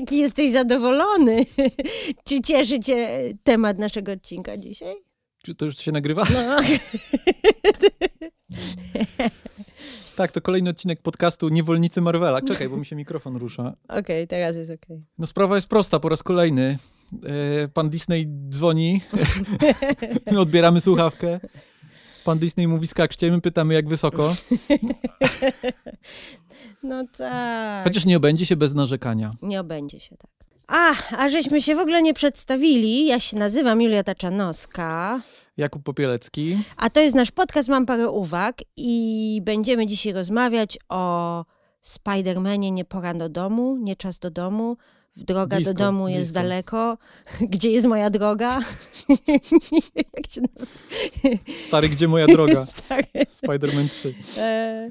Jaki jesteś zadowolony. Czy cieszy cię temat naszego odcinka dzisiaj? Czy to już się nagrywa? No. Tak, to kolejny odcinek podcastu Niewolnicy Marvela. Czekaj, bo mi się mikrofon rusza. Okej, teraz jest okej. No sprawa jest prosta, po raz kolejny. E, Pan Disney dzwoni, my odbieramy słuchawkę. Pan Disney mówi skakcie, my pytamy jak wysoko. No tak. Chociaż nie obędzie się bez narzekania. Nie obędzie się tak. A, a żeśmy się w ogóle nie przedstawili. Ja się nazywam Julia Taczanowska, Jakub Popielecki. a to jest nasz podcast Mam parę uwag i będziemy dzisiaj rozmawiać o Spidermanie Nie pora do domu, nie czas do domu. Droga Blisko, do domu jest blisko. daleko. Gdzie jest moja droga? Jak się nazywa? Stary, gdzie moja droga? Spider-Man 3. E,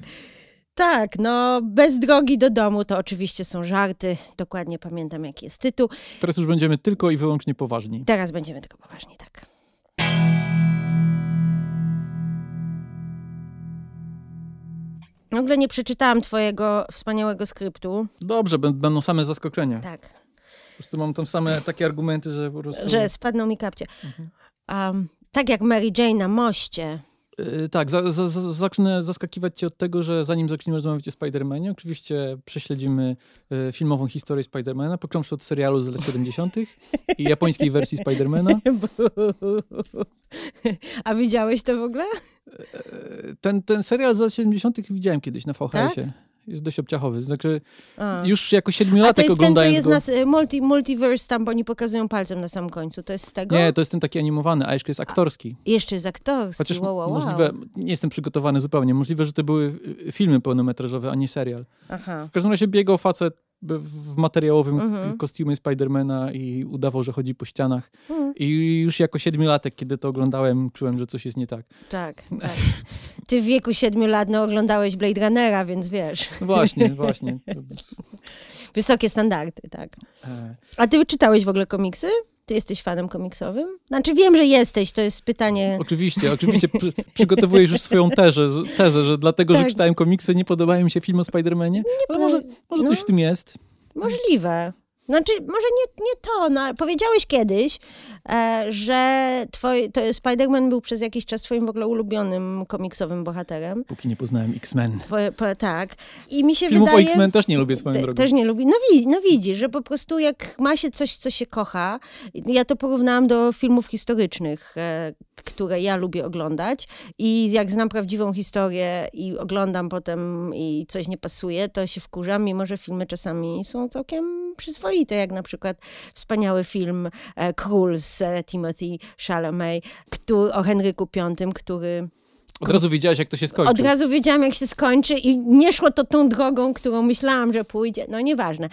tak, no bez drogi do domu to oczywiście są żarty. Dokładnie pamiętam, jaki jest tytuł. Teraz już będziemy tylko i wyłącznie poważni. Teraz będziemy tylko poważni, tak. W ogóle nie przeczytałam twojego wspaniałego skryptu. Dobrze, bę- będą same zaskoczenia. Tak. Po prostu mam tam same takie argumenty, że po prostu... Że spadną mi kapcie. Mhm. Um, tak jak Mary Jane na moście. Yy, tak, za, za, za, zacznę zaskakiwać cię od tego, że zanim zaczniemy rozmawiać o Spider-Manie, oczywiście prześledzimy y, filmową historię Spider-Mana, począwszy od serialu z lat 70. i japońskiej wersji Spider-Mana. A widziałeś to w ogóle? Y, Ten, ten serial z lat 70. widziałem kiedyś na VHS-ie. Jest dość obciachowy. Znaczy, A. już jako A to siedmiolatek jest ten, co oglądając jest go... nas, y, multi, multiverse tam, bo oni pokazują palcem na samym końcu. To jest z tego? Nie, to jest ten taki animowany, a jeszcze jest aktorski. Jeszcze jest aktorski. Chociaż wow, wow, wow. możliwe, nie jestem przygotowany zupełnie, możliwe, że to były y, filmy pełnometrażowe, a nie serial. Aha. W każdym razie biegał facet w materiałowym Mhm. kostiumie Spidermana i udawał, że chodzi po ścianach. Mhm. I już jako siedmiolatek, kiedy to oglądałem, czułem, że coś jest nie tak. Tak, tak. Ty w wieku siedmiu lat no, oglądałeś Blade Runnera, więc wiesz. Właśnie, właśnie. Wysokie standardy, tak. e, A ty czytałeś w ogóle komiksy? Ty jesteś fanem komiksowym? Znaczy wiem, że jesteś, to jest pytanie... oczywiście, oczywiście przy, przygotowujesz już swoją tezę, że- tezę, że dlatego, że Tak. czytałem komiksy, nie podobają mi się filmy o Spidermanie. Ale może, może coś no. w tym jest. Możliwe. Znaczy, może nie, nie to, no, powiedziałeś kiedyś, e, że twoj, to Spider-Man był przez jakiś czas twoim w ogóle ulubionym komiksowym bohaterem. Póki nie poznałem X-Men. Tak. I mi się Filmów o wydaje... X-Men też nie lubię swoją Te, drogą. też nie lubi. No, wi, no widzisz, że po prostu jak ma się coś, co się kocha, ja to porównałam do filmów historycznych, e, które ja lubię oglądać i jak znam prawdziwą historię i oglądam potem i coś nie pasuje, to się wkurzam, mimo że filmy czasami są całkiem przyzwoite, jak na przykład wspaniały film e, Król z e, Timothy Chalamet który, o Henryku V, który Od razu wiedziałeś, jak to się skończy. od razu wiedziałam, jak się skończy i nie szło to tą drogą, którą myślałam, że pójdzie. No nieważne.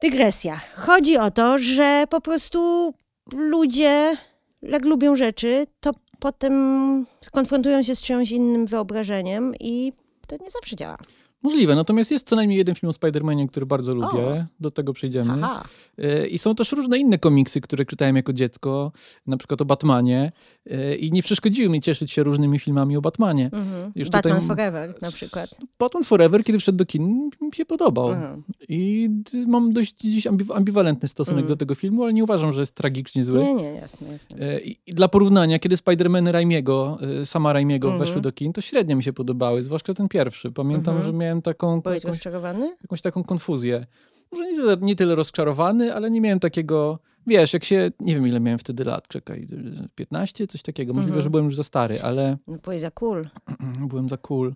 Dygresja. Chodzi o to, że po prostu ludzie, jak lubią rzeczy, to potem skonfrontują się z czymś innym wyobrażeniem i to nie zawsze działa. Możliwe, natomiast jest co najmniej jeden film o Spider-Manie, który bardzo lubię. Do tego przejdziemy. Aha. E, I są też różne inne komiksy, które czytałem jako dziecko, na przykład o Batmanie. E, I nie przeszkodziły mi cieszyć się różnymi filmami o Batmanie. Mhm. Już Batman tutaj- Forever na przykład. Batman Forever, kiedy wszedł do kin, mi się podobał. Mhm. I mam dość dziś ambi- ambiwalentny stosunek Mhm. do tego filmu, ale nie uważam, że jest tragicznie zły. Nie, nie, jasne, jasne. E, I dla porównania, kiedy Spider-Man Raimiego, sama Raimiego Mhm. weszły do kin, to średnio mi się podobały, zwłaszcza ten pierwszy. Pamiętam, Mhm. że miałem taką, Byłeś jakąś, rozczarowany? jakąś taką konfuzję. Może nie tyle, nie tyle rozczarowany, ale nie miałem takiego, wiesz, jak się, nie wiem ile miałem wtedy lat, czekaj, 15, coś takiego. Możliwe, Mhm. że byłem już za stary, ale No, byłeś za cool. byłem za cool.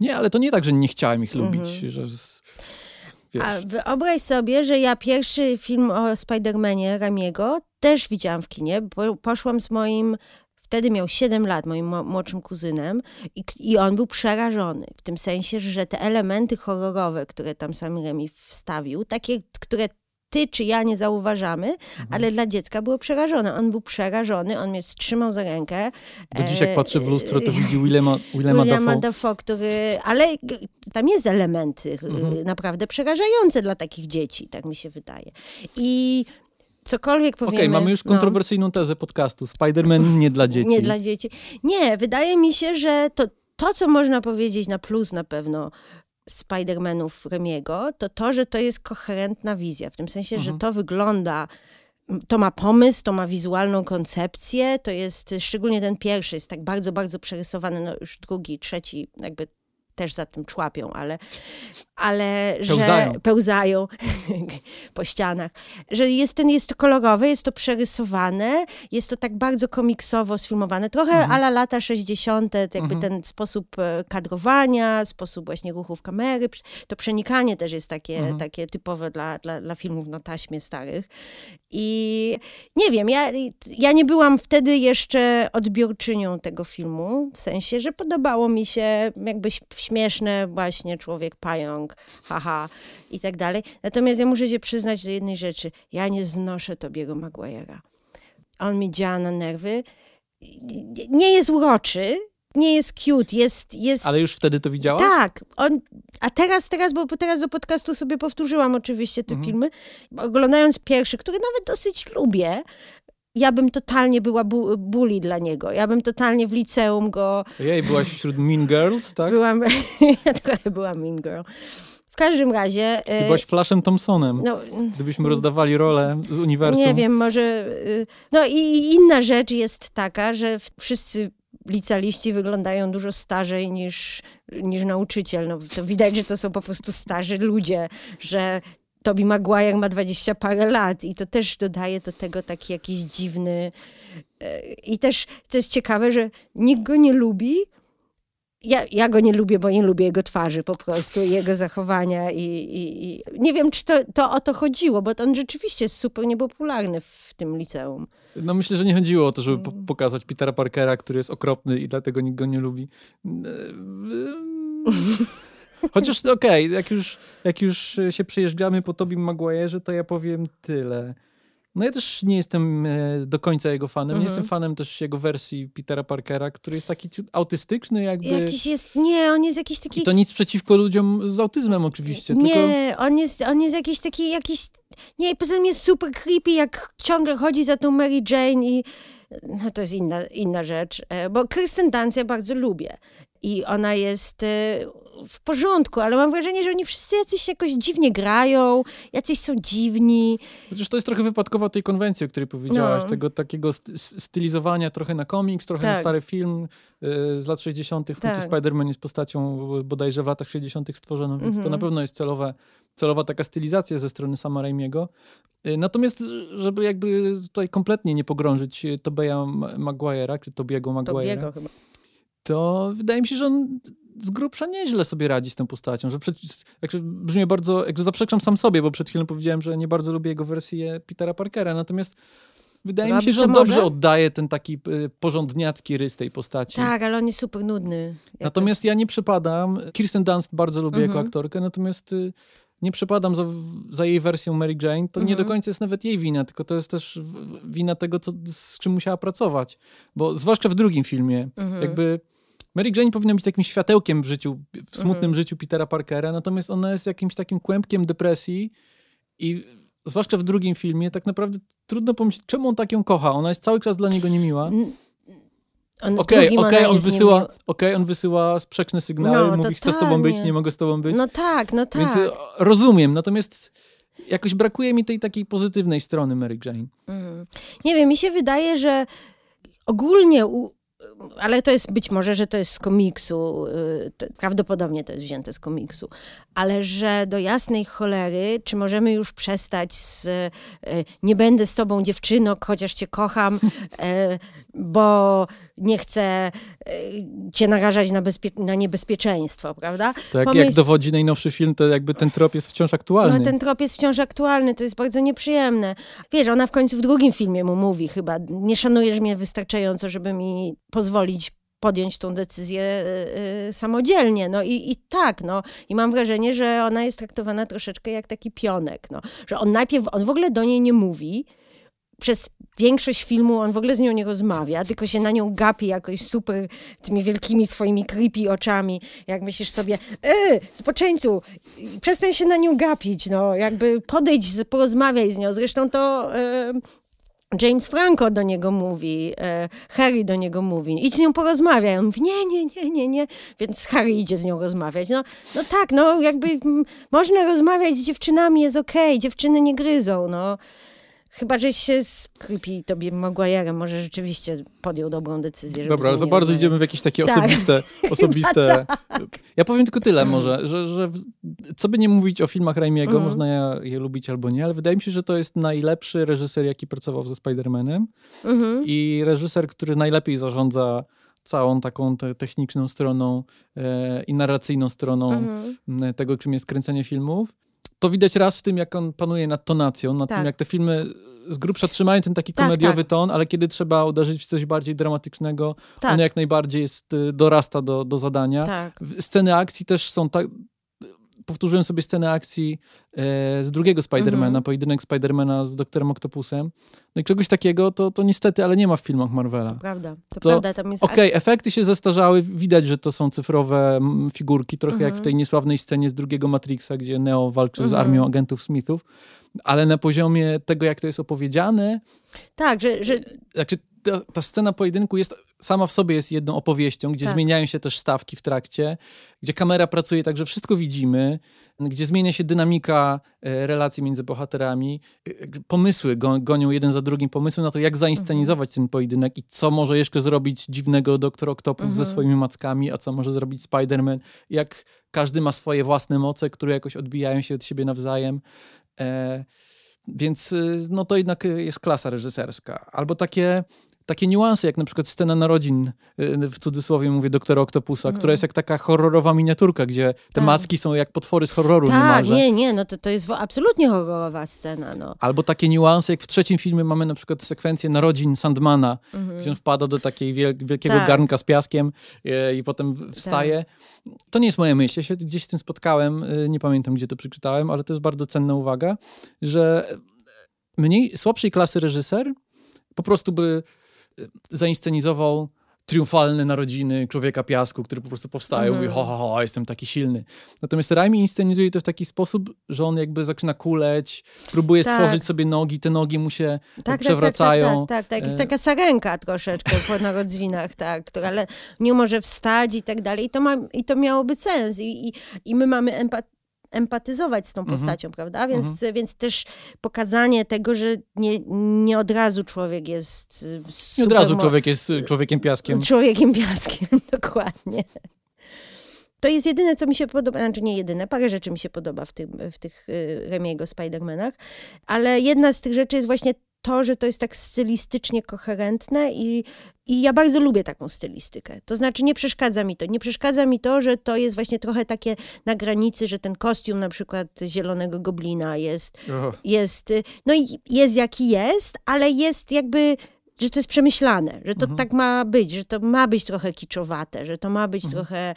Nie, ale to nie tak, że nie chciałem ich lubić, Mhm. że... Wiesz, A wyobraź sobie, że ja pierwszy film o Spider-Manie Ramiego też widziałam w kinie. Bo poszłam z moim, wtedy miał 7 lat, moim mo- młodszym kuzynem i, i on był przerażony. W tym sensie, że te elementy horrorowe, które tam sam Remi wstawił, takie, które ty czy ja nie zauważamy, Mhm. ale dla dziecka było przerażone. On był przerażony, on mnie trzymał za rękę. do dziś jak e, patrzę w lustro, to widzi Willema, Willema Williama Dafoe. Który, ale tam jest elementy y, Mhm. naprawdę przerażające dla takich dzieci, tak mi się wydaje. I cokolwiek Okej, powiemy... mamy już no, kontrowersyjną tezę podcastu. Spider-Man nie dla dzieci. Nie dla dzieci. Nie, wydaje mi się, że to, to, co można powiedzieć na plus na pewno Spider-Manów Remiego, to to, że to jest koherentna wizja, w tym sensie, mhm. że to wygląda to ma pomysł, to ma wizualną koncepcję, to jest, szczególnie ten pierwszy, jest tak bardzo, bardzo przerysowany, no już drugi, trzeci, jakby też za tym człapią, ale, ale pełzają. że pełzają po ścianach, że jest, ten, jest to kolorowe, jest to przerysowane, jest to tak bardzo komiksowo sfilmowane, trochę mhm. ala lata 60., jakby mhm. ten sposób e, kadrowania, sposób właśnie ruchów kamery, to przenikanie też jest takie, mhm. takie typowe dla, dla, dla filmów na taśmie starych i nie wiem, ja, ja nie byłam wtedy jeszcze odbiorczynią tego filmu, w sensie, że podobało mi się jakby śmieszne właśnie człowiek pająk, haha i tak dalej. Natomiast ja muszę się przyznać do jednej rzeczy. Ja nie znoszę Tobiego Maguire'a. On mi działa na nerwy. Nie jest uroczy, nie jest cute, jest, jest... Ale już wtedy to widziałaś? Tak. On, a teraz, teraz, bo teraz do podcastu sobie powtórzyłam oczywiście te mhm. filmy, oglądając pierwszy, który nawet dosyć lubię, ja bym totalnie była bu bully dla niego. Ja bym totalnie w liceum go... Jej, byłaś wśród Mean Girls, tak? Byłam, ja trochę byłam Mean Girl. W każdym razie... Ty byłaś Flashem Thompsonem. No, Gdybyśmy rozdawali rolę z uniwersum. Nie wiem, może... Y, no i inna rzecz jest taka, że wszyscy licealiści wyglądają dużo starzej niż, niż nauczyciel. No, to widać, że to są po prostu starzy ludzie, że Toby Maguire ma dwadzieścia parę lat i to też dodaje do tego taki jakiś dziwny... E, I też to jest ciekawe, że nikt go nie lubi, ja, ja go nie lubię, bo nie lubię jego twarzy po prostu, jego zachowania i, i, i, nie wiem, czy to, to o to chodziło, bo on rzeczywiście jest super niepopularny w tym liceum. No myślę, że nie chodziło o to, żeby po pokazać Petera Parkera, który jest okropny i dlatego nikt go nie lubi. Chociaż okej, okay, jak, już, jak już się przyjeżdżamy po Tobie Maguire'ze, to ja powiem tyle. No ja też nie jestem e, do końca jego fanem. Nie mhm. jestem fanem też jego wersji Petera Parkera, który jest taki autystyczny jakby. Jakiś jest, nie, on jest jakiś taki... I to nic przeciwko ludziom z autyzmem oczywiście. Nie, tylko... on, jest, on jest jakiś taki, jakiś... Nie, poza tym jest super creepy, jak ciągle chodzi za tą Mary Jane i... No to jest inna, inna rzecz, e, bo Kristen Dunst ja bardzo lubię i ona jest e, w porządku, ale mam wrażenie, że oni wszyscy jacyś jakoś dziwnie grają, jacyś są dziwni. Chociaż to jest trochę wypadkowa tej konwencji, o której powiedziałaś, no. tego takiego stylizowania trochę na komiks, trochę tak. na stary film y, z lat 60., tak. Spider-Man jest postacią bodajże w latach 60. stworzoną, więc to na mhm. pewno jest celowe, celowa taka stylizacja ze strony sama Raimiego. Y, natomiast, żeby jakby tutaj kompletnie nie pogrążyć Tobeja Maguire'a, czy Tobiego Maguire'a, to wydaje mi się, że on z grubsza nieźle sobie radzi z tą postacią, że przed, brzmi bardzo, jak zaprzeczam sam sobie, bo przed chwilą powiedziałem, że nie bardzo lubię jego wersję Petera Parkera, natomiast wydaje Robi mi się, że on dobrze oddaje ten taki y, porządniacki rys tej postaci. Tak, ale on jest super nudny. Natomiast ja nie przypadam, Kirsten Dunst bardzo lubię mhm. jako aktorkę, natomiast y, nie przypadam za, za, jej wersją Mary Jane, to mhm. nie do końca jest nawet jej wina, tylko to jest też wina tego, co, z czym musiała pracować. Bo zwłaszcza w drugim filmie, mhm. jakby Mary Jane powinna być takim światełkiem w życiu, w smutnym mhm. życiu Petera Parkera, natomiast ona jest jakimś takim kłębkiem depresji i zwłaszcza w drugim filmie tak naprawdę trudno pomyśleć, czemu on tak ją kocha. Ona jest cały czas dla niego niemiła. Okej, okej, okay, on wysyła, okay, on wysyła sprzeczne sygnały, no, mówi, chcę z tobą być, nie mogę z tobą być. No tak, no tak. Więc e, rozumiem, natomiast jakoś brakuje mi tej takiej pozytywnej strony Mary Jane. Mm. Nie wiem, mi się wydaje, że ogólnie u, ale to jest być może, że to jest z komiksu, y, prawdopodobnie to jest wzięte z komiksu, ale że do jasnej cholery, czy możemy już przestać z y, nie będę z tobą dziewczyno, chociaż cię kocham, y, bo nie chcę cię narażać na, na niebezpieczeństwo, prawda? Tak, Pomyśl... jak dowodzi najnowszy film, to jakby ten trop jest wciąż aktualny. No ten trop jest wciąż aktualny, to jest bardzo nieprzyjemne. Wiesz, ona w końcu w drugim filmie mu mówi chyba, nie szanujesz mnie wystarczająco, żeby mi pozwolić podjąć tą decyzję y, y, samodzielnie. No i, i tak, no. I mam wrażenie, że ona jest traktowana troszeczkę jak taki pionek, no. Że on najpierw, on w ogóle do niej nie mówi, przez większość filmu on w ogóle z nią nie rozmawia, tylko się na nią gapi jakoś super tymi wielkimi swoimi creepy oczami. Jak myślisz sobie, e, spoczęcu, przestań się na nią gapić, no, jakby podejdź, porozmawiaj z nią. Zresztą to... James Franco do niego mówi, e, Harry do niego mówi, idź z nią porozmawiaj. On mówi, nie, nie, nie, nie, nie. Więc Harry idzie z nią rozmawiać. No, no tak, no jakby można rozmawiać z dziewczynami, jest okej, okay, dziewczyny nie gryzą, no. Chyba, że się Creepy Tobie Maguire'em może rzeczywiście podjął dobrą decyzję. Dobra, ale za bardzo rozmawiać. idziemy w jakieś takie tak. osobiste, osobiste... Ja powiem tylko tyle może, że, że co by nie mówić o filmach Raimiego, mm. można je, je, lubić albo nie, ale wydaje mi się, że to jest najlepszy reżyser, jaki pracował ze Spider-Manem mm -hmm. i reżyser, który najlepiej zarządza całą taką te techniczną stroną e, i narracyjną stroną mm -hmm. tego, czym jest kręcenie filmów to widać raz w tym, jak on panuje nad tonacją, nad tak. tym, jak te filmy z grubsza trzymają ten taki tak, komediowy tak. ton, ale kiedy trzeba uderzyć w coś bardziej dramatycznego, tak. on jak najbardziej jest, y, dorasta do, do zadania. Tak. Sceny akcji też są tak powtórzyłem sobie scenę akcji e, z drugiego Spidermana, mm -hmm. pojedynek Spidermana z doktorem Octopusem. No i czegoś takiego to, to niestety, ale nie ma w filmach Marvela. To prawda, to, to prawda. Tam jest Okej, okay, efekty się zestarzały, widać, że to są cyfrowe figurki, trochę mm -hmm. jak w mhm. tej niesławnej scenie z drugiego Matrixa, gdzie Neo walczy mm -hmm. z mhm. armią agentów Smithów, ale na poziomie tego, jak to jest opowiedziane... Tak, że... że... Znaczy, ta, ta, scena pojedynku jest sama w sobie jest jedną opowieścią, gdzie tak. zmieniają się też stawki w trakcie, gdzie kamera pracuje tak, że wszystko widzimy, gdzie zmienia się dynamika e, relacji między bohaterami, e, pomysły gonią jeden za drugim, pomysły na to, jak zainscenizować mhm. ten pojedynek i co może jeszcze zrobić dziwnego Doktor Octopus mhm. ze swoimi mackami, a co może zrobić Spider-Man, jak każdy ma swoje własne moce, które jakoś odbijają się od siebie nawzajem. E, więc y, no to jednak jest klasa reżyserska. Albo takie takie niuanse, jak na przykład scena narodzin, y, w cudzysłowie mówię, doktora Octopusa, mm. która jest jak taka horrorowa miniaturka, gdzie te tak. macki są jak potwory z horroru tak, niemalże. nie, nie, no to, to jest absolutnie horrorowa scena. No. Albo takie niuanse, jak w trzecim filmie mamy na przykład sekwencję narodzin Sandmana, mm gdzie on wpada do takiej wiel wielkiego tak. garnka z piaskiem i, y, i potem wstaje. Tak. To nie jest moje myśl, ja się gdzieś z tym spotkałem, y, nie pamiętam, gdzie to przeczytałem, ale to jest bardzo cenna uwaga, że mniej, słabszej klasy reżyser po prostu by zainscenizował triumfalne narodziny Człowieka Piasku, który po prostu powstaje mm. i mówi, ho, ho, ho, jestem taki silny. Natomiast Raimi inscenizuje to w taki sposób, że on jakby zaczyna kuleć, próbuje tak. stworzyć sobie nogi, te nogi mu się tak, tak przewracają. Tak, tak, tak, tak. tak. taka sarenka troszeczkę po narodzinach, tak, która nie może wstać i tak dalej. I to, ma, i to miałoby sens. I, i, i my mamy empat empatyzować z tą mhm. postacią, prawda? Więc, mhm. więc też pokazanie tego, że nie, nie od razu człowiek jest Nie od razu człowiek jest człowiekiem piaskiem. Człowiekiem piaskiem, dokładnie. To jest jedyne, co mi się podoba, znaczy nie jedyne, parę rzeczy mi się podoba w, tym, w tych y, Remiego Spider-Manach, ale jedna z tych rzeczy jest właśnie to, że to jest tak stylistycznie koherentne i, i ja bardzo lubię taką stylistykę. To znaczy nie przeszkadza mi to. Nie przeszkadza mi to, że to jest właśnie trochę takie na granicy, że ten kostium na przykład zielonego goblina jest, jest no i jest jaki jest, ale jest jakby że to jest przemyślane, że to mhm. tak ma być, że to ma być trochę kiczowate, że to ma być mhm. trochę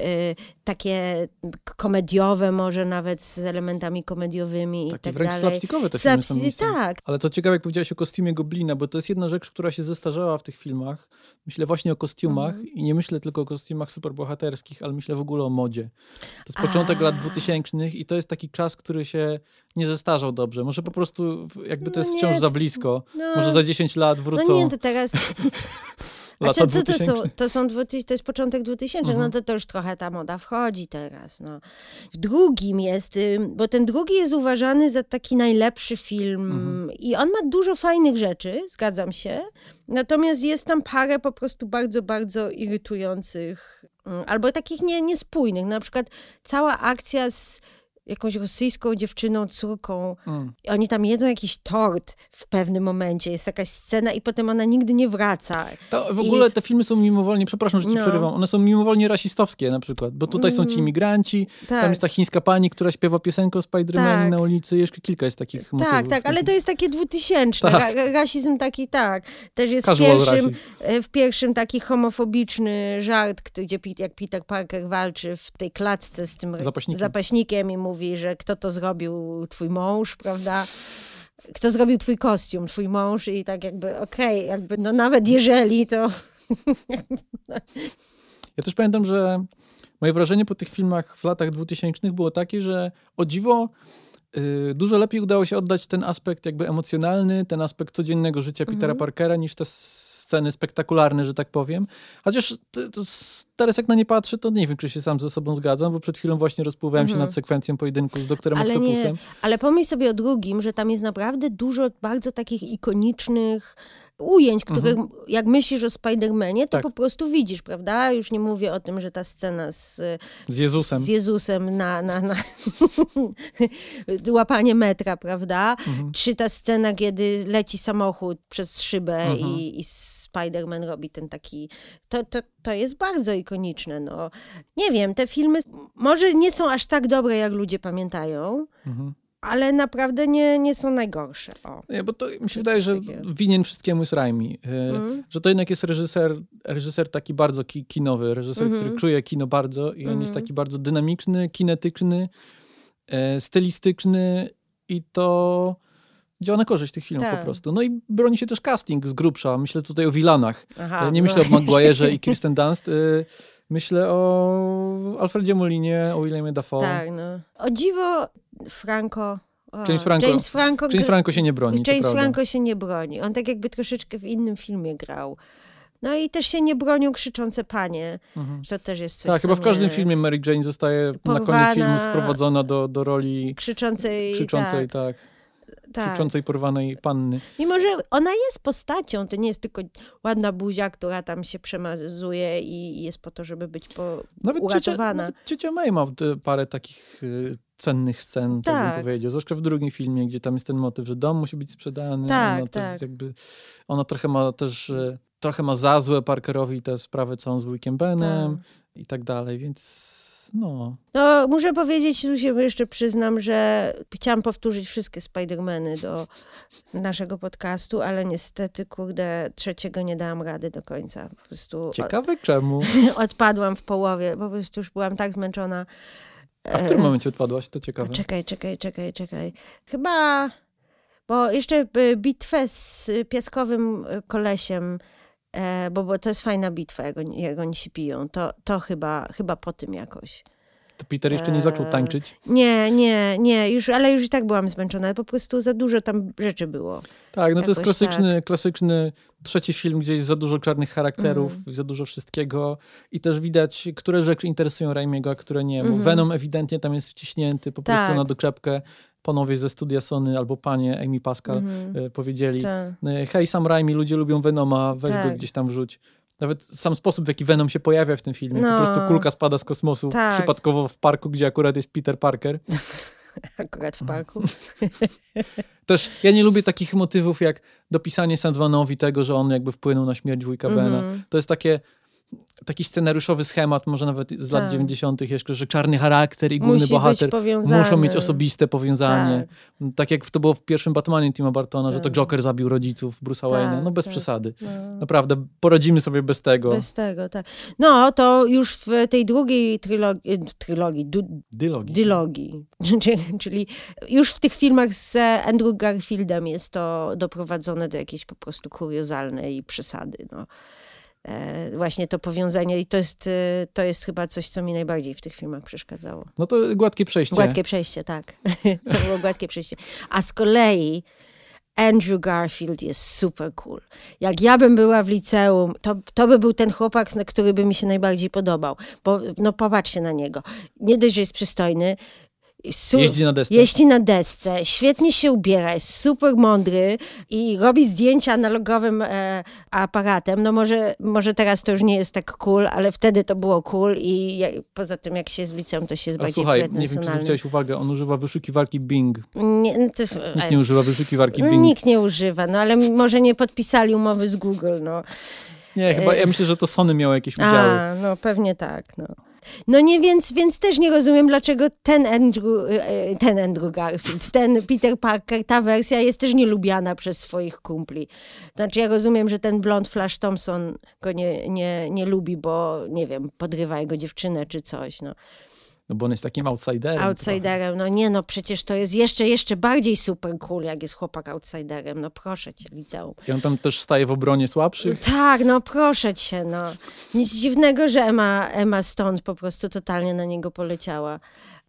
y, takie komediowe, może nawet z elementami komediowymi takie i tak wręcz dalej. slapstickowe te filmy są Tak. Ale to ciekawe, jak powiedziałaś o kostiumie Goblina, bo to jest jedna rzecz, która się zestarzała w tych filmach. Myślę właśnie o kostiumach mhm. i nie myślę tylko o kostiumach superbohaterskich, ale myślę w ogóle o modzie. To jest początek A. lat 2000 i to jest taki czas, który się nie zestarzał dobrze. Może po prostu jakby to jest no wciąż za blisko. No. Może za 10 lat wrócą. No nie, to teraz... Lata to, to, są, to, są to jest początek 2000, no mhm. no to, to już trochę ta moda wchodzi teraz. No. W drugim jest, bo ten drugi jest uważany za taki najlepszy film mhm. i on ma dużo fajnych rzeczy, zgadzam się, natomiast jest tam parę po prostu bardzo, bardzo irytujących mm, albo takich nie, niespójnych. Na przykład cała akcja z jakąś rosyjską dziewczyną, córką. Mm. Oni tam jedzą jakiś tort w pewnym momencie, jest jakaś scena i potem ona nigdy nie wraca. To w ogóle I... te filmy są mimowolnie, przepraszam, że ci no. przerywam, one są mimowolnie rasistowskie na przykład, bo tutaj są ci mm. imigranci, tak. tam jest ta chińska pani, która śpiewa piosenkę o Spidermanie tak. na ulicy, jeszcze kilka jest takich tak, motywów. Tak, tak, ale to jest takie dwutysięczne, tak. Ra rasizm taki, tak. Też jest w pierwszym, e, w pierwszym taki homofobiczny żart, gdzie jak Peter Parker walczy w tej klatce z tym zapaśnikiem, zapaśnikiem i mówi mówi, że kto to zrobił, twój mąż, prawda? Kto zrobił twój kostium, twój mąż i tak jakby, okej, okay, jakby, no nawet jeżeli, to... Ja też pamiętam, że moje wrażenie po tych filmach w latach 2000 było takie, że o dziwo y, dużo lepiej udało się oddać ten aspekt jakby emocjonalny, ten aspekt codziennego życia Petera Mhm. Parkera niż te sceny spektakularne, że tak powiem. Chociaż to, to teraz jak na nie patrzę, to nie wiem, czy się sam ze sobą zgadzam, bo przed chwilą właśnie rozpływałem się Mhm. nad sekwencją pojedynku z doktorem Ale nie, Octopusem. ale pomyśl sobie o drugim, że tam jest naprawdę dużo bardzo takich ikonicznych ujęć, które jak myślisz o Spider-Manie, to Mhm. Tak. po prostu widzisz, prawda? Już nie mówię o tym, że ta scena z, Z Jezusem. z Jezusem na, na, na łapanie metra, prawda? Mhm. Czy ta scena, kiedy leci samochód przez szybę Mhm. i, i Spider-Man robi ten taki... To, to, to jest bardzo ikoniczne, no. Nie wiem, te filmy może nie są aż tak dobre, jak ludzie pamiętają, Mhm. ale naprawdę nie, nie są najgorsze. O. Nie, bo to mi się wydaje, że takiego. winien wszystkiemu jest Raimi. E, Mhm. Że to jednak jest reżyser, reżyser taki bardzo ki kinowy, reżyser, Mhm. który czuje kino bardzo i on jest Mhm. taki bardzo dynamiczny, kinetyczny, e, stylistyczny i to działa na korzyść tych filmów Tak. po prostu. No i broni się też casting z grubsza. Myślę tutaj o Wilanach. Aha, E, Nie no. myślę o Maguire'ze i Kirsten Dunst. e, Myślę o Alfredzie Molinie, o Williamie Dafoe. Tak, no. O dziwo Franco... O, James Franco. James Franco, James Franco się nie broni, James. Franco się nie broni. On tak jakby troszeczkę w innym filmie grał. No i też się nie bronią krzyczące panie. Mhm. To też jest coś, Tak, chyba w każdym filmie Mary Jane zostaje na Porwana. koniec filmu sprowadzona do, do roli Krzyczącej, krzyczącej, tak, tak, tak. krzyczącej porwanej panny. Mimo, że ona jest postacią, to nie jest tylko ładna buzia, która tam się przemazuje i jest po to, żeby być po... Nawet ciocia, uratowana. nawet ciocia May ma parę takich y, cennych scen, tak, Tak. bym powiedział. Zwłaszcza w drugim filmie, gdzie tam jest ten motyw, że dom musi być sprzedany. Tak, ona, tak. jest jakby, ona trochę ma też, y, trochę ma za złe Parkerowi tę sprawę całą z Wickiem Benem Tak. i tak dalej, więc no. No, muszę powiedzieć, tu się jeszcze przyznam, że chciałam powtórzyć wszystkie Spidermany do naszego podcastu, ale niestety, kurde, trzeciego nie dałam rady do końca. Po prostu Ciekawe czemu. odpadłam w połowie, po prostu już byłam tak zmęczona. A w którym momencie odpadłaś? To ciekawe. Czekaj, czekaj, czekaj, czekaj. Chyba, bo jeszcze y, bitwę z piaskowym y, kolesiem, bo, bo to jest fajna bitwa, jak oni, jak oni się piją, to, to chyba, chyba po tym jakoś. To Peter jeszcze nie zaczął Eee, tańczyć. Nie, nie, nie, już, ale już i tak byłam zmęczona, po prostu za dużo tam rzeczy było. Tak, no to jest klasyczny, klasyczny trzeci film, gdzie jest za dużo czarnych charakterów, Mhm. za dużo wszystkiego i też widać, które rzeczy interesują Raimiego, a które nie. Mhm. Venom ewidentnie tam jest wciśnięty po prostu Tak. na doczepkę. Panowie ze studia Sony albo panie Amy Pascal Mhm. e, powiedzieli, Tak. hej Sam Raimi, ludzie lubią Venoma, weź go Tak. gdzieś tam wrzuć. Nawet sam sposób, w jaki Venom się pojawia w tym filmie. Po No. prostu kulka spada z kosmosu Tak. przypadkowo w parku, gdzie akurat jest Peter Parker. Akurat w parku. Też ja nie lubię takich motywów jak dopisanie Sandmanowi tego, że on jakby wpłynął na śmierć wujka Mhm. Bena. To jest takie taki scenariuszowy schemat, może nawet z lat Tak. 90. jeszcze, że czarny charakter i główny Musi bohater muszą mieć osobiste powiązanie. Tak. Tak. jak to było w pierwszym Batmanie Tima Bartona, że to Tak. Joker zabił rodziców Bruce'a Tak, Wayne'a. No bez tak. przesady. No. Naprawdę, poradzimy sobie bez tego. Bez tego, tak. No, to już w tej drugiej trylogii, trylogii du, Dylogii. dylogii, czyli- czyli już w tych filmach z Andrew Garfieldem jest to doprowadzone do jakiejś po prostu kuriozalnej przesady. No. E, właśnie to powiązanie i to jest, e, to jest chyba coś, co mi najbardziej w tych filmach przeszkadzało. No to gładkie przejście. Gładkie przejście, tak. to było gładkie przejście. A z kolei Andrew Garfield jest super cool. Jak ja bym była w liceum, to, to by był ten chłopak, który by mi się najbardziej podobał. Bo no popatrzcie na niego. Nie dość, że jest przystojny, Su- Jeździ na desce. Jeździ na desce, świetnie się ubiera, jest super mądry i robi zdjęcia analogowym e, aparatem. No może, może teraz to już nie jest tak cool, ale wtedy to było cool i ja, poza tym jak się w liceum, to się jest bardziej słuchaj, nie wiem, czy zwróciłeś uwagę, on używa wyszukiwarki Bing. Nie, no to, Nikt nie używa wyszukiwarki no, Bing. nikt nie używa, no ale może nie podpisali umowy z Google, no. Nie, chyba ja myślę, że to Sony miało jakieś udziały. A, no pewnie tak, no. No nie, więc, więc też nie rozumiem, dlaczego ten Andrew, e, ten Andrew Garfield, ten Peter Parker, ta wersja jest też nielubiana przez swoich kumpli. Znaczy ja rozumiem, że ten blond Flash Thompson go nie, nie, nie lubi, bo nie wiem, podrywa jego dziewczynę czy coś, no. No bo on jest takim outsiderem. Outsiderem, no nie no, przecież to jest jeszcze, jeszcze bardziej super cool, jak jest chłopak outsiderem, no proszę cię, liceum. trochę. I on tam też staje w obronie słabszych. Tak, no proszę cię, no. Nic dziwnego, że Emma, Emma Stone po prostu totalnie na niego poleciała.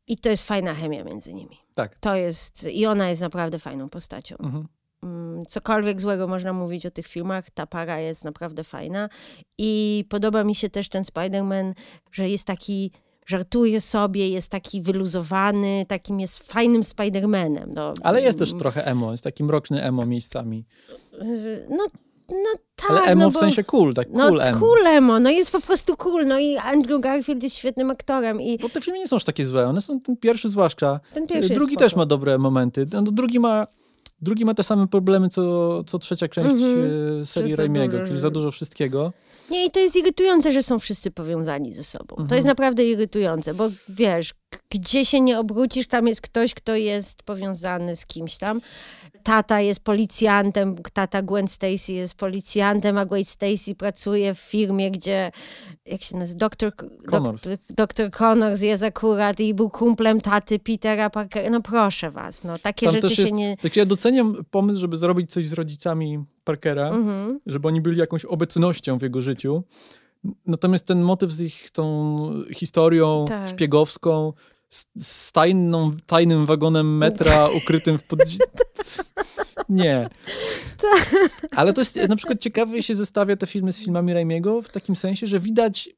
I to jest fajna chemia między nimi. Tak. To jest, i ona jest naprawdę fajną postacią. Mhm. Mm, Cokolwiek złego można mówić o tych filmach, ta para jest naprawdę fajna. I podoba mi się też ten Spider-Man, że jest taki, żartuje sobie, jest taki wyluzowany, takim jest fajnym Spider-Manem. No, Ale jest też trochę emo, jest taki mroczny emo miejscami. No, no tak. Ale emo no w bo- sensie cool, tak No cool emo. cool emo, no jest po prostu cool. No i Andrew Garfield jest świetnym aktorem i Bo te filmy nie są aż takie złe, one są, ten pierwszy zwłaszcza. ten pierwszy drugi też ma dobre momenty. No, drugi ma... Drugi ma te same problemy, co, co trzecia część Mhm. e, serii Raimiego, czyli za dużo wszystkiego. Nie, i to jest irytujące, że są wszyscy powiązani ze sobą. To Mhm. jest naprawdę irytujące, bo wiesz, gdzie się nie obrócisz, tam jest ktoś, kto jest powiązany z kimś tam. Tata jest policjantem, tata Gwen Stacy jest policjantem, a Gwen Stacy pracuje w firmie, gdzie, jak się nazywa, doktor, Connors. doktor, doktor Connors jest akurat i był kumplem taty Petera Parkera. No proszę was, no takie Tam rzeczy się jest, nie... tak ja doceniam pomysł, żeby zrobić coś z rodzicami Parkera, Mhm. żeby oni byli jakąś obecnością w jego życiu. Natomiast ten motyw z ich tą historią Tak. szpiegowską, z, tajną, tajnym wagonem metra ukrytym w pod... Nie. Ale to jest na przykład ciekawe się zestawia te filmy z filmami Raimiego w takim sensie, że widać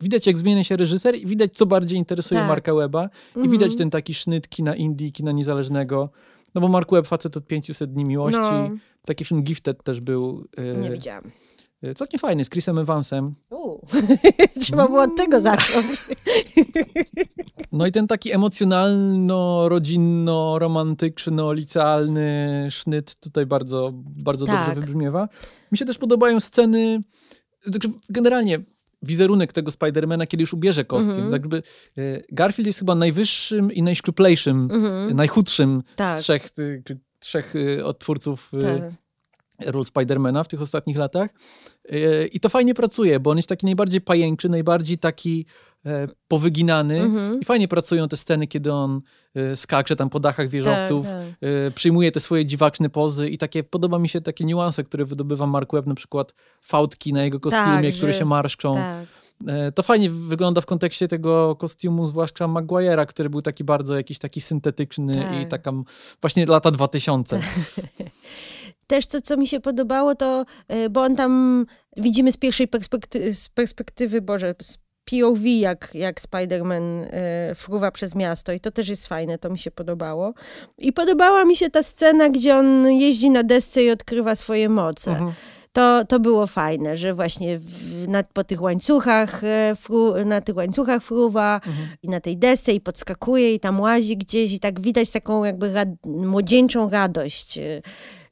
Widać, jak zmienia się reżyser i widać, co bardziej interesuje Tak. Marka Weba. I Mhm. widać ten taki sznyt kina indie, kina niezależnego. No bo Mark Webb, facet od 500 dni miłości. No. Taki film Gifted też był Nie e, widziałam. E, całkiem fajny, z Chrisem Evansem. U. Trzeba było od tego zacząć. No i ten taki emocjonalno-rodzinno-romantyczno-licealny sznyt tutaj bardzo, bardzo Tak. dobrze wybrzmiewa. Mi się też podobają sceny, znaczy generalnie wizerunek tego Spidermana, kiedy już ubierze kostium. Mhm. Tak jakby, e, Garfield jest chyba najwyższym i najszczuplejszym, Mhm. najchudszym Tak. z trzech, y, trzech y, odtwórców y, Tak. Ról Spidermana w tych ostatnich latach. E, I to fajnie pracuje, bo on jest taki najbardziej pajęczy, najbardziej taki e, powyginany. Mhm. I fajnie pracują te sceny, kiedy on e, skacze tam po dachach wieżowców, Tak, tak. przyjmuje te swoje dziwaczne pozy i takie, podoba mi się takie niuanse, które wydobywa Mark Webb, na przykład fałdki na jego kostiumie, Tak, które że- się marszczą. Tak. To fajnie wygląda w kontekście tego kostiumu, zwłaszcza Maguire'a, który był taki bardzo jakiś taki syntetyczny Tak. i taka właśnie lata 2000. Też to, co mi się podobało, to, y, bo on tam widzimy z pierwszej perspektywy, z perspektywy Boże, z POV, jak, jak Spider-Man y, fruwa przez miasto i to też jest fajne, to mi się podobało. I podobała mi się ta scena, gdzie on jeździ na desce i odkrywa swoje moce. Mhm. To, to było fajne, że właśnie w, na, po tych łańcuchach, e, fru, na tych łańcuchach fruwa i na tej desce i podskakuje i tam łazi gdzieś i tak widać taką jakby rad, młodzieńczą radość, e,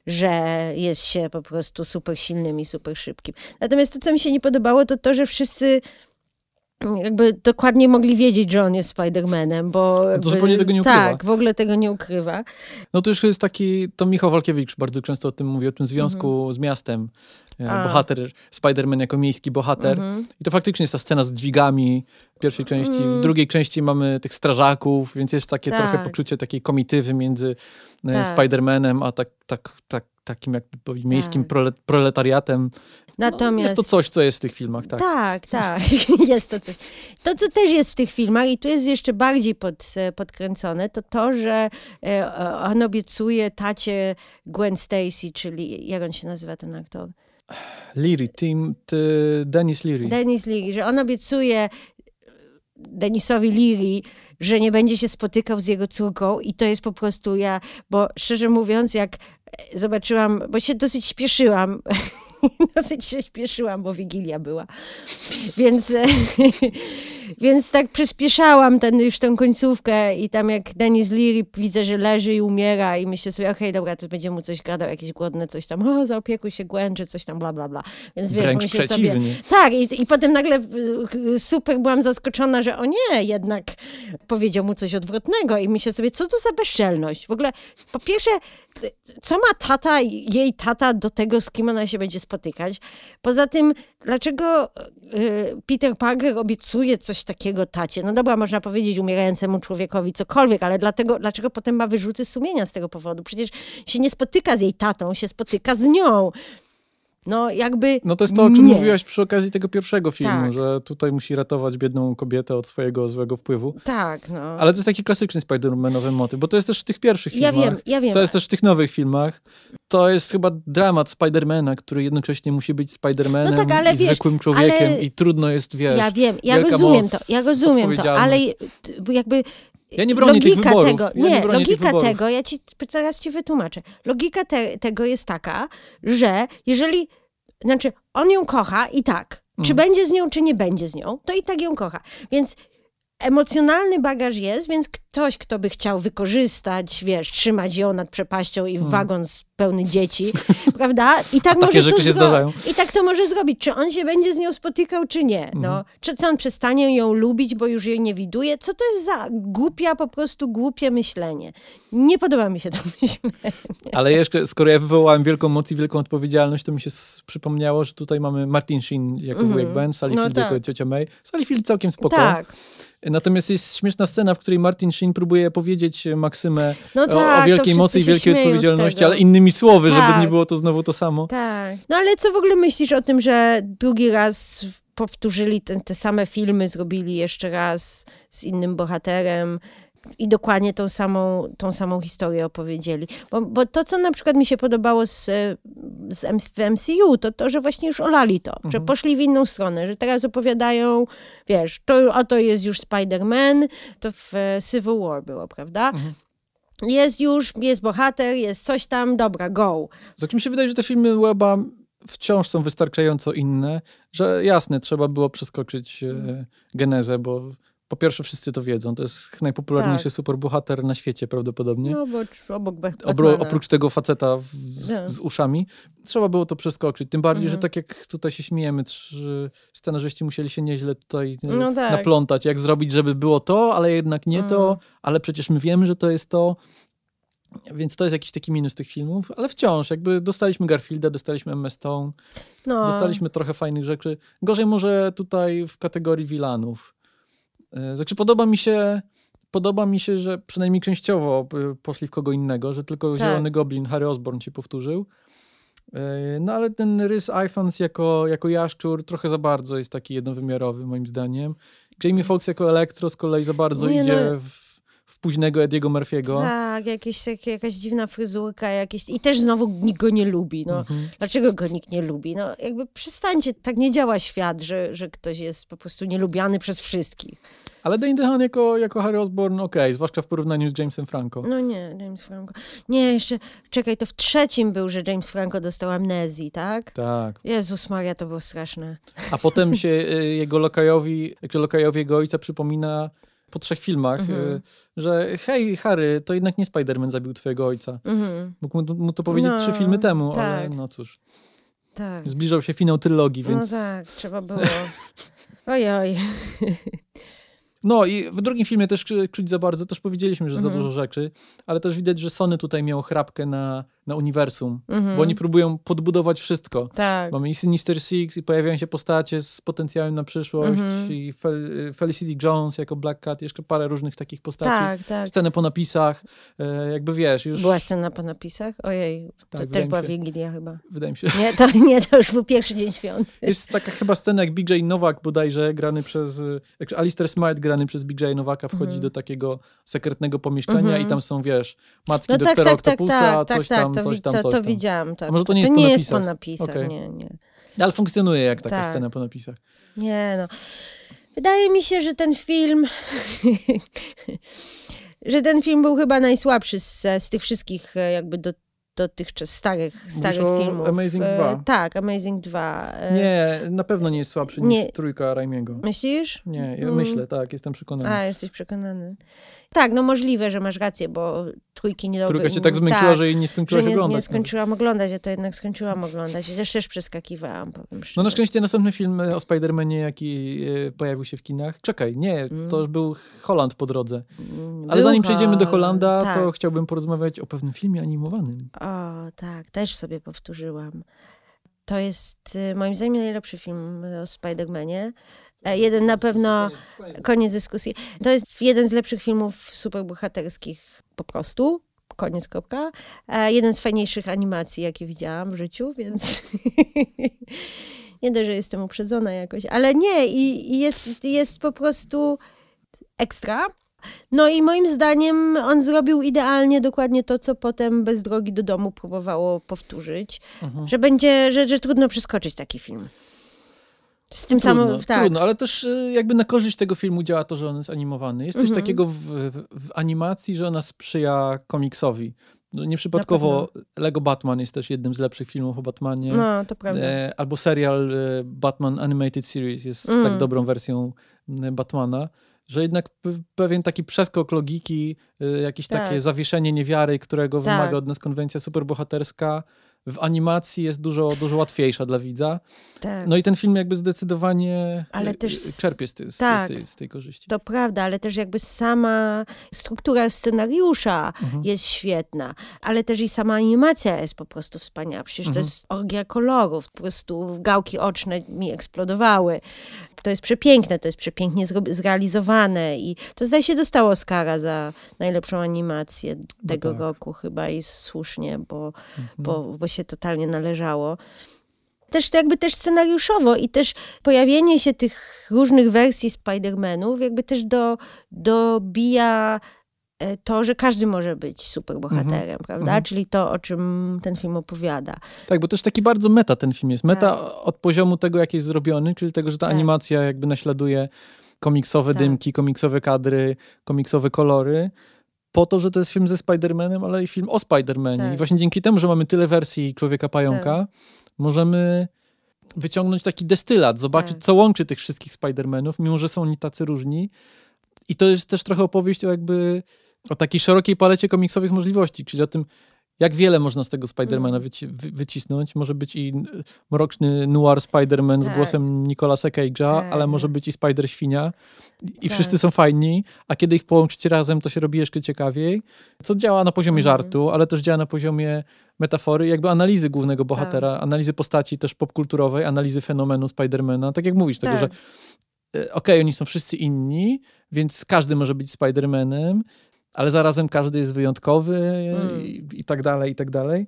że jest się po prostu super silnym i super szybkim. Natomiast to, co mi się nie podobało, to to, że wszyscy jakby dokładnie mogli wiedzieć, że on jest Spider-Manem, bo... jakby- zupełnie tego nie ukrywa. Tak, w ogóle tego nie ukrywa. No to już jest taki, to Michał Walkiewicz bardzo często o tym mówi, o tym związku z miastem. E, Mhm. A. Bohater, Spider-Man jako miejski bohater. Mhm. I to faktycznie jest ta scena z dźwigami w pierwszej części. W drugiej części mamy tych strażaków, więc jest takie Mm. Tak. trochę poczucie takiej komitywy między e, Tak. Spider-Manem, a tak, tak, tak, takim jak miejskim Tak. prole, proletariatem. No, Natomiast... jest to coś, co jest w tych filmach, tak. Tak, tak. jest to coś. To, co też jest w tych filmach i tu jest jeszcze bardziej pod, e, podkręcone, to to, że e, on obiecuje tacie Gwen Stacy, czyli jak on się nazywa ten aktor? Leary, Tim, ty, Dennis Leary. Denis Leary, że on obiecuje Denisowi Leary, że nie będzie się spotykał z jego córką i to jest po prostu ja, bo szczerze mówiąc, jak zobaczyłam, bo się dosyć śpieszyłam, dosyć się śpieszyłam, bo Wigilia była, więc, e, więc tak przyspieszałam ten, już tę końcówkę i tam jak Denis Leary widzę, że leży i umiera i myślę sobie, okej, dobra, to będzie mu coś gadał, jakieś głodne coś tam, o, zaopiekuj się Gwen, czy coś tam, bla, bla, bla. Więc wiesz, Wręcz przeciwnie. Sobie, tak, i, i potem nagle super byłam zaskoczona, że o nie, jednak powiedział mu coś odwrotnego i myślę sobie, co to za bezczelność? W ogóle, po pierwsze, co ma tata, jej tata do tego, z kim ona się będzie spotykać? Poza tym, dlaczego Peter Parker obiecuje coś takiego tacie? No dobra, można powiedzieć umierającemu człowiekowi cokolwiek, ale dlatego, dlaczego potem ma wyrzuty sumienia z tego powodu? Przecież się nie spotyka z jej tatą, się spotyka z nią. No jakby No to jest to, o czym nie. mówiłaś przy okazji tego pierwszego filmu, Tak. że tutaj musi ratować biedną kobietę od swojego złego wpływu. Tak, no. Ale to jest taki klasyczny Spider-Manowy motyw, bo to jest też w tych pierwszych ja filmach. wiem, ja wiem. To jest też w tych nowych filmach. To jest chyba dramat Spidermana, który jednocześnie musi być Spidermanem No tak, ale i wiesz, zwykłym człowiekiem ale- i trudno jest, wiesz... Ja wiem, ja rozumiem to, ja rozumiem to, ale jakby Ja nie bronię tych logika wyborów. tego, ja nie, tych logika tego, ja ci zaraz ci wytłumaczę. Logika te, tego jest taka, że jeżeli, znaczy on ją kocha i tak, czy Mhm. będzie z nią, czy nie będzie z nią, to i tak ją kocha. Więc emocjonalny bagaż jest, więc ktoś, kto by chciał wykorzystać, wiesz, trzymać ją nad przepaścią i w wagon z pełny dzieci, prawda? I tak może to zro-. I tak to może zrobić. Czy on się będzie z nią spotykał, czy nie? No. Mhm. Czy co on przestanie ją lubić, bo już jej nie widuje? Co to jest za głupia, po prostu głupie myślenie? Nie podoba mi się to myślenie. Ale jeszcze, skoro ja wywołałem wielką moc i wielką odpowiedzialność, to mi się przypomniało, że tutaj mamy Martin Sheen jako Mhm. wujek Ben, Sally No Field tak. jako ciocia May. Sally Field całkiem spoko. Tak. Natomiast jest śmieszna scena, w której Martin Sheen próbuje powiedzieć Maksymę No o, tak, o to wielkiej wszyscy mocy i wielkiej odpowiedzialności, ale innymi słowy, żeby Tak. nie było to znowu to samo. Tak. No ale co w ogóle myślisz o tym, że drugi raz powtórzyli te same filmy, zrobili jeszcze raz z innym bohaterem i dokładnie tą samą, tą samą historię opowiedzieli. Bo, bo to, co na przykład mi się podobało z, z MCU, to to, że właśnie już olali to, że poszli w inną stronę, że teraz opowiadają, wiesz, to oto jest już Spider-Man, to w e, Civil War było, prawda? Jest już, jest bohater, jest coś tam, dobra, go. Znaczy mi się wydaje, że te filmy Weba wciąż są wystarczająco inne, że jasne, trzeba było przeskoczyć e, genezę, bo po pierwsze wszyscy to wiedzą, to jest najpopularniejszy Tak. superbohater na świecie prawdopodobnie. No, bo obok Obro, oprócz tego faceta w, z, Tak. z uszami, trzeba było to przeskoczyć. Tym bardziej, Mhm. że tak jak tutaj się śmiejemy, scenarzyści musieli się nieźle tutaj No tak. naplątać, jak zrobić, żeby było to, ale jednak nie to, Mhm. ale przecież my wiemy, że to jest to. Więc to jest jakiś taki minus tych filmów, ale wciąż, jakby dostaliśmy Garfielda, dostaliśmy Emma Stone, no. dostaliśmy trochę fajnych rzeczy. Gorzej może tutaj w kategorii wilanów. E, Znaczy podoba mi się, podoba mi się, że przynajmniej częściowo y, poszli w kogo innego, że tylko Tak. Zielony Goblin, Harry Osborn się powtórzył. E, No ale ten rys Ifans jako, jako jaszczur trochę za bardzo jest taki jednowymiarowy moim zdaniem. Jamie Foxx jako Elektro z kolei za bardzo Nie, idzie no. w, w późnego Ediego Murphy'ego. Tak, jakieś, jak, jakaś dziwna fryzurka, jakieś... i też znowu nikt go nie lubi. No. Mhm. Dlaczego go nikt nie lubi? No jakby przestańcie, tak nie działa świat, że, że ktoś jest po prostu nielubiany przez wszystkich. Ale Dane DeHaan jako, jako Harry Osborn okej, zwłaszcza w porównaniu z Jamesem Franco. No nie, James Franco. Nie, jeszcze, czekaj, to w trzecim był, że James Franco dostał amnezji, tak? Tak. Jezus Maria, to było straszne. A potem się y, jego lokajowi, jakże lokajowi jego ojca przypomina po trzech filmach, Mhm. y, że hej Harry, to jednak nie Spider-Man zabił twojego ojca. Mhm, Mógł mu, mu to powiedzieć No, trzy filmy temu, ale tak. no cóż, tak. zbliżał się finał trylogii, więc... No tak, trzeba było. Ojoj. No i w drugim filmie też czu- czuć za bardzo, też powiedzieliśmy, że za Mhm. dużo rzeczy, ale też widać, że Sony tutaj miał chrapkę na, na uniwersum, Mhm. bo oni próbują podbudować wszystko. Tak. Mamy i Sinister Six, i pojawiają się postacie z potencjałem na przyszłość, Mhm. i Fel- Felicity Jones jako Black Cat, jeszcze parę różnych takich postaci. Tak, tak. Scenę po napisach, e, jakby wiesz, już... Była scena po napisach? Ojej, to Tak, też była się. Wigilia chyba. Wydaje mi się. Nie to, nie, to już był pierwszy dzień świąt. Jest taka chyba scena, jak BJ Nowak bodajże, grany przez... Jak Alistair Smite, grany przez BJ Nowaka, wchodzi Mhm. do takiego sekretnego pomieszczenia Mhm. i tam są, wiesz, macki No tak, doktora tak, tak, Octopusa, tak, tak, coś tak, tam, to, coś tam, to, coś to tam. widziałam. Tak. A może to nie jest to po nie napisach? jest po napisach, Okej. nie, nie. Ale funkcjonuje jak taka Tak. scena po napisach. Nie no. Wydaje mi się, że ten film... że ten film był chyba najsłabszy z, z tych wszystkich e, jakby do, dotychczas starych, starych o filmów. Amazing E, 2? Tak, Amazing 2. E, Nie, na pewno nie jest słabszy Nie. niż trójka Raimiego. Myślisz? Nie, ja Mm. myślę, tak, jestem przekonany. A, jesteś przekonany. Tak, no możliwe, że masz rację, bo trójki nie Trójka się tak zmęczyła, że jej nie skończyła że nie, oglądać. nie nawet. skończyłam oglądać, ja to jednak skończyłam oglądać. Też też przeskakiwałam, powiem szczerze. No na szczęście następny film o Spider-Manie, jaki e, pojawił się w kinach. Czekaj, nie, to już był Holland po drodze. Mm, Ale zanim przejdziemy do Hol- Hollanda, tak. to chciałbym porozmawiać o pewnym filmie animowanym. O, tak, też sobie powtórzyłam. To jest y, moim zdaniem najlepszy film o Spider-Manie. E, Jeden na pewno, koniec dyskusji. To jest jeden z lepszych filmów superbohaterskich po prostu. koniec, kropka. E, jeden z fajniejszych animacji, jakie widziałam w życiu, więc nie dość, że jestem uprzedzona jakoś, ale nie, i, i jest, jest po prostu ekstra. No i moim zdaniem on zrobił idealnie dokładnie to, co potem bez drogi do domu próbowało powtórzyć, Mhm. że będzie, że, że trudno przeskoczyć taki film. Z tym Trudno, samym, tak. trudno, ale też y, jakby na korzyść tego filmu działa to, że on jest animowany. Jest coś Mhm. takiego w, w, w animacji, że ona sprzyja komiksowi. No, nieprzypadkowo Lego Batman jest też jednym z lepszych filmów o Batmanie. No, to prawda. E, albo serial e, Batman Animated Series jest Mm. tak dobrą wersją e, Batmana, że jednak pewien taki przeskok logiki, jakieś Tak. takie zawieszenie niewiary, którego Tak. wymaga od nas konwencja superbohaterska, w animacji jest dużo, dużo łatwiejsza dla widza. tak. No i ten film jakby zdecydowanie Ale e, też e, czerpie z, tej- z, tak. z, tej, z tej korzyści. To prawda, ale też jakby sama struktura scenariusza Mhm. jest świetna, ale też i sama animacja jest po prostu wspaniała. Przecież Mhm. to jest orgia kolorów, po prostu gałki oczne mi eksplodowały. To jest przepiękne, to jest przepięknie zrealizowane i to zdaje się dostało Oscara za najlepszą animację tego tak. roku chyba i słusznie, bo, Mhm. bo, bo się totalnie należało też jakby też scenariuszowo i też pojawienie się tych różnych wersji Spider-Manów jakby też do, dobija to, że każdy może być superbohaterem, prawda? mhm. Czyli to, o czym ten film opowiada. Tak, bo też taki bardzo meta ten film jest. Meta Tak. od poziomu tego, jak jest zrobiony, czyli tego, że ta Tak. animacja jakby naśladuje komiksowe Tak. dymki, komiksowe kadry, komiksowe kolory. Po to, że to jest film ze Spider-Manem, ale i film o Spider-Manie. Tak. I właśnie dzięki temu, że mamy tyle wersji Człowieka Pająka, możemy wyciągnąć taki destylat, zobaczyć, Tak. co łączy tych wszystkich Spider-Manów, mimo że są oni tacy różni. I to jest też trochę opowieść o jakby o takiej szerokiej palecie komiksowych możliwości, czyli o tym, jak wiele można z tego Spidermana Mm. wyci- wy- wycisnąć. Może być i mroczny noir Spider-Man z Tak. głosem Nicolasa Cage'a, Tak. ale może być i Spider-Świnia. I Tak. wszyscy są fajni, a kiedy ich połączycie razem, to się robi jeszcze ciekawiej. Co działa na poziomie Mhm. żartu, ale też działa na poziomie metafory, jakby analizy głównego bohatera, Tak. analizy postaci też popkulturowej, analizy fenomenu Spidermana. Tak jak mówisz, tego, że Tak. e, okej, oni są wszyscy inni, więc każdy może być Spider-Manem, ale zarazem każdy jest wyjątkowy Mm. i, i tak dalej, i tak dalej.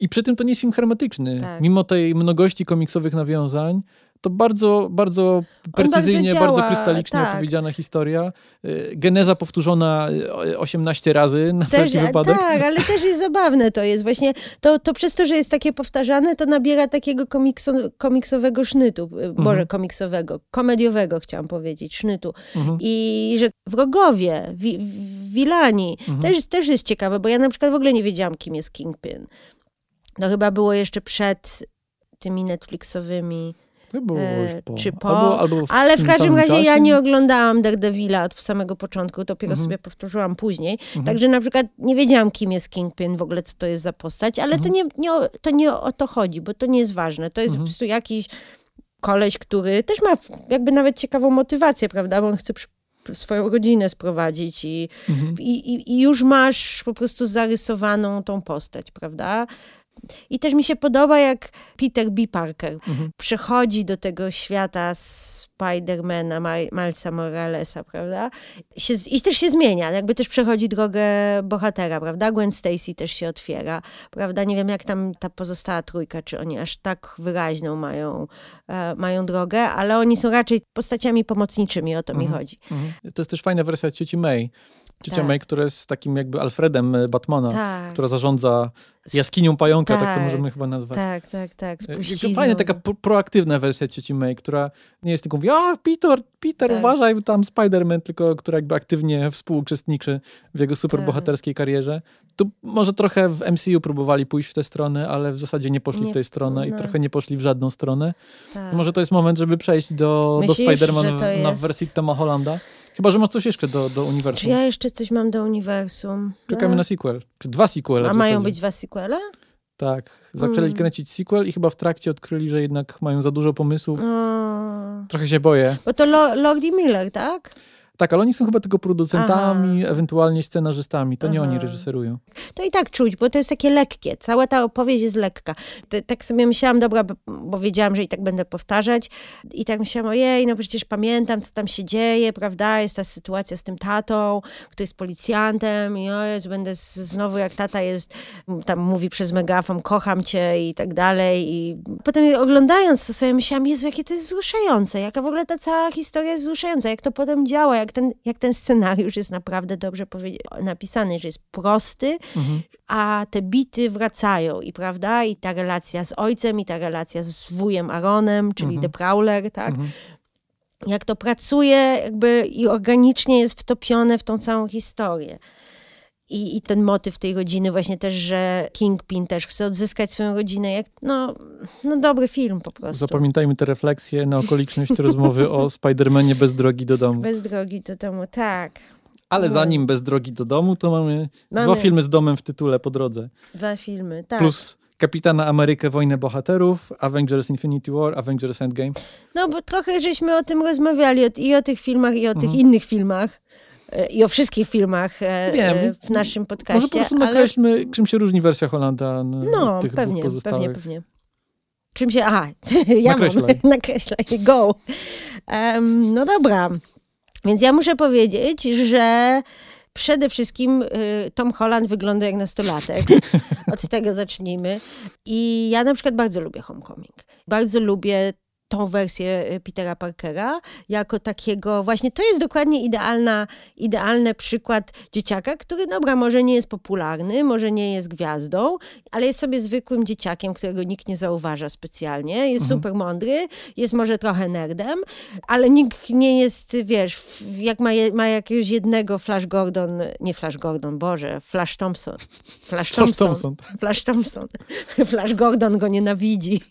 I przy tym to nie jest film hermetyczny. Tak. Mimo tej mnogości komiksowych nawiązań, to bardzo, bardzo precyzyjnie, bardzo bardzo, działa, krystalicznie tak. opowiedziana historia. Y, Geneza powtórzona y, 18 razy na Też, wszelki wypadek. tak, ale też jest zabawne to jest. Właśnie to, to przez to, że jest takie powtarzane, to nabiera takiego komikso, komiksowego sznytu. Mhm. Boże, komiksowego, komediowego chciałam powiedzieć, sznytu. Mhm. I że wrogowie, wi, wilani, Mhm. też, też jest ciekawe, bo ja na przykład w ogóle nie wiedziałam, kim jest Kingpin. To chyba było jeszcze przed tymi Netflixowymi było E, po. czy po, Albo, albo w Ale w każdym razie ja czasie. nie oglądałam Daredevila od samego początku, dopiero Mhm. sobie powtórzyłam później. Mhm. Także na przykład nie wiedziałam, kim jest Kingpin, w ogóle co to jest za postać, ale to, Mhm. nie, nie, o- to nie o to chodzi, bo to nie jest ważne. To jest Mhm. po prostu jakiś koleś, który też ma jakby nawet ciekawą motywację, prawda, bo on chce przy, swoją rodzinę sprowadzić i, Mhm. i, i, i już masz po prostu zarysowaną tą postać, prawda? I też mi się podoba, jak Peter B. Parker Mhm. przechodzi do tego świata Spidermana, Ma- Milesa Moralesa, prawda? Się, I też się zmienia, jakby też przechodzi drogę bohatera, prawda? Gwen Stacy też się otwiera, prawda? Nie wiem, jak tam ta pozostała trójka, czy oni aż tak wyraźną mają, e, mają drogę, ale oni są raczej postaciami pomocniczymi, o to mi Mhm. chodzi. Mhm. To jest też fajna wersja cioci May. Ciocia Tak. May, która jest takim jakby Alfredem e, Batmana, Tak, która zarządza jaskinią pająka, tak, to Tak. możemy chyba nazwać. tak, tak, tak. E, Spuścizną. Fajna taka pro- proaktywna wersja cioci May, która nie jest tylko mówi, a Peter, Peter, Tak. uważaj, tam Spider-Man, tylko która jakby aktywnie współuczestniczy w jego superbohaterskiej karierze. Tu może trochę w MCU próbowali pójść w tę stronę, ale w zasadzie nie poszli Nie, w tę stronę i no. trochę nie poszli w żadną stronę. tak. Może to jest moment, żeby przejść do, do Spider-Man to w- na jest- wersji Toma Hollanda. Chyba, że masz coś jeszcze do, do Czy uniwersum. ja jeszcze coś mam do uniwersum? Czekamy No. na sequel. Czy dwa sequele A mają być dwa sequele? Tak. Zaczęli Mm. kręcić sequel i chyba w trakcie odkryli, że jednak mają za dużo pomysłów. O, Trochę się boję. bo to Lo- Lord Miller, tak? Tak, ale oni są chyba tylko producentami, Aha. ewentualnie scenarzystami. To nie Aha. oni reżyserują. To i tak czuć, bo to jest takie lekkie. Cała ta opowieść jest lekka. Tak sobie myślałam, dobra, bo- wiedziałam, że i tak będę powtarzać. I tak myślałam, ojej, no przecież pamiętam, co tam się dzieje, prawda? Jest ta sytuacja z tym tatą, który jest policjantem i o Jezu, będę z- znowu jak tata jest, tam mówi przez megafon, kocham cię i tak dalej. I potem oglądając to sobie myślałam, Jezu, jakie to jest wzruszające, jaka w ogóle ta cała historia jest wzruszająca, jak to potem działa, jak ten, jak ten scenariusz jest naprawdę dobrze napisany, że jest prosty, a te bity wracają i prawda, i ta relacja z ojcem, i ta relacja z wujem Aaronem, czyli The Prowler, tak? Jak to pracuje jakby i organicznie jest wtopione w tą całą historię. I, I ten motyw tej rodziny właśnie też, że Kingpin też chce odzyskać swoją rodzinę. Jak, no, no dobry film po prostu. Zapamiętajmy te refleksje na okoliczność rozmowy o Spidermanie bez drogi do domu. Bez drogi do domu, tak. Ale No. zanim bez drogi do domu, to mamy, Mamy- dwa filmy z domem w tytule po drodze. Dwa filmy, tak. Plus Kapitana Amerykę Wojnę Bohaterów, Avengers Infinity War, Avengers Endgame. No bo trochę żeśmy o tym rozmawiali i o tych filmach, i o Mhm. tych innych filmach. I o wszystkich filmach e, Wiem. e, w naszym Może podcaście. po prostu ale... nakreślmy, czym się różni wersja Holanda No, tych pewnie, dwóch pozostałych. pewnie, pewnie. Czym się... Aha, ja Nakreślaj. mam. Nakreślaj, go. Em, no dobra. Więc ja muszę powiedzieć, że przede wszystkim y, Tom Holland wygląda jak nastolatek. Od tego zacznijmy. I ja na przykład bardzo lubię Homecoming. Bardzo lubię tą wersję y, Petera Parkera jako takiego, właśnie to jest dokładnie idealna, idealny przykład dzieciaka, który, dobra, może nie jest popularny, może nie jest gwiazdą, ale jest sobie zwykłym dzieciakiem, którego nikt nie zauważa specjalnie, jest super mądry, jest może trochę nerdem, ale nikt nie jest, wiesz, jak ma, je, ma jakiegoś jednego Flash Gordon, nie Flash Gordon, Boże, Flash Thompson. Flash Flash Thompson. Thompson. Flash Thompson. Flash Gordon go nienawidzi.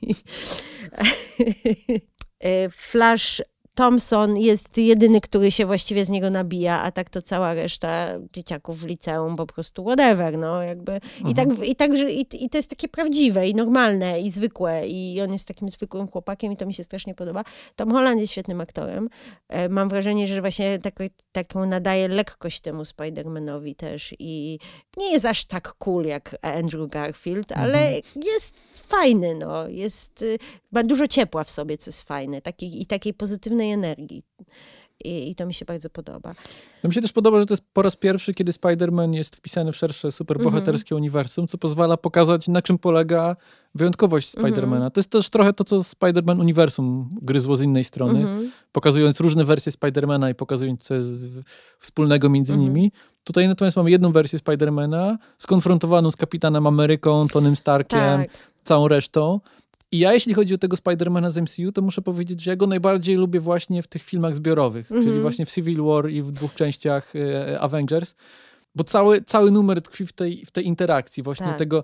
E, Flash Thompson jest jedyny, który się właściwie z niego nabija, a tak to cała reszta dzieciaków w liceum po prostu whatever, no jakby. I, tak, i, tak, że, i, I to jest takie prawdziwe i normalne i zwykłe i on jest takim zwykłym chłopakiem i to mi się strasznie podoba. Tom Holland jest świetnym aktorem. E, Mam wrażenie, że właśnie tako, taką nadaje lekkość temu Spider-Manowi też i nie jest aż tak cool jak Andrew Garfield, ale jest fajny, no. Jest, y, ma dużo ciepła w sobie, co jest fajne, takiej, i takiej pozytywnej energii. I, I to mi się bardzo podoba. No mi się też podoba, że to jest po raz pierwszy, kiedy Spider-Man jest wpisany w szersze superbohaterskie Mhm. uniwersum, co pozwala pokazać, na czym polega wyjątkowość Mhm. Spidermana. To jest też trochę to, co Spider-Man uniwersum gryzło z innej strony, Mhm. pokazując różne wersje Spidermana i pokazując, co jest wspólnego między Mhm. nimi. Tutaj natomiast mamy jedną wersję Spidermana, skonfrontowaną z Kapitanem Ameryką, Tonym Starkiem, Tak. całą resztą. I ja, jeśli chodzi o tego Spidermana z MCU, to muszę powiedzieć, że ja go najbardziej lubię właśnie w tych filmach zbiorowych, czyli Mhm. właśnie w Civil War i w dwóch częściach e, Avengers, bo cały, cały numer tkwi w tej, w tej interakcji, właśnie Tak. tego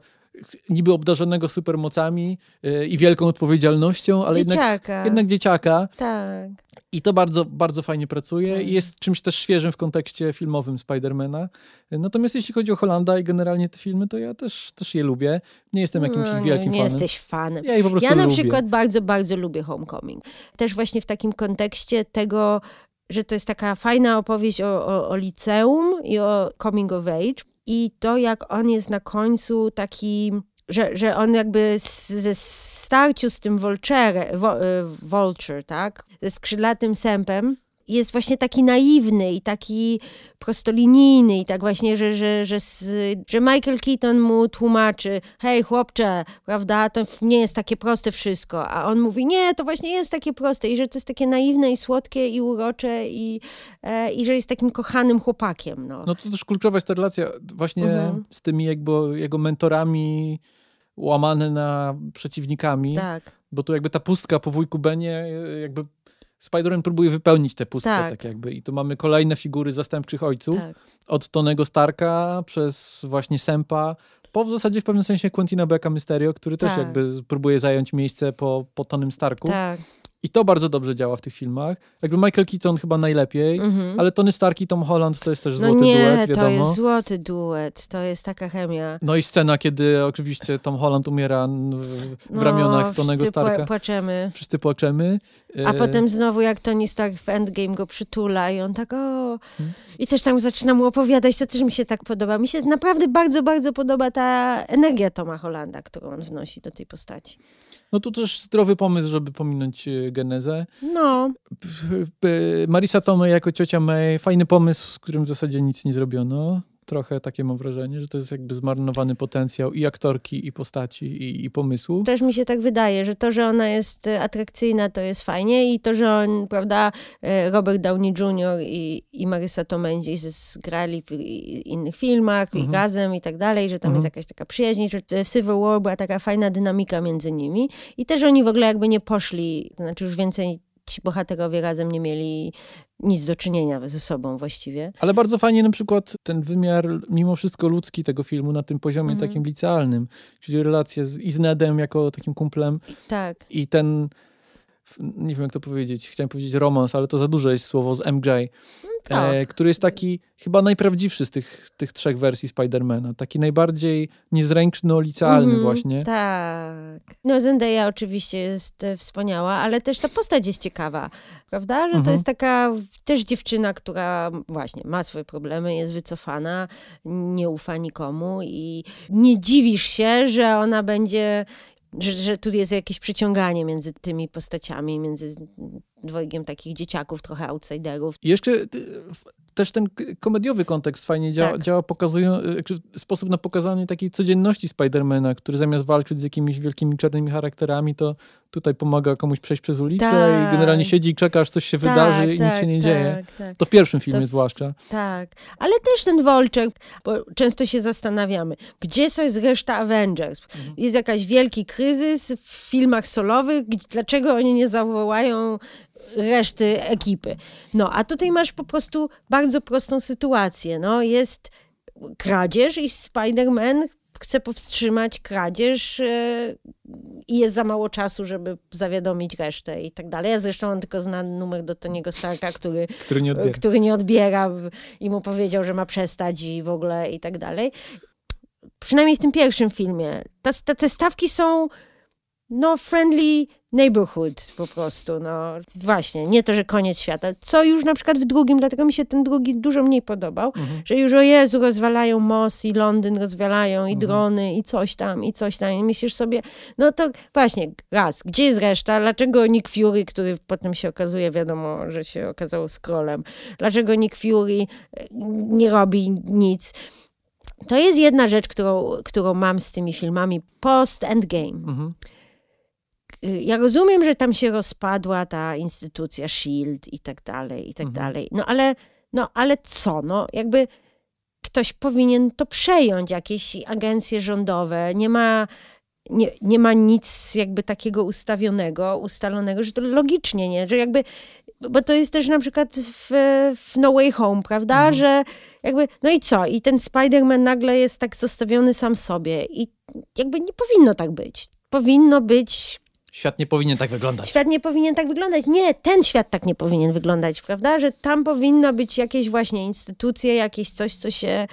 niby obdarzonego supermocami e, i wielką odpowiedzialnością, ale jednak, Dzieciaka. jednak dzieciaka. Tak. I to bardzo, bardzo fajnie pracuje i jest czymś też świeżym w kontekście filmowym Spidermana. Natomiast jeśli chodzi o Hollanda i generalnie te filmy, to ja też, też je lubię. Nie jestem jakimś No, wielkim nie fanem. jesteś fanem. Ja je po prostu Ja na lubię. przykład bardzo, bardzo lubię Homecoming. Też właśnie w takim kontekście tego, że to jest taka fajna opowieść o, o, o liceum i o coming of age. I to, jak on jest na końcu taki, że, że on jakby ze starciu z tym Vulture, y, Vulture, tak? Ze skrzydlatym sępem, jest właśnie taki naiwny i taki prostolinijny i tak właśnie, że, że, że, że Michael Keaton mu tłumaczy, hej chłopcze, prawda, to nie jest takie proste wszystko, a on mówi, nie, to właśnie jest takie proste i że to jest takie naiwne i słodkie i urocze i, e, i że jest takim kochanym chłopakiem, no. No to też kluczowa jest ta relacja właśnie Mhm. z tymi jakby jego mentorami łamane na przeciwnikami, tak, bo tu jakby ta pustka po wujku Benie jakby Spider-Man próbuje wypełnić tę pustkę tak. Tak. jakby i tu mamy kolejne figury zastępczych ojców, tak. od Tonego Starka przez właśnie Sempa, po w zasadzie w pewnym sensie Quentina Becka Mysterio, który też Tak. jakby próbuje zająć miejsce po, po Tonym Starku. tak. I to bardzo dobrze działa w tych filmach. Jakby Michael Keaton chyba najlepiej, ale Tony Stark i Tom Holland to jest też No złoty nie, duet, wiadomo. to jest złoty duet, to jest taka chemia. No i scena, kiedy oczywiście Tom Holland umiera w, No, ramionach Tonego wszyscy Starka. płaczemy. Wszyscy płaczemy. A E, potem znowu jak Tony Stark w Endgame go przytula i on tak o... Hmm. I też tam zaczyna mu opowiadać, to też mi się tak podoba. Mi się naprawdę bardzo, bardzo podoba ta energia Toma Hollanda, którą on wnosi do tej postaci. No tu też zdrowy pomysł, żeby pominąć e, genezę. No, Marisa Tomei jako ciocia May, fajny pomysł, z którym w zasadzie nic nie zrobiono. Trochę takie mam wrażenie, że to jest jakby zmarnowany potencjał i aktorki, i postaci, i, i pomysłu. też mi się tak wydaje, że to, że ona jest e, atrakcyjna, to jest fajnie i to, że on, prawda, e, Robert Downey Jr. i, i Marisa Tomei gdzieś zgrali w innych filmach i razem i tak dalej, że tam jest jakaś taka przyjaźń, że w Civil War była taka fajna dynamika między nimi i też oni w ogóle jakby nie poszli, to znaczy już więcej ci bohaterowie razem nie mieli nic do czynienia ze sobą właściwie. Ale bardzo fajnie na przykład ten wymiar, mimo wszystko ludzki tego filmu na tym poziomie Mhm. takim licealnym, czyli relacje z, i z Nedem jako takim kumplem Tak. i ten, nie wiem jak to powiedzieć, chciałem powiedzieć romans, ale to za duże jest słowo z MJ, tak. e, który jest taki chyba najprawdziwszy z tych, tych trzech wersji Spidermana, taki najbardziej niezręczno-licealny Mhm, właśnie. Tak. No Zendaya oczywiście jest e, wspaniała, ale też ta postać jest ciekawa, prawda? Że to Mhm. jest taka też dziewczyna, która właśnie ma swoje problemy, jest wycofana, nie ufa nikomu i nie dziwisz się, że ona będzie, że, że tu jest jakieś przyciąganie między tymi postaciami, między dwojgiem takich dzieciaków, trochę outsiderów. Jeszcze y, też ten komediowy kontekst fajnie działa, Tak. działa pokazują, jakże sposób na pokazanie takiej codzienności Spidermana, który zamiast walczyć z jakimiś wielkimi czarnymi charakterami, to tutaj pomaga komuś przejść przez ulicę Tak. i generalnie siedzi i czeka, aż coś się wydarzy i nic się nie dzieje. Tak, tak. To w pierwszym filmie w- zwłaszcza. Tak, ale też ten Wolczek, bo często się zastanawiamy, gdzie jest reszta Avengers? Jest jakiś wielki kryzys w filmach solowych, dlaczego oni nie zawołają reszty ekipy? No, a tutaj masz po prostu bardzo prostą sytuację. No, jest kradzież i Spider-Man chce powstrzymać kradzież e, i jest za mało czasu, żeby zawiadomić resztę i tak dalej. Ja zresztą on tylko zna numer do Toniego Starka, który Który nie odbiera. który nie odbiera i mu powiedział, że ma przestać i w ogóle i tak dalej. Przynajmniej w tym pierwszym filmie. Ta, ta, te stawki są no friendly neighborhood po prostu, no właśnie, nie to, że koniec świata. Co już na przykład w drugim, dlatego mi się ten drugi dużo mniej podobał, że już o Jezu, rozwalają most i Londyn rozwalają i drony i coś tam, i coś tam i myślisz sobie, no to właśnie, raz, gdzie jest reszta? Dlaczego Nick Fury, który potem się okazuje, wiadomo, że się okazało scrollem, dlaczego Nick Fury e, nie robi nic? To jest jedna rzecz, którą, którą mam z tymi filmami post-endgame. Mhm. Y, Ja rozumiem, że tam się rozpadła ta instytucja SHIELD i tak dalej, i tak Mhm. dalej. No ale, no ale co? No jakby ktoś powinien to przejąć, jakieś agencje rządowe. Nie ma, nie, nie ma nic jakby takiego ustawionego, ustalonego, że to logicznie, nie? Że jakby, bo to jest też na przykład w, w No Way Home, prawda? Że jakby, no i co? I ten Spider-Man nagle jest tak zostawiony sam sobie i jakby nie powinno tak być. Powinno być Świat nie powinien tak wyglądać. Świat nie powinien tak wyglądać. Nie, ten świat tak nie powinien wyglądać, prawda? Że tam powinno być jakieś właśnie instytucje, jakieś coś, co się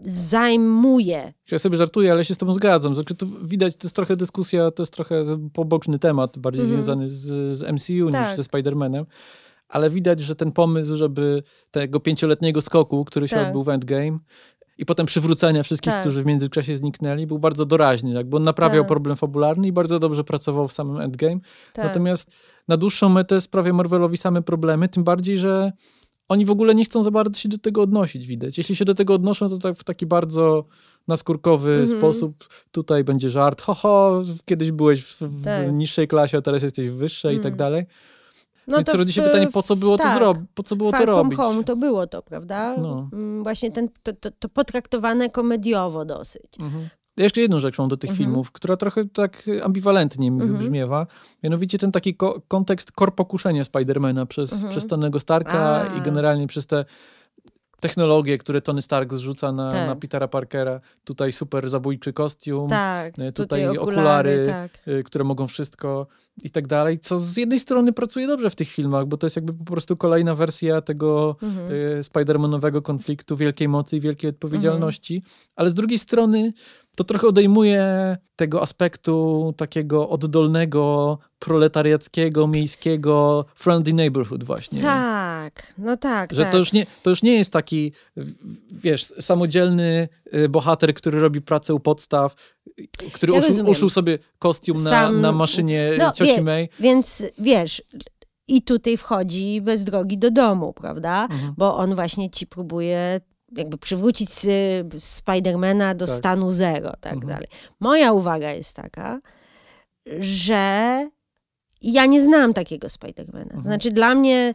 zajmuje. Ja sobie żartuję, ale się z tobą zgadzam. Znaczy, to widać, to jest trochę dyskusja, to jest trochę poboczny temat, bardziej związany z, z MCU. Tak. niż ze Spider-Manem. Ale widać, że ten pomysł, żeby tego pięcioletniego skoku, który się Tak. odbył w Endgame i potem przywrócenia wszystkich, Tak. którzy w międzyczasie zniknęli, był bardzo doraźny, jakby on naprawiał Tak. problem fabularny i bardzo dobrze pracował w samym Endgame. Tak. Natomiast na dłuższą metę sprawia Marvelowi same problemy, tym bardziej, że oni w ogóle nie chcą za bardzo się do tego odnosić, widać. Jeśli się do tego odnoszą, to tak w taki bardzo naskórkowy Mhm. sposób. Tutaj będzie żart, ho, ho kiedyś byłeś w, w Tak. Mhm. niższej klasie, a teraz jesteś w wyższej i tak dalej. No Więc rodzi się w- pytanie, po co było tak. to zrobić? Po co było Far to From robić? Home to było to, prawda? No. Mm, Właśnie ten, to, to, to potraktowane komediowo dosyć. Mhm. Ja jeszcze jedną rzecz mam do tych filmów, która trochę tak ambiwalentnie mi wybrzmiewa. Mianowicie ten taki ko- kontekst korpokuszenia Spidermana przez, przez Tonego Starka A. i generalnie przez te technologie, które Tony Stark zrzuca na, Tak. na Petera Parkera. Tutaj super zabójczy kostium, Tak, y, tutaj, tutaj okulary, okulary, tak. y, które mogą wszystko i tak dalej, co z jednej strony pracuje dobrze w tych filmach, bo to jest jakby po prostu kolejna wersja tego Mhm. y, Spider-Manowego konfliktu wielkiej mocy i wielkiej odpowiedzialności, Mhm. ale z drugiej strony to trochę odejmuje tego aspektu takiego oddolnego, proletariackiego, miejskiego, friendly neighborhood właśnie. Tak, no tak, Że tak. to, już nie, to już nie jest taki, wiesz, samodzielny y, bohater, który robi pracę u podstaw, który Ja uszył, uszył sobie kostium na, Sam- na maszynie No, cioci wie- May. Więc wiesz, i tutaj wchodzi bez drogi do domu, prawda? Mhm. Bo on właśnie ci próbuje jakby przywrócić y, Spidermana do Tak. stanu zero, tak Mhm. dalej. Moja uwaga jest taka, że ja nie znam takiego Spidermana. Mhm. znaczy dla mnie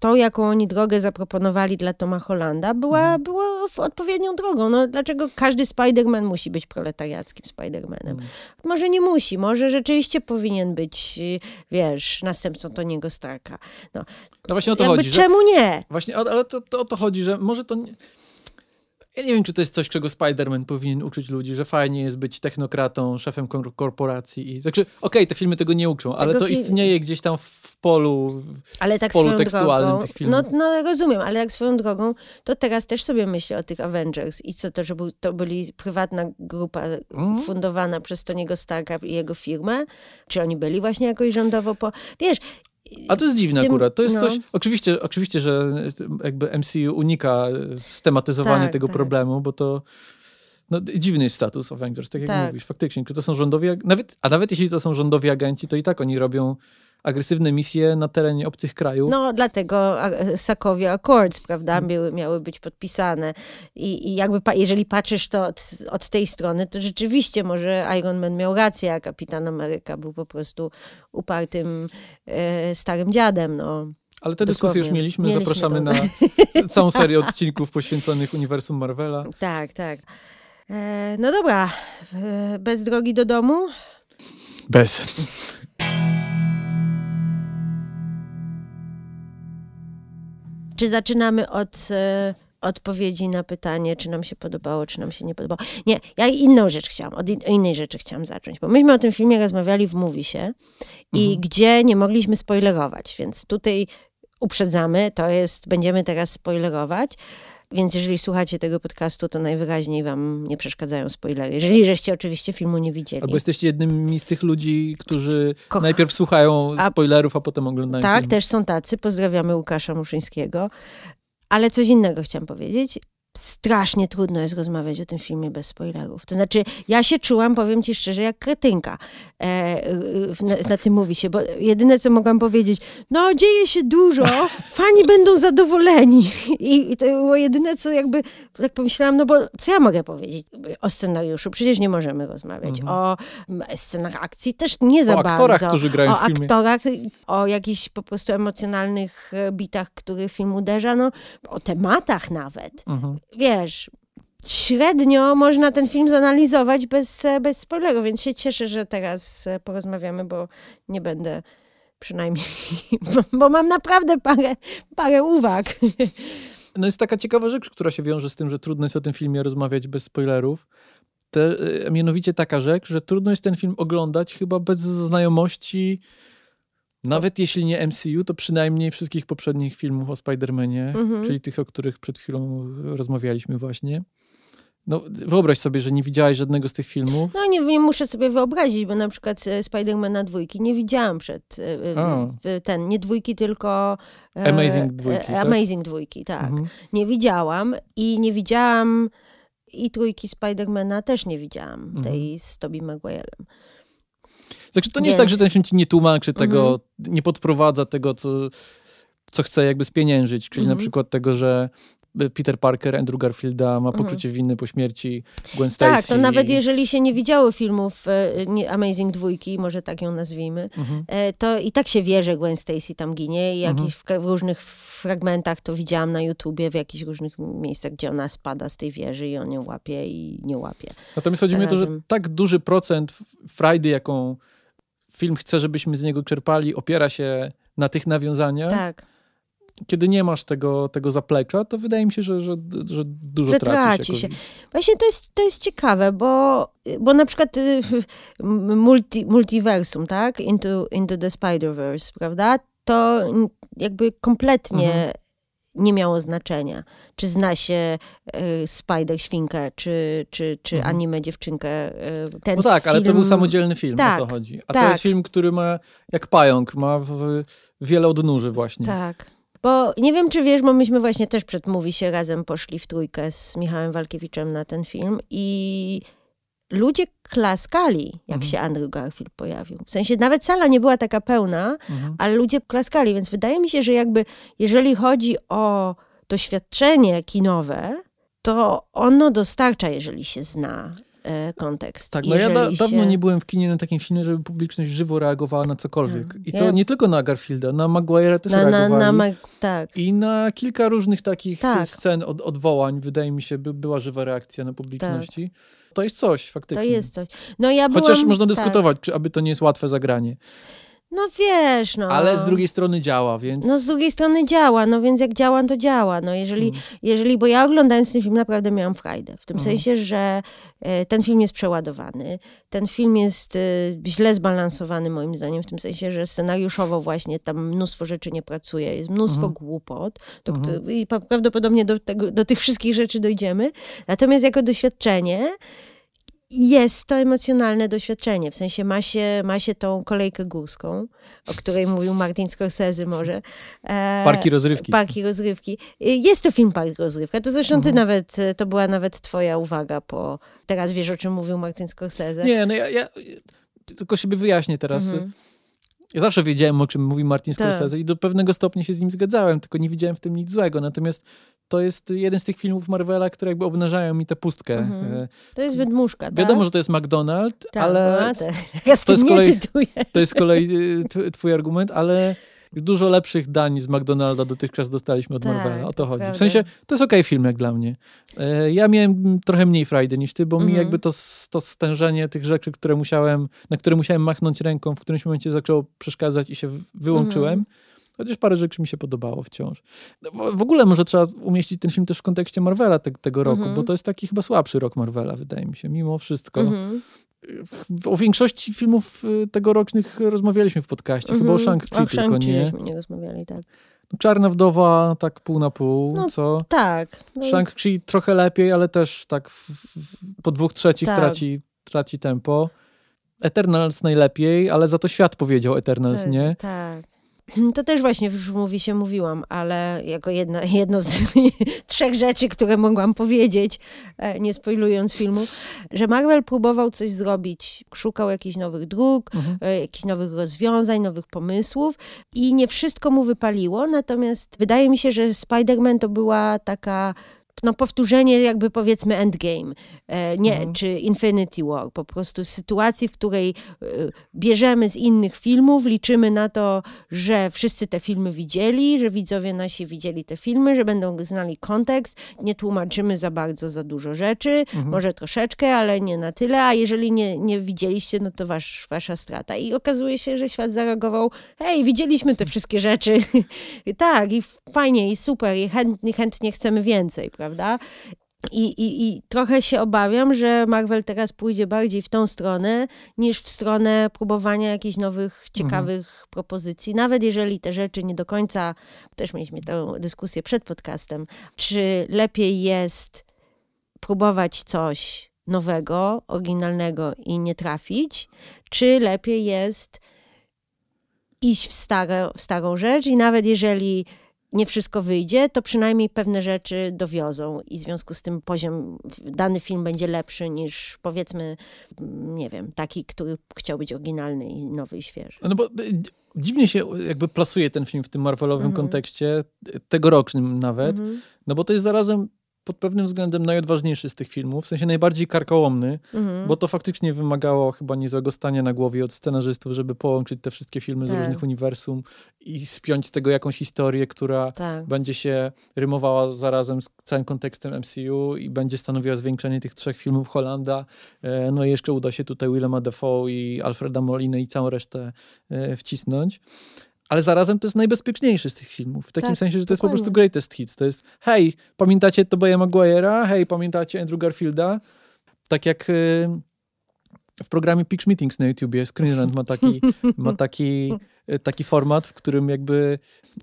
to, jaką oni drogę zaproponowali dla Toma Hollanda, była, Mhm. była w- odpowiednią drogą. No, dlaczego każdy Spiderman musi być proletariackim Spidermanem? Mhm. Może nie musi, może rzeczywiście powinien być, y, wiesz, następcą Toniego Starka. No, No właśnie o to jakby chodzi, że czemu nie? Właśnie, ale to, to o to chodzi, że może to nie... Ja nie wiem, czy to jest coś, czego Spider-Man powinien uczyć ludzi, że fajnie jest być technokratą, szefem kor- korporacji. I, znaczy, okej, te filmy tego nie uczą, ale Tego to istnieje gdzieś tam w polu. Ale tak polu swoją tekstualnym drogą, tych filmów. No, no rozumiem, ale jak swoją drogą, to teraz też sobie myślę o tych Avengers i co to, że był, to byli prywatna grupa Mhm. fundowana przez Toniego Starka i jego firmę? Czy oni byli właśnie jakoś rządowo po... Wiesz, A to jest dziwne tym- akurat. To jest no. coś. Oczywiście, oczywiście, że jakby MCU unika stematyzowania Tak, tego tak. problemu, bo to. No, dziwny jest status Avengers, tak jak Tak. mówisz, faktycznie. To są rządowi, nawet, a nawet jeśli to są rządowi agenci, to i tak oni robią agresywne misje na terenie obcych krajów. No, dlatego a- Sakowie Accords, prawda, Mhm. miały, miały być podpisane. I, i jakby, pa, jeżeli patrzysz to od, od tej strony, to rzeczywiście może Iron Man miał rację, a Kapitan Ameryka był po prostu upartym e, starym dziadem, no. Ale te dyskusje już mieliśmy. Mieliśmy Zapraszamy to. na całą serię odcinków poświęconych uniwersum Marvela. Tak, tak. E, no dobra, e, bez drogi do domu. Bez. Czy zaczynamy od e, odpowiedzi na pytanie, czy nam się podobało, czy nam się nie podobało? Nie, ja inną rzecz chciałam, od in, innej rzeczy chciałam zacząć, bo myśmy o tym filmie rozmawiali w Movisie i Mhm. gdzie nie mogliśmy spoilerować, więc tutaj uprzedzamy, to jest, będziemy teraz spoilerować, więc jeżeli słuchacie tego podcastu, to najwyraźniej wam nie przeszkadzają spoilery, jeżeli żeście oczywiście filmu nie widzieli. Albo jesteście jednymi z tych ludzi, którzy Koch- najpierw słuchają spoilerów, a potem oglądają Tak, film. też są tacy. Pozdrawiamy Łukasza Muszyńskiego. Ale coś innego chciałam powiedzieć. Strasznie trudno jest rozmawiać o tym filmie bez spoilerów. To znaczy, ja się czułam, powiem ci szczerze, jak kretynka. E, e, na, na tym mówi się, bo jedyne, co mogłam powiedzieć, no dzieje się dużo, fani będą zadowoleni. I, I to było jedyne, co jakby, tak pomyślałam, no bo co ja mogę powiedzieć o scenariuszu? Przecież nie możemy rozmawiać. O m, scenach akcji też nie za O aktorach, bardzo. którzy grają o w filmie. aktorach, o jakichś po prostu emocjonalnych e, bitach, które film uderza, no, o tematach nawet. Mhm. Wiesz, średnio można ten film zanalizować bez, e, bez spoilerów, więc się cieszę, że teraz e, porozmawiamy, bo nie będę przynajmniej, bo, bo mam naprawdę parę, parę uwag. No jest taka ciekawa rzecz, która się wiąże z tym, że trudno jest o tym filmie rozmawiać bez spoilerów. Te, e, mianowicie taka rzecz, że trudno jest ten film oglądać chyba bez znajomości, nawet jeśli nie MCU, to przynajmniej wszystkich poprzednich filmów o Spider-Manie, Mhm. czyli tych, o których przed chwilą rozmawialiśmy właśnie. No, wyobraź sobie, że nie widziałeś żadnego z tych filmów. No nie, nie muszę sobie wyobrazić, bo na przykład e, Spidermana dwójki nie widziałam przed e, A. w- ten, nie dwójki, tylko e, Amazing dwójki, e, tak? Amazing dwójki, tak. Mhm. Nie widziałam i nie widziałam i trójki Spidermana też nie widziałam, Mhm. tej z Tobey Maguire'em. Także to nie jest tak, że Więc- Mhm. ten film ci nie tłumaczy tego, nie podprowadza tego, co, co chce jakby spieniężyć, czyli na Mhm. przykład tego, że Peter Parker, Andrew Garfielda ma Mhm. poczucie winy po śmierci Gwen Stacy. Tak, to nawet jeżeli się nie widziało filmów e, Amazing dwójki, może tak ją nazwijmy, Mhm. e, to i tak się wie, że Gwen Stacy tam ginie i Mhm. w, w różnych fragmentach to widziałam na YouTubie, w jakichś różnych miejscach, gdzie ona spada z tej wieży i on ją łapie i nie łapie. Natomiast chodzi mi o to, że tak duży procent frajdy, jaką film chce, żebyśmy z niego czerpali, opiera się na tych nawiązaniach, Tak. kiedy nie masz tego, tego zaplecza, to wydaje mi się, że, że, że dużo Że tracisz. traci się. Właśnie to jest, to jest ciekawe, bo, bo na przykład y, multi, multiversum, tak? Into, into the Spider-Verse, prawda? To jakby kompletnie Mhm. Nie miało znaczenia. Czy zna się y, Spider-Świnkę, czy, czy, czy Mhm. anime dziewczynkę. Y, ten No tak, ale to film- był samodzielny film, Tak, o to chodzi. A to tak. jest film, który ma, jak pająk, ma w, wiele odnóży właśnie. Tak. Bo nie wiem, czy wiesz, bo myśmy właśnie też przed Mówi się razem poszli w trójkę z Michałem Walkiewiczem na ten film i ludzie klaskali, jak Mhm. się Andrew Garfield pojawił. W sensie nawet sala nie była taka pełna, Mhm. ale ludzie klaskali, więc wydaje mi się, że jakby jeżeli chodzi o doświadczenie kinowe, to ono dostarcza, jeżeli się zna kontekst. Tak, no ja da, dawno się... nie byłem w kinie na takim filmie, żeby publiczność żywo reagowała na cokolwiek. I to Ja- nie tylko na Garfielda, na Maguire'a też na, na, reagowali. na, mag- tak. I na kilka różnych takich Tak. scen od, odwołań, wydaje mi się, by, była żywa reakcja na publiczności. To jest coś To faktycznie. jest coś. No ja Chociaż byłam, można tak. dyskutować, czy aby to nie jest łatwe zagranie. No wiesz, no. Ale z drugiej strony działa, więc... No z drugiej strony działa, no więc jak działa, to działa. No jeżeli, Mhm. jeżeli bo ja oglądając ten film naprawdę miałam frajdę. W tym Mhm. sensie, że e, ten film jest przeładowany. Ten film jest e, źle zbalansowany moim zdaniem, w tym sensie, że scenariuszowo właśnie tam mnóstwo rzeczy nie pracuje. Jest mnóstwo Mhm. głupot. Do, Mhm. I prawdopodobnie do, tego, do tych wszystkich rzeczy dojdziemy. Natomiast jako doświadczenie jest to emocjonalne doświadczenie. W sensie ma się, ma się tą kolejkę górską, o której mówił Martin Scorsese może. E, Parki rozrywki. Parki rozrywki. Y, Jest to film Park Rozrywka. To zresztą ty Mhm. nawet, y, to była nawet twoja uwaga po... Teraz wiesz, o czym mówił Martin Scorsese. Nie, no ja, ja tylko sobie wyjaśnię teraz. Mhm. Ja zawsze wiedziałem, o czym mówi Martin Tak. Scorsese i do pewnego stopnia się z nim zgadzałem, tylko nie widziałem w tym nic złego. Natomiast to jest jeden z tych filmów Marvela, które jakby obnażają mi tę pustkę. Mhm. E, To jest wydmuszka, tak? Wiadomo, że to jest McDonald's, tak, ale a, te- Ja z to jest cytuję. to jest kolei tw- twój argument, ale dużo lepszych dań z McDonalda dotychczas dostaliśmy od Tak, Marvela. O to to chodzi. prawda. W sensie, to jest okej film jak dla mnie. E, Ja miałem trochę mniej frajdy niż ty, bo mi Mhm. jakby to, to stężenie tych rzeczy, które musiałem, na które musiałem machnąć ręką, w którymś momencie zaczęło przeszkadzać i się wyłączyłem. Mhm. Chociaż parę rzeczy mi się podobało wciąż. No, w- ogóle może trzeba umieścić ten film też w kontekście Marvela te, tego roku, Mhm. bo to jest taki chyba słabszy rok Marvela, wydaje mi się, mimo wszystko. Mhm. W- O większości filmów y, tegorocznych rozmawialiśmy w podcaście, chyba o Mhm. Shang-Chi O tylko, nie? nie rozmawiali, tak. Czarna Wdowa tak pół na pół, No, co? Tak. No, Shang-Chi trochę lepiej, ale też tak w, w, po dwóch trzecich Tak. traci, traci tempo. Eternals najlepiej, ale za to świat powiedział Eternals, tak, nie? Tak. To też właśnie już mówi się mówiłam, ale jako jedna, jedno z trzech rzeczy, które mogłam powiedzieć, e, nie spoilując filmu, że Marvel próbował coś zrobić, szukał jakichś nowych dróg, Mhm. e, jakichś nowych rozwiązań, nowych pomysłów i nie wszystko mu wypaliło, natomiast wydaje mi się, że Spider-Man to była taka no, powtórzenie jakby powiedzmy Endgame, e, nie, Mhm. czy Infinity War, po prostu sytuacji, w której e, bierzemy z innych filmów, liczymy na to, że wszyscy te filmy widzieli, że widzowie nasi widzieli te filmy, że będą znali kontekst, nie tłumaczymy za bardzo za dużo rzeczy, Mhm. może troszeczkę, ale nie na tyle, a jeżeli nie, nie widzieliście, no to wasz, wasza strata. I okazuje się, że świat zareagował, hej, widzieliśmy te wszystkie rzeczy, tak, i fajnie, i super, i chętnie, chętnie chcemy więcej, prawda? I, i, I trochę się obawiam, że Marvel teraz pójdzie bardziej w tą stronę, niż w stronę próbowania jakichś nowych, ciekawych propozycji. Nawet jeżeli te rzeczy nie do końca, też mieliśmy tę dyskusję przed podcastem, czy lepiej jest próbować coś nowego, oryginalnego i nie trafić, czy lepiej jest iść w, stare, w starą rzecz i nawet jeżeli nie wszystko wyjdzie, to przynajmniej pewne rzeczy dowiozą i w związku z tym poziom, dany film będzie lepszy niż powiedzmy, mm, nie wiem, taki, który chciał być oryginalny i nowy i świeży. No bo dzi- dziwnie się jakby plasuje ten film w tym Marvelowym Mhm. kontekście, y, tegorocznym nawet, Mhm. no bo to jest zarazem pod pewnym względem najodważniejszy z tych filmów, w sensie najbardziej karkołomny, Mhm. bo to faktycznie wymagało chyba niezłego stania na głowie od scenarzystów, żeby połączyć te wszystkie filmy z Tak. różnych uniwersum i spiąć z tego jakąś historię, która tak. będzie się rymowała zarazem z całym kontekstem MCU i będzie stanowiła zwieńczenie tych trzech filmów Holanda. E, No i jeszcze uda się tutaj Willema Dafoe i Alfreda Molina i całą resztę e, wcisnąć. Ale zarazem to jest najbezpieczniejszy z tych filmów. W takim Tak, sensie, że to jest po prostu greatest hits. To jest, hej, pamiętacie Tobeya Maguire'a? Hej, pamiętacie Andrew Garfielda? Tak jak y, w programie Pitch Meetings na YouTubie Screen Rant ma taki, ma taki, y, taki format, w którym jakby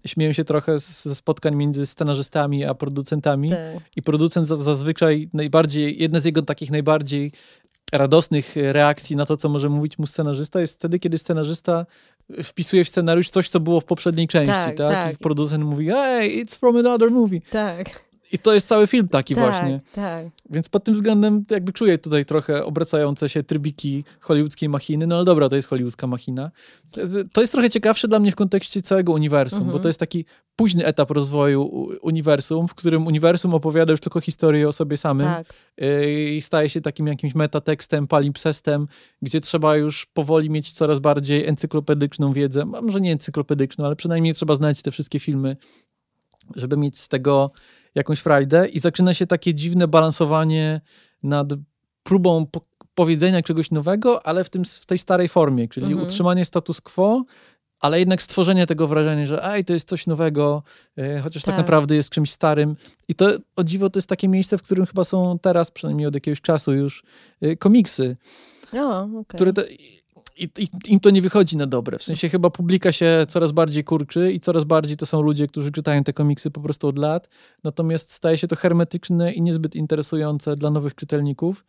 śmieją się trochę ze spotkań między scenarzystami a producentami. Tak. I producent za- zazwyczaj najbardziej, jedna z jego takich najbardziej radosnych reakcji na to, co może mówić mu scenarzysta, jest wtedy, kiedy scenarzysta wpisuje w scenariusz coś, co było w poprzedniej części, tak? Tak, tak. I producent mówi, hey, it's from another movie. Tak, I to jest cały film taki tak, właśnie. tak. Więc pod tym względem jakby czuję tutaj trochę obracające się trybiki hollywoodzkiej machiny, no ale dobra, to jest hollywoodzka machina. To jest trochę ciekawsze dla mnie w kontekście całego uniwersum, Mhm. bo to jest taki późny etap rozwoju uniwersum, w którym uniwersum opowiada już tylko historię o sobie samym tak. yy, i staje się takim jakimś metatekstem, palimpsestem, gdzie trzeba już powoli mieć coraz bardziej encyklopedyczną wiedzę, może nie encyklopedyczną, ale przynajmniej trzeba znać te wszystkie filmy, żeby mieć z tego jakąś frajdę i zaczyna się takie dziwne balansowanie nad próbą po powiedzenia czegoś nowego, ale w, tym, w tej starej formie, czyli Mhm. utrzymanie status quo, ale jednak stworzenie tego wrażenia, że ej, to jest coś nowego, e, chociaż tak. Tak. naprawdę jest czymś starym. I to, o dziwo, to jest takie miejsce, w którym chyba są teraz, przynajmniej od jakiegoś czasu już, e, komiksy, O, okej. które to, i, i, im to nie wychodzi na dobre. W sensie chyba publika się coraz bardziej kurczy i coraz bardziej to są ludzie, którzy czytają te komiksy po prostu od lat, natomiast staje się to hermetyczne i niezbyt interesujące dla nowych czytelników.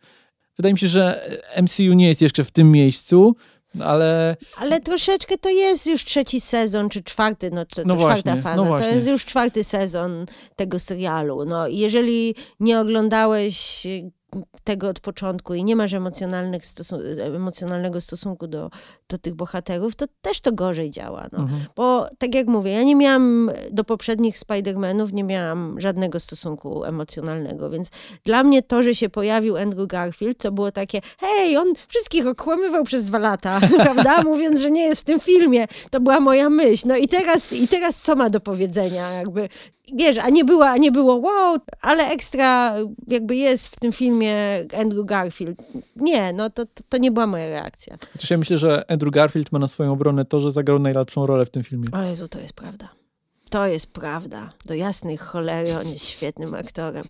Wydaje mi się, że MCU nie jest jeszcze w tym miejscu, ale Ale troszeczkę to jest już trzeci sezon, czy czwarty, no, to, No czwarta właśnie, faza. no to właśnie. jest już czwarty sezon tego serialu. No, jeżeli nie oglądałeś tego od początku i nie masz emocjonalnych stosun- emocjonalnego stosunku do, do tych bohaterów, to też to gorzej działa. No. mhm. Bo tak jak mówię, ja nie miałam do poprzednich Spider-Manów, nie miałam żadnego stosunku emocjonalnego, więc dla mnie to, że się pojawił Andrew Garfield, to było takie, hej, on wszystkich okłamywał przez dwa lata, prawda, mówiąc, że nie jest w tym filmie. To była moja myśl. No i teraz, i teraz co ma do powiedzenia, jakby, wiesz, a nie, była, a nie było, wow, ale ekstra jakby jest w tym filmie Andrew Garfield. Nie, no to, to, to nie była moja reakcja. Chociaż ja myślę, że Andrew Garfield ma na swoją obronę to, że zagrał najlepszą rolę w tym filmie. O Jezu, to jest prawda. To jest prawda. Do jasnej cholery on jest świetnym aktorem.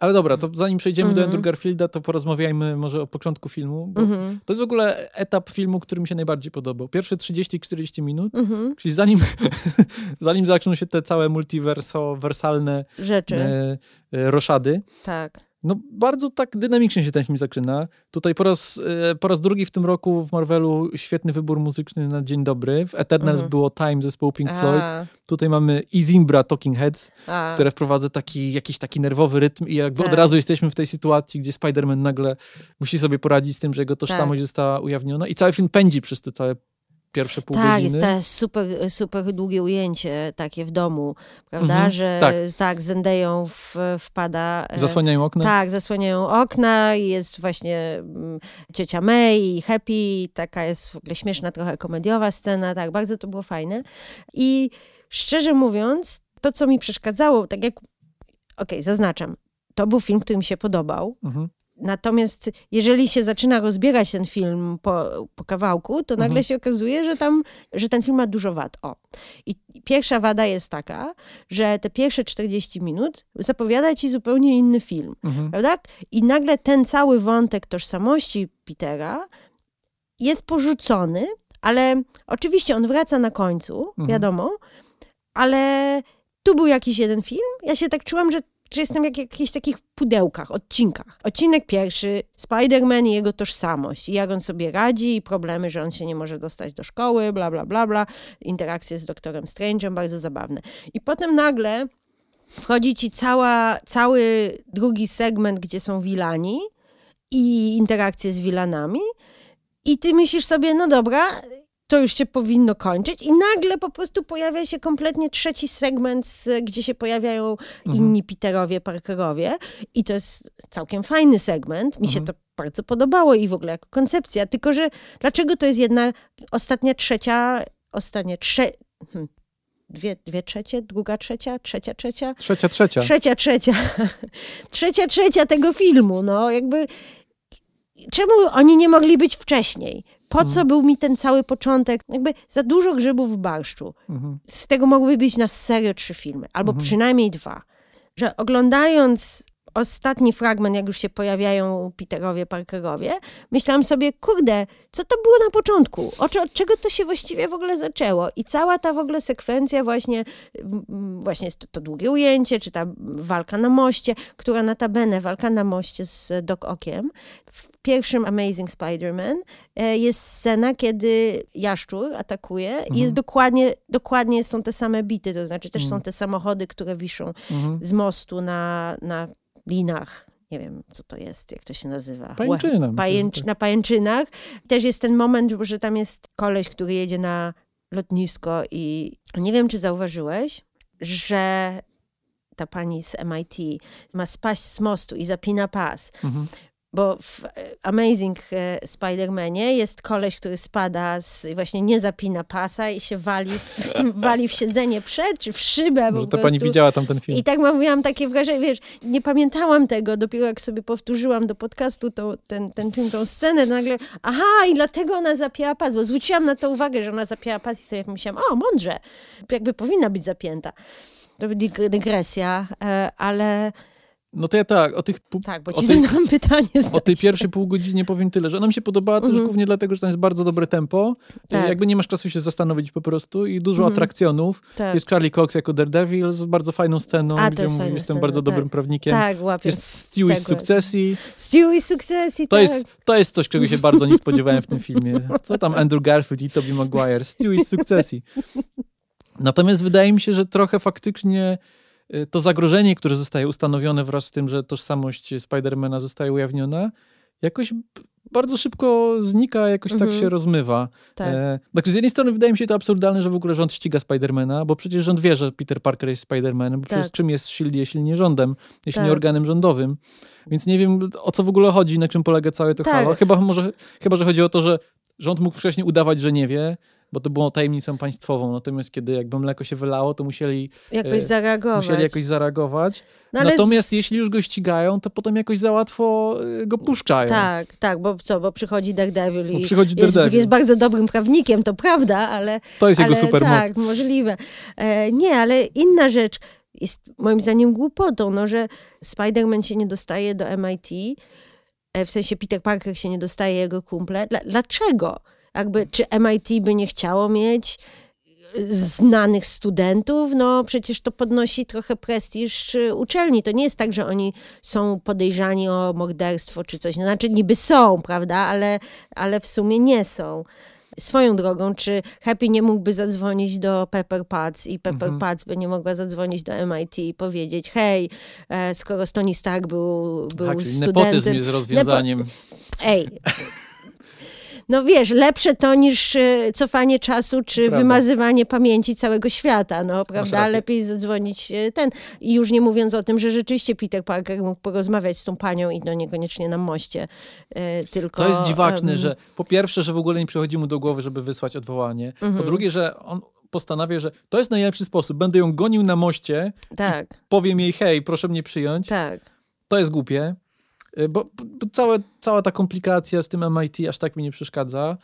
Ale dobra, to zanim przejdziemy do Mhm. Andrew Garfielda, to porozmawiajmy może o początku filmu, Mhm. to jest w ogóle etap filmu, który mi się najbardziej podobał. Pierwsze 30-40 minut, Mhm. czyli zanim, zanim zaczną się te całe multiwersalne Rzeczy, e, e, roszady, tak. No bardzo tak dynamicznie się ten film zaczyna. Tutaj po raz, e, po raz drugi w tym roku w Marvelu świetny wybór muzyczny na dzień dobry. W Eternals Mhm. było Time zespołu Pink Floyd. A, Tutaj mamy Izimbra Talking Heads, a, które wprowadza taki, jakiś taki nerwowy rytm i jakby Tak. od razu jesteśmy w tej sytuacji, gdzie Spider-Man nagle musi sobie poradzić z tym, że jego tożsamość Tak. została ujawniona i cały film pędzi przez te całe pierwsze pół tak, jest godziny. teraz super, super długie ujęcie takie w domu, prawda, Mhm, że tak. tak, Zendeją w, wpada. e, Zasłaniają okna. Tak, zasłaniają okna i jest właśnie mm, ciocia May i Happy, i taka jest w ogóle śmieszna, trochę komediowa scena, tak, bardzo to było fajne. I szczerze mówiąc, to co mi przeszkadzało, tak jak, okej, zaznaczam, to był film, który mi się podobał, Mhm. Natomiast jeżeli się zaczyna rozbierać ten film po, po kawałku, to nagle Mhm. się okazuje, że tam, że ten film ma dużo wad. O. I pierwsza wada jest taka, że te pierwsze 40 minut zapowiada ci zupełnie inny film, Mhm. prawda? I nagle ten cały wątek tożsamości Petera jest porzucony, ale oczywiście on wraca na końcu, Mhm. wiadomo, ale tu był jakiś jeden film. Ja się tak czułam, że, że jestem jak w jakichś takich pudełkach, odcinkach. Odcinek pierwszy, Spider-Man i jego tożsamość. I jak on sobie radzi, i problemy, że on się nie może dostać do szkoły, bla, bla, bla, bla. Interakcje z doktorem Strange'em, bardzo zabawne. I potem nagle wchodzi ci cała, cały drugi segment, gdzie są wilani i interakcje z wilanami. I ty myślisz sobie, no dobra, to już się powinno kończyć. I nagle po prostu pojawia się kompletnie trzeci segment, gdzie się pojawiają inni Peterowie, Parkerowie. I to jest całkiem fajny segment. Mi się to bardzo podobało i w ogóle jako koncepcja. Tylko, że dlaczego to jest jedna, ostatnia trzecia, ostatnie trze... Hmm. Dwie, dwie trzecie, druga trzecia, trzecia trzecia, Trzecia, trzecia. trzecia trzecia, trzecia trzecia tego filmu, no jakby czemu oni nie mogli być wcześniej? Po co był mi ten cały początek? Jakby za dużo grzybów w barszczu. Z tego mogłyby być na serio trzy filmy, albo przynajmniej dwa. Że oglądając ostatni fragment, jak już się pojawiają Peterowie, Parkerowie, myślałam sobie, kurde, co to było na początku? Od, od czego to się właściwie w ogóle zaczęło? I cała ta w ogóle sekwencja właśnie, właśnie to, to długie ujęcie, czy ta walka na moście, która notabene, walka na moście z Doc Okiem, w pierwszym Amazing Spider-Man e, jest scena, kiedy jaszczur atakuje Mhm. i jest dokładnie, dokładnie są te same bity, to znaczy też są te samochody, które wiszą Mhm. z mostu na, na linach. Nie wiem, co to jest, jak to się nazywa. Pajęczyna, Pajęcz, tak. Na pajęczynach. Też jest ten moment, że tam jest koleś, który jedzie na lotnisko i nie wiem, czy zauważyłeś, że ta pani z MIT ma spaść z mostu i zapina pas. Mhm. Bo w e, Amazing e, Spider-Manie jest koleś, który spada, z, właśnie nie zapina pasa i się wali w, wali w siedzenie przed, czy w szybę Może ta pani widziała tam ten film. I tak miałam takie wrażenie, wiesz, nie pamiętałam tego, dopiero jak sobie powtórzyłam do podcastu to, ten, ten film, tą scenę, to nagle, aha, i dlatego ona zapięła pas, bo zwróciłam na to uwagę, że ona zapięła pas i sobie myślałam, o, mądrze, jakby powinna być zapięta. To dyg- dygresja, e, ale No to ja tak, o tych... Pół, tak, bo ci tych, zadałam pytanie. o tej pierwszej pół godziny powiem tyle, że ona mi się podobała też głównie dlatego, że tam jest bardzo dobre tempo. Mhm. Tak. Jakby nie masz czasu się zastanowić po prostu i dużo atrakcjonów. Tak. Jest Charlie Cox jako Daredevil z bardzo fajną sceną, A, gdzie jest mówi, jestem scena, bardzo tak. dobrym prawnikiem. Tak, łapię. Jest Stewie z sukcesji. Stewie z sukcesji, To, tak. jest, to jest coś, czego się bardzo nie spodziewałem w tym filmie. Co tam Andrew Garfield i Tobey Maguire? Stewie z sukcesji. Natomiast wydaje mi się, że trochę faktycznie y, to zagrożenie, które zostaje ustanowione wraz z tym, że tożsamość Spidermana zostaje ujawniona, jakoś bardzo szybko znika, jakoś tak Mhm. się rozmywa. Tak. E, znaczy z jednej strony wydaje mi się to absurdalne, że w ogóle rząd ściga Spidermana, bo przecież rząd wie, że Peter Parker jest Spidermanem, bo Tak. przecież czym jest S.H.I.E.L.D., jeśli nie rządem, jeśli nie Tak. organem rządowym. Więc nie wiem, o co w ogóle chodzi, na czym polega całe to Tak. halo. Chyba, może, chyba, że chodzi o to, że rząd mógł wcześniej udawać, że nie wie, bo to było tajemnicą państwową. Natomiast kiedy jakby mleko się wylało, to musieli, Jakoś e, zareagować. musieli jakoś zareagować. No, Natomiast z- jeśli już go ścigają, to potem jakoś za łatwo e, go puszczają. Tak, tak, bo co, bo przychodzi Daredevil i przychodzi jest, Daredevil. jest bardzo dobrym prawnikiem, to prawda, ale... To jest jego ale, supermoc. Tak, możliwe. E, nie, ale inna rzecz jest moim zdaniem głupotą, no, że Spider-Man się nie dostaje do MIT, e, w sensie Peter Parker się nie dostaje, jego kumple. Dla, dlaczego? Jakby, czy MIT by nie chciało mieć znanych studentów, no przecież to podnosi trochę prestiż y, uczelni. To nie jest tak, że oni są podejrzani o morderstwo czy coś. No, Znaczy niby są, prawda, ale, ale w sumie nie są. Swoją drogą, czy Happy nie mógłby zadzwonić do Pepper Potts i Pepper Mhm. Potts by nie mogła zadzwonić do MIT i powiedzieć, hej, e, skoro Tony Stark był, był Tak, studentem... nepotyzm jest rozwiązaniem. Ej. No wiesz, lepsze to niż e, cofanie czasu, czy Prawda. wymazywanie pamięci całego świata, no prawda? Lepiej zadzwonić e, ten. I już nie mówiąc o tym, że rzeczywiście Peter Parker mógł porozmawiać z tą panią i no niekoniecznie na moście, e, tylko... To jest dziwaczne, em, że po pierwsze, że w ogóle nie przychodzi mu do głowy, żeby wysłać odwołanie. Mhm. Po drugie, że on postanawia, że to jest najlepszy sposób. Będę ją gonił na moście, Tak, powiem jej, hej, proszę mnie przyjąć. tak. To jest głupie. Y, Bo, bo całe, cała ta komplikacja z tym MIT aż tak mi nie przeszkadza.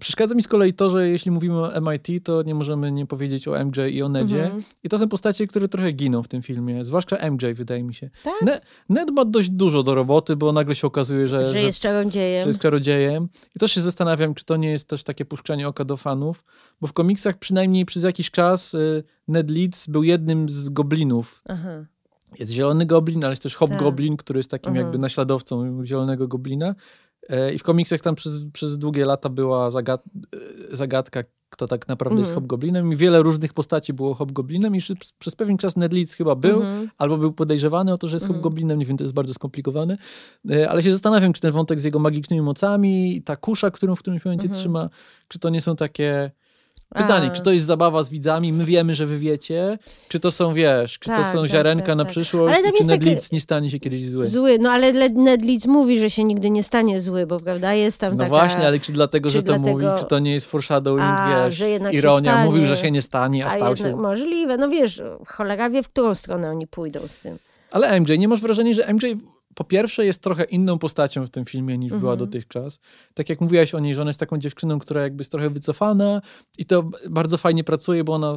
Przeszkadza mi z kolei to, że jeśli mówimy o MIT, to nie możemy nie powiedzieć o MJ i o Nedzie. Mhm. I to są postacie, które trochę giną w tym filmie. Zwłaszcza MJ, wydaje mi się. Tak? Ne, Ned ma dość dużo do roboty, bo nagle się okazuje, że, Że jest czarodziejem. że jest czarodziejem. I też się zastanawiam, czy to nie jest też takie puszczanie oka do fanów, bo w komiksach przynajmniej przez jakiś czas y, Ned Leeds był jednym z goblinów. Aha. Jest zielony goblin, ale jest też hobgoblin, Tak. który jest takim Mhm. jakby naśladowcą zielonego goblina. E, I w komiksach tam przez, przez długie lata była zagad e, zagadka, kto tak naprawdę jest Mhm. hobgoblinem i wiele różnych postaci było hobgoblinem i przez pewien czas Ned Leeds chyba był, Mhm. albo był podejrzewany o to, że jest hobgoblinem, nie wiem, to jest bardzo skomplikowane, E, ale się zastanawiam, czy ten wątek z jego magicznymi mocami ta kusza, którą w którymś momencie Mhm. trzyma, czy to nie są takie... Pytanie, A. czy to jest zabawa z widzami, my wiemy, że wy wiecie, czy to są, wiesz, czy to Tak, są tak, ziarenka tak, na tak. przyszłość, Ale czy Ned Leeds nie stanie się kiedyś zły. Zły, no ale Le- Ned Leeds mówi, że się nigdy nie stanie zły, bo prawda, jest tam No taka... właśnie, ale czy dlatego, czy że to dlatego- mówi, czy to nie jest foreshadowing, A, wiesz, że jednak ironia, stanie. mówił, że się nie stanie, a, A stał się. możliwe, no wiesz, cholera wie, w którą stronę oni pójdą z tym. Ale MJ, nie masz wrażenia, że MJ po pierwsze jest trochę inną postacią w tym filmie niż była Mhm. dotychczas. Tak jak mówiłaś o niej, że ona jest taką dziewczyną, która jakby jest trochę wycofana i to bardzo fajnie pracuje, bo ona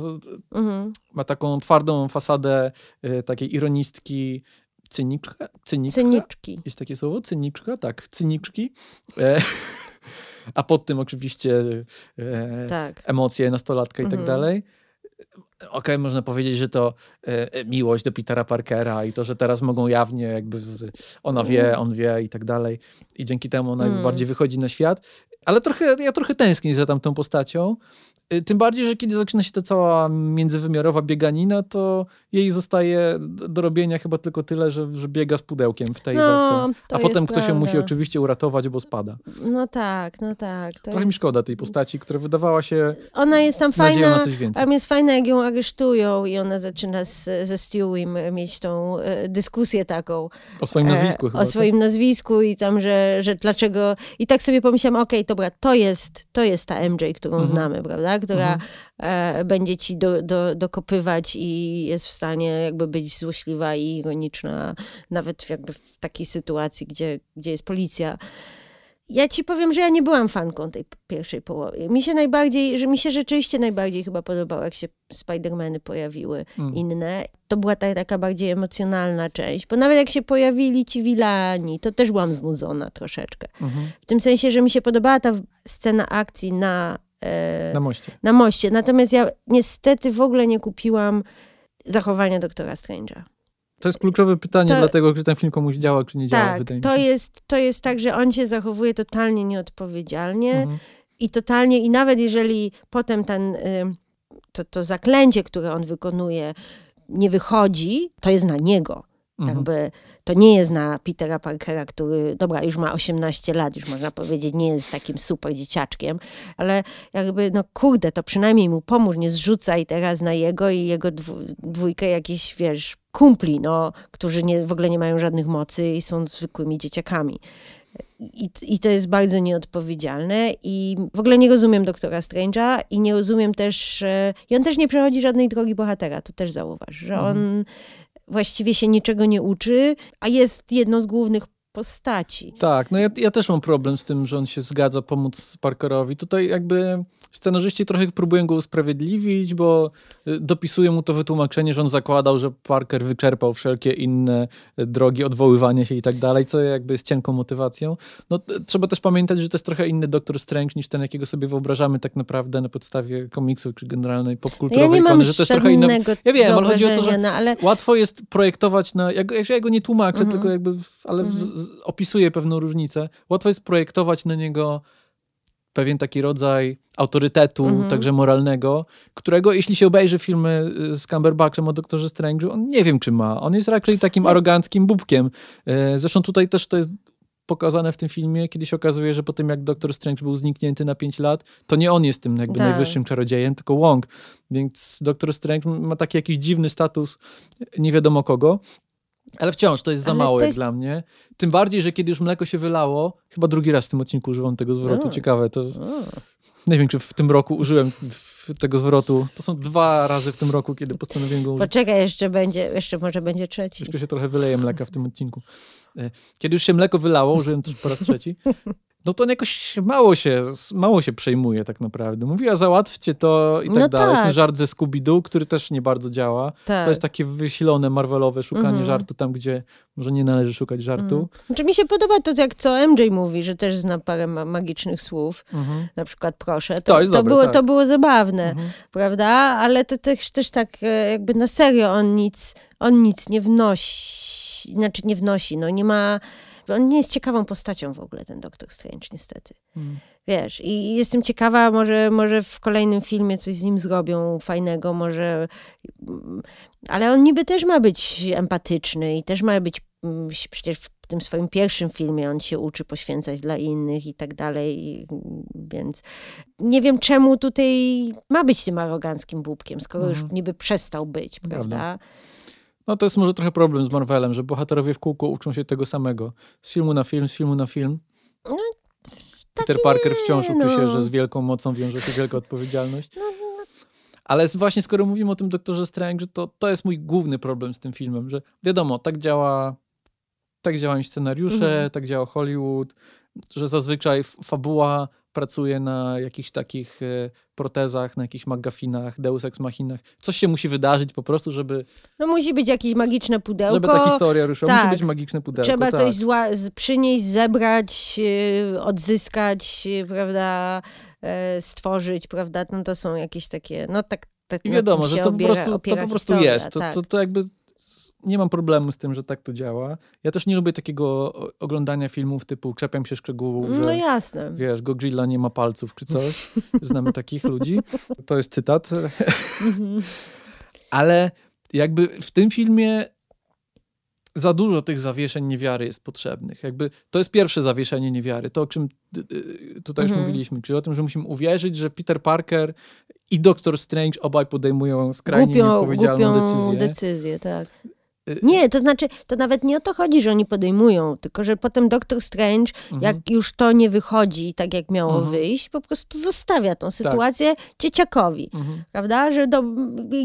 Mhm. ma taką twardą fasadę y, takiej ironistki, cyniczka, cyniczka. Cyniczki. Jest takie słowo? Cyniczka? Tak, cyniczki. E, a pod tym oczywiście e, Tak. emocje nastolatka i tak Mhm. dalej. Okej, można powiedzieć, że to e, miłość do Petera Parkera i to, że teraz mogą jawnie jakby z, ona wie, on wie i tak dalej i dzięki temu ona Mm. bardziej wychodzi na świat. Ale trochę, ja trochę tęsknię za tamtą postacią. Y, Tym bardziej, że kiedy zaczyna się ta cała międzywymiarowa bieganina, to jej zostaje do robienia chyba tylko tyle, że, że biega z pudełkiem w tej No, we w to A potem ktoś ją musi oczywiście uratować, bo spada. No tak, no tak. To Trochę mi jest... szkoda tej postaci, która wydawała się Ona jest tam fajna, na coś więcej. a jest fajna, jak ją aresztują i ona zaczyna z, ze Stewiem mieć tą e, dyskusję taką. O swoim nazwisku e, chyba. O tak? swoim nazwisku i tam, że, że dlaczego... I tak sobie pomyślałam, okej, dobra, to jest, to jest ta MJ, którą Mhm. znamy, prawda? Która e, będzie ci do, do, dokopywać i jest w stanie jakby być złośliwa i ironiczna, nawet jakby w takiej sytuacji, gdzie, gdzie jest policja. Ja ci powiem, że ja nie byłam fanką tej pierwszej połowy. Mi się najbardziej, że mi się rzeczywiście najbardziej chyba podobało, jak się Spidermany pojawiły Mm. inne. To była ta taka bardziej emocjonalna część, bo nawet jak się pojawili ci wilani, to też byłam znudzona troszeczkę. Mhm. W tym sensie, że mi się podobała ta scena akcji na, e, Na moście. na moście. Natomiast ja niestety w ogóle nie kupiłam zachowania doktora Strange'a. To jest kluczowe pytanie, To- dlatego, czy ten film komuś działa, czy nie działa, Tak, wydaje mi to się. jest, to jest tak, że on się zachowuje totalnie nieodpowiedzialnie Mhm. i totalnie, i nawet jeżeli potem ten, y, to, to zaklęcie, które on wykonuje, nie wychodzi, to jest na niego. Mhm. Jakby to nie jest na Petera Parkera, który, dobra, już ma 18 lat, już można powiedzieć, nie jest takim super dzieciaczkiem, ale jakby, no kurde, to przynajmniej mu pomóż, nie zrzucaj teraz na jego i jego dwójkę jakichś, wiesz, kumpli, no, którzy nie, w ogóle nie mają żadnych mocy i są zwykłymi dzieciakami. I, I to jest bardzo nieodpowiedzialne i w ogóle nie rozumiem doktora Strange'a i nie rozumiem też, e, i on też nie przechodzi żadnej drogi bohatera, to też zauważ, że on właściwie się niczego nie uczy, a jest jedną z głównych postaci. Tak, no ja, ja też mam problem z tym, że on się zgadza pomóc Parkerowi. Tutaj jakby scenarzyści trochę próbują go usprawiedliwić, bo y, dopisują mu to wytłumaczenie, że on zakładał, że Parker wyczerpał wszelkie inne y, drogi odwoływania się i tak dalej, co jakby jest cienką motywacją. No trzeba też pamiętać, że to jest trochę inny Doktor Strange niż ten, jakiego sobie wyobrażamy tak naprawdę na podstawie komiksów czy generalnej Ja popkulturowej nie mam ikony, że to jest trochę Ja wiem, ale chodzi o to, że no, ale Łatwo jest projektować na. Ja, ja go nie tłumaczę, Mhm. tylko jakby. W, ale w, z, opisuję pewną różnicę. Łatwo jest projektować na niego pewien taki rodzaj autorytetu, Mhm. także moralnego, którego jeśli się obejrzy filmy y, z Cumberbatchem o Doktorze Strange'u, on nie wiem, czy ma. On jest raczej takim No. aroganckim bubkiem. E, Zresztą tutaj też to jest pokazane w tym filmie, kiedy się okazuje, że po tym jak Doktor Strange był zniknięty na 5 lat, to nie on jest tym jakby Tak. najwyższym czarodziejem, tylko Wong. Więc Doktor Strange ma taki jakiś dziwny status nie wiadomo kogo. Ale wciąż to jest za Ale mało to jak jest- dla mnie. Tym bardziej, że kiedy już mleko się wylało, chyba drugi raz w tym odcinku używam tego zwrotu. A. Ciekawe, to O, nie wiem, czy w tym roku użyłem tego zwrotu. To są dwa razy w tym roku, kiedy postanowiłem go użyć. poczekaj, jeszcze będzie, jeszcze może będzie trzeci. Troszkę się trochę wyleje mleka w tym odcinku. E, Kiedy już się mleko wylało, użyłem też po raz trzeci, no to on jakoś mało się, mało się przejmuje tak naprawdę. Mówiła, załatwcie to i tak No dalej. Jest ten tak. żart ze Scooby-Doo, który też nie bardzo działa. Tak. To jest takie wysilone, marvelowe szukanie Mhm. żartu tam, gdzie może nie należy szukać żartu. Znaczy mi się podoba to, jak co MJ mówi, że też zna parę ma- magicznych słów, Mhm. na przykład proszę. To jest dobre, było, tak. to było zabawne, Mhm. prawda? Ale to też, też tak e, jakby na serio on nic, on nic nie wnosi, znaczy nie wnosi, no nie ma, on nie jest ciekawą postacią w ogóle, ten Doktor Strange, niestety. Mhm. Wiesz, i jestem ciekawa, może, może w kolejnym filmie coś z nim zrobią fajnego, może. Ale on niby też ma być empatyczny i też ma być. mm, Przecież w tym swoim pierwszym filmie on się uczy poświęcać dla innych i tak dalej, więc nie wiem, czemu tutaj ma być tym aroganckim bubkiem, skoro już niby przestał być, Mhm. Prawda. prawda? No to jest może trochę problem z Marvelem, że bohaterowie w kółko uczą się tego samego. Z filmu na film, z filmu na film. Peter Parker wciąż uczy się, no. że z wielką mocą wiąże się wielka odpowiedzialność. Ale właśnie skoro mówimy o tym Doktorze Strange, to to jest mój główny problem z tym filmem, że wiadomo, tak działa tak działają scenariusze, Mhm. tak działa Hollywood, że zazwyczaj fabuła pracuje na jakichś takich e, protezach, na jakichś magafinach, deus ex machinach. Coś się musi wydarzyć po prostu, żeby, No musi być jakieś magiczne pudełko. żeby ta historia ruszyła. Musi tak. być magiczne pudełko. Trzeba tak. coś zła, przynieść, zebrać, yy, odzyskać, yy, prawda, e, stworzyć, prawda, no to są jakieś takie, no tak, tak I wiadomo, że to po prostu, to po prostu jest. To, tak. to, to jakby nie mam problemu z tym, że tak to działa. Ja też nie lubię takiego oglądania filmów typu czepiam się szczegółów, No że jasne. wiesz, Godzilla nie ma palców czy coś. Znamy takich ludzi. To jest cytat. Mhm. Ale jakby w tym filmie za dużo tych zawieszeń niewiary jest potrzebnych. Jakby to jest pierwsze zawieszenie niewiary, to o czym tutaj już Mhm. mówiliśmy, czyli o tym, że musimy uwierzyć, że Peter Parker i Doktor Strange obaj podejmują skrajnie Głupią, nieodpowiedzialną głupią decyzję. decyzję, tak. Y, Nie, to znaczy, to nawet nie o to chodzi, że oni podejmują, tylko że potem Doktor Strange, Mhm. jak już to nie wychodzi tak, jak miało Mhm. wyjść, po prostu zostawia tą sytuację dzieciakowi. Mhm. prawda, że do,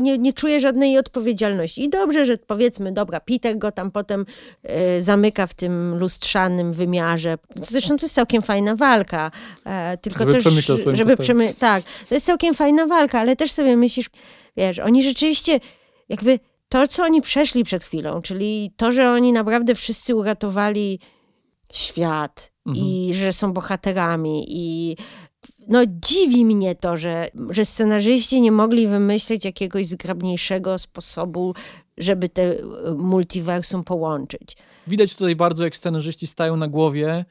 nie, nie czuje żadnej odpowiedzialności. I dobrze, że powiedzmy, dobra, Peter go tam potem e, zamyka w tym lustrzanym wymiarze. Zresztą to jest całkiem fajna walka. E, tylko Żeby też, przemyślał swoją żeby przemy- Tak, to jest całkiem fajna walka, ale też sobie myślisz, wiesz, oni rzeczywiście jakby to, co oni przeszli przed chwilą, czyli to, że oni naprawdę wszyscy uratowali świat Mhm. i że są bohaterami i no dziwi mnie to, że, że scenarzyści nie mogli wymyślić jakiegoś zgrabniejszego sposobu, żeby te e, multiversum połączyć. Widać tutaj bardzo, jak scenarzyści stają na głowie,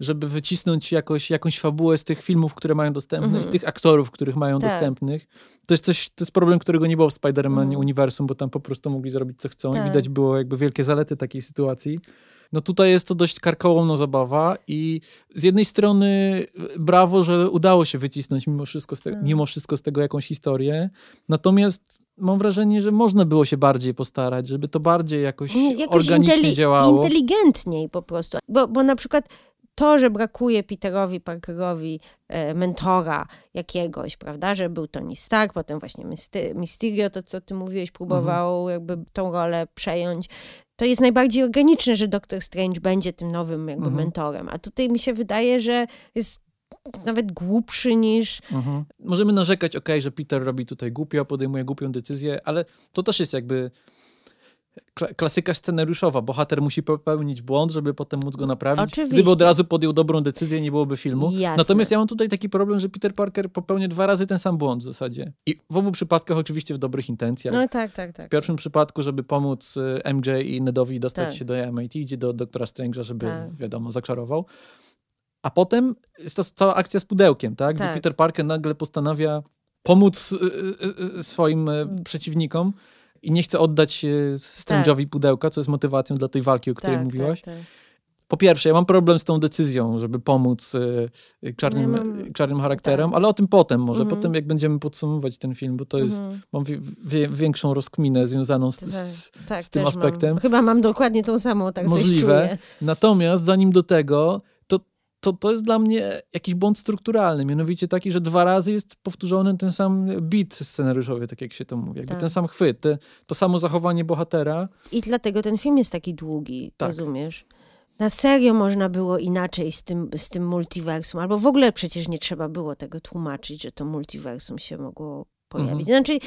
żeby wycisnąć jakoś, jakąś fabułę z tych filmów, które mają dostępne, i z tych aktorów, których mają Mhm. Tak. dostępnych. To jest coś, to jest problem, którego nie było w Spider-Manie Mhm. uniwersum, bo tam po prostu mogli zrobić co chcą Tak. i widać było jakby wielkie zalety takiej sytuacji. No tutaj jest to dość karkołomna zabawa i z jednej strony brawo, że udało się wycisnąć mimo wszystko z, te, Tak. mimo wszystko z tego jakąś historię, natomiast mam wrażenie, że można było się bardziej postarać, żeby to bardziej jakoś, jakoś organicznie działało. Inteligentniej po prostu. Bo, bo na przykład to, że brakuje Peterowi Parkerowi e, mentora jakiegoś, prawda, że był Tony Stark, potem właśnie Mysty- Mysterio, to co ty mówiłeś, próbował Mhm. jakby tą rolę przejąć. To jest najbardziej organiczne, że Doctor Strange będzie tym nowym jakby Mhm. mentorem. A tutaj mi się wydaje, że jest nawet głupszy niż... Mhm. Możemy narzekać, okej, że Peter robi tutaj głupio, podejmuje głupią decyzję, ale to też jest jakby klasyka scenariuszowa. Bohater musi popełnić błąd, żeby potem móc go naprawić. Oczywiście. Gdyby od razu podjął dobrą decyzję, nie byłoby filmu. Jasne. Natomiast ja mam tutaj taki problem, że Peter Parker popełnia dwa razy ten sam błąd w zasadzie. I w obu przypadkach oczywiście w dobrych intencjach. No tak, tak, tak. W pierwszym przypadku, żeby pomóc y, MJ i Nedowi dostać Tak. się do MIT, idzie do doktora Strange'a, żeby, Tak. wiadomo, zaczarował. A potem jest to cała akcja z pudełkiem, tak? Gdzie Tak. Peter Parker nagle postanawia pomóc y, y, swoim y, przeciwnikom i nie chce oddać y, Strange'owi pudełka, co jest motywacją dla tej walki, o której tak, mówiłaś. Tak, tak. Po pierwsze, ja mam problem z tą decyzją, żeby pomóc y, y, czarnym, mam- czarnym charakterom, ale o tym potem może, Mhm. potem jak będziemy podsumowywać ten film, bo to jest, Mhm. mam wie, większą rozkminę związaną z, z, tak, z tym też aspektem. Mam. Chyba mam dokładnie tą samą, tak Możliwe. Natomiast zanim do tego, to, to, jest dla mnie jakiś błąd strukturalny, mianowicie taki, że dwa razy jest powtórzony ten sam beat scenariuszowy, tak jak się to mówi, jakby Tak. ten sam chwyt, te, to samo zachowanie bohatera. I dlatego ten film jest taki długi, Tak. rozumiesz? Na serio można było inaczej z tym, z tym multiversum, albo w ogóle przecież nie trzeba było tego tłumaczyć, że to multiversum się mogło pojawić. Mhm. Znaczy,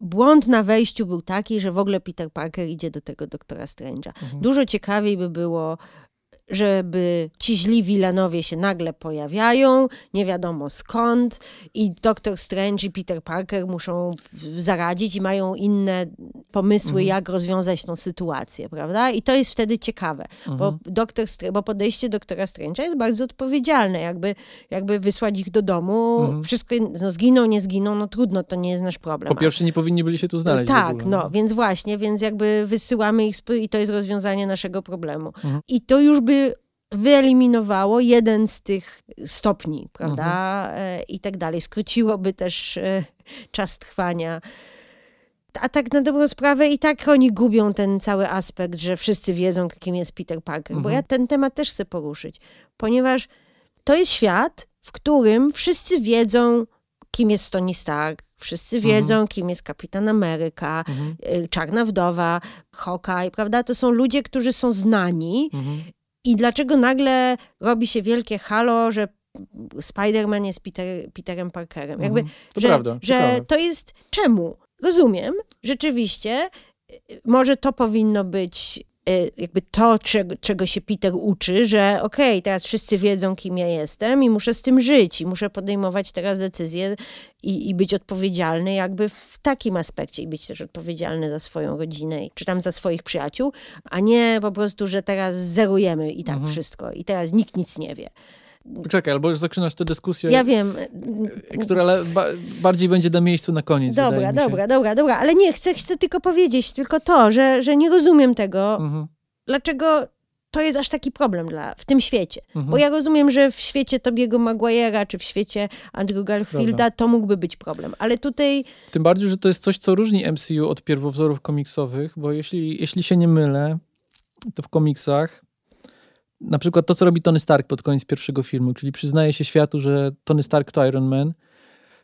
błąd na wejściu był taki, że w ogóle Peter Parker idzie do tego doktora Strange'a. Mhm. Dużo ciekawiej by było, żeby ci źli wilanowie się nagle pojawiają, nie wiadomo skąd, i Doktor Strange i Peter Parker muszą zaradzić i mają inne pomysły, Mhm. jak rozwiązać tą sytuację, prawda? I to jest wtedy ciekawe, bo, Mhm. doktor, Str- bo podejście doktora Strange'a jest bardzo odpowiedzialne, jakby, jakby wysłać ich do domu, Mhm. wszystko, no zginą, nie zginą, no trudno, to nie jest nasz problem. Po pierwsze, nie powinni byli się tu znaleźć. Tak, ogóle, no, więc właśnie, więc jakby wysyłamy ich i to jest rozwiązanie naszego problemu. Mhm. I to już by wyeliminowało jeden z tych stopni, prawda? Mhm. E, I tak dalej. Skróciłoby też e, czas trwania. A tak na dobrą sprawę i tak oni gubią ten cały aspekt, że wszyscy wiedzą, kim jest Peter Parker. Bo Mhm. ja ten temat też chcę poruszyć, ponieważ to jest świat, w którym wszyscy wiedzą, kim jest Tony Stark, wszyscy wiedzą, Mhm. kim jest Kapitan Ameryka, Mhm. y, Czarna Wdowa, Hawkeye, prawda? To są ludzie, którzy są znani Mhm. I dlaczego nagle robi się wielkie halo, że Spider-Man jest Peter, Peterem Parkerem? Jakby, Mhm. To że, prawda, że ciekawe. to jest czemu? Rozumiem, rzeczywiście, y, może to powinno być y, jakby to, czego, czego się Peter uczy, że okej, teraz wszyscy wiedzą, kim ja jestem i muszę z tym żyć i muszę podejmować teraz decyzje i, i być odpowiedzialny jakby w takim aspekcie i być też odpowiedzialny za swoją rodzinę, czy tam za swoich przyjaciół, a nie po prostu, że teraz zerujemy i tak Mhm. wszystko i teraz nikt nic nie wie. Czekaj, albo już zaczynasz tę dyskusję, Ja wiem, która le- ba bardziej będzie na miejscu na koniec. Dobra, dobra, dobra, dobra, ale nie, chcę, chcę tylko powiedzieć tylko to, że, że nie rozumiem tego, Mhm. dlaczego to jest aż taki problem dla, w tym świecie. Mhm. Bo ja rozumiem, że w świecie Tobiego Maguire'a, czy w świecie Andrew Garfielda Prawda. to mógłby być problem, ale tutaj, Tym bardziej, że to jest coś, co różni MCU od pierwowzorów komiksowych, bo jeśli, jeśli się nie mylę, to w komiksach na przykład to, co robi Tony Stark pod koniec pierwszego filmu, czyli przyznaje się światu, że Tony Stark to Iron Man,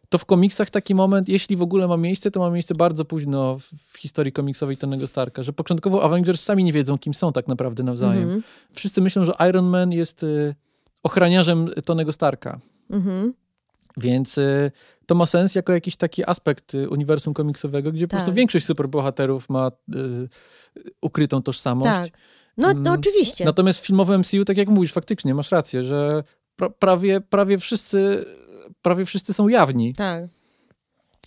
to w komiksach taki moment, jeśli w ogóle ma miejsce, to ma miejsce bardzo późno w, w historii komiksowej Tonego Starka, że początkowo Avengers sami nie wiedzą, kim są tak naprawdę nawzajem. mhm, Wszyscy myślą, że Iron Man jest y, ochraniarzem Tonego Starka. mhm, Więc y, to ma sens jako jakiś taki aspekt y, uniwersum komiksowego, gdzie po Tak. prostu większość superbohaterów ma y, ukrytą tożsamość. tak. No, no Mm, oczywiście. Natomiast w filmowym MCU, tak jak mówisz, faktycznie masz rację, że pra prawie, prawie, wszyscy, prawie wszyscy są jawni. tak.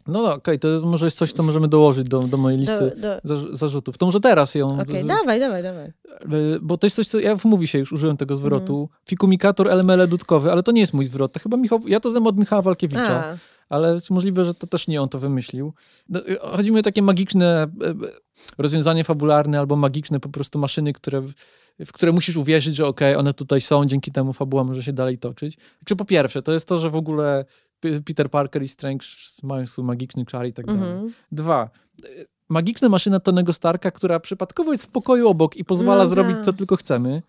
No, no okej, to może jest coś, co możemy dołożyć do, do mojej listy Do, do, zarz- zarzutów. To może teraz ją... Okej, w- dawaj, dawaj, dawaj. y, Bo to jest coś, co ja w mówi się już użyłem tego zwrotu. Mhm. Fikumikator LML dudkowy, ale to nie jest mój zwrot. To chyba Michał, ja to znam od Michała Walkiewicza. A, ale jest możliwe, że to też nie on to wymyślił. No, y, chodzi mi o takie magiczne e, e, rozwiązanie fabularne albo magiczne po prostu maszyny, które, w które musisz uwierzyć, że okej, one tutaj są, dzięki temu fabuła może się dalej toczyć. Czy po pierwsze, to jest to, że w ogóle Peter Parker i Strange mają swój magiczny czar i tak dalej. mhm. Dwa, y, magiczna maszyna Tonego Starka, która przypadkowo jest w pokoju obok i pozwala No zrobić tak. co tylko chcemy.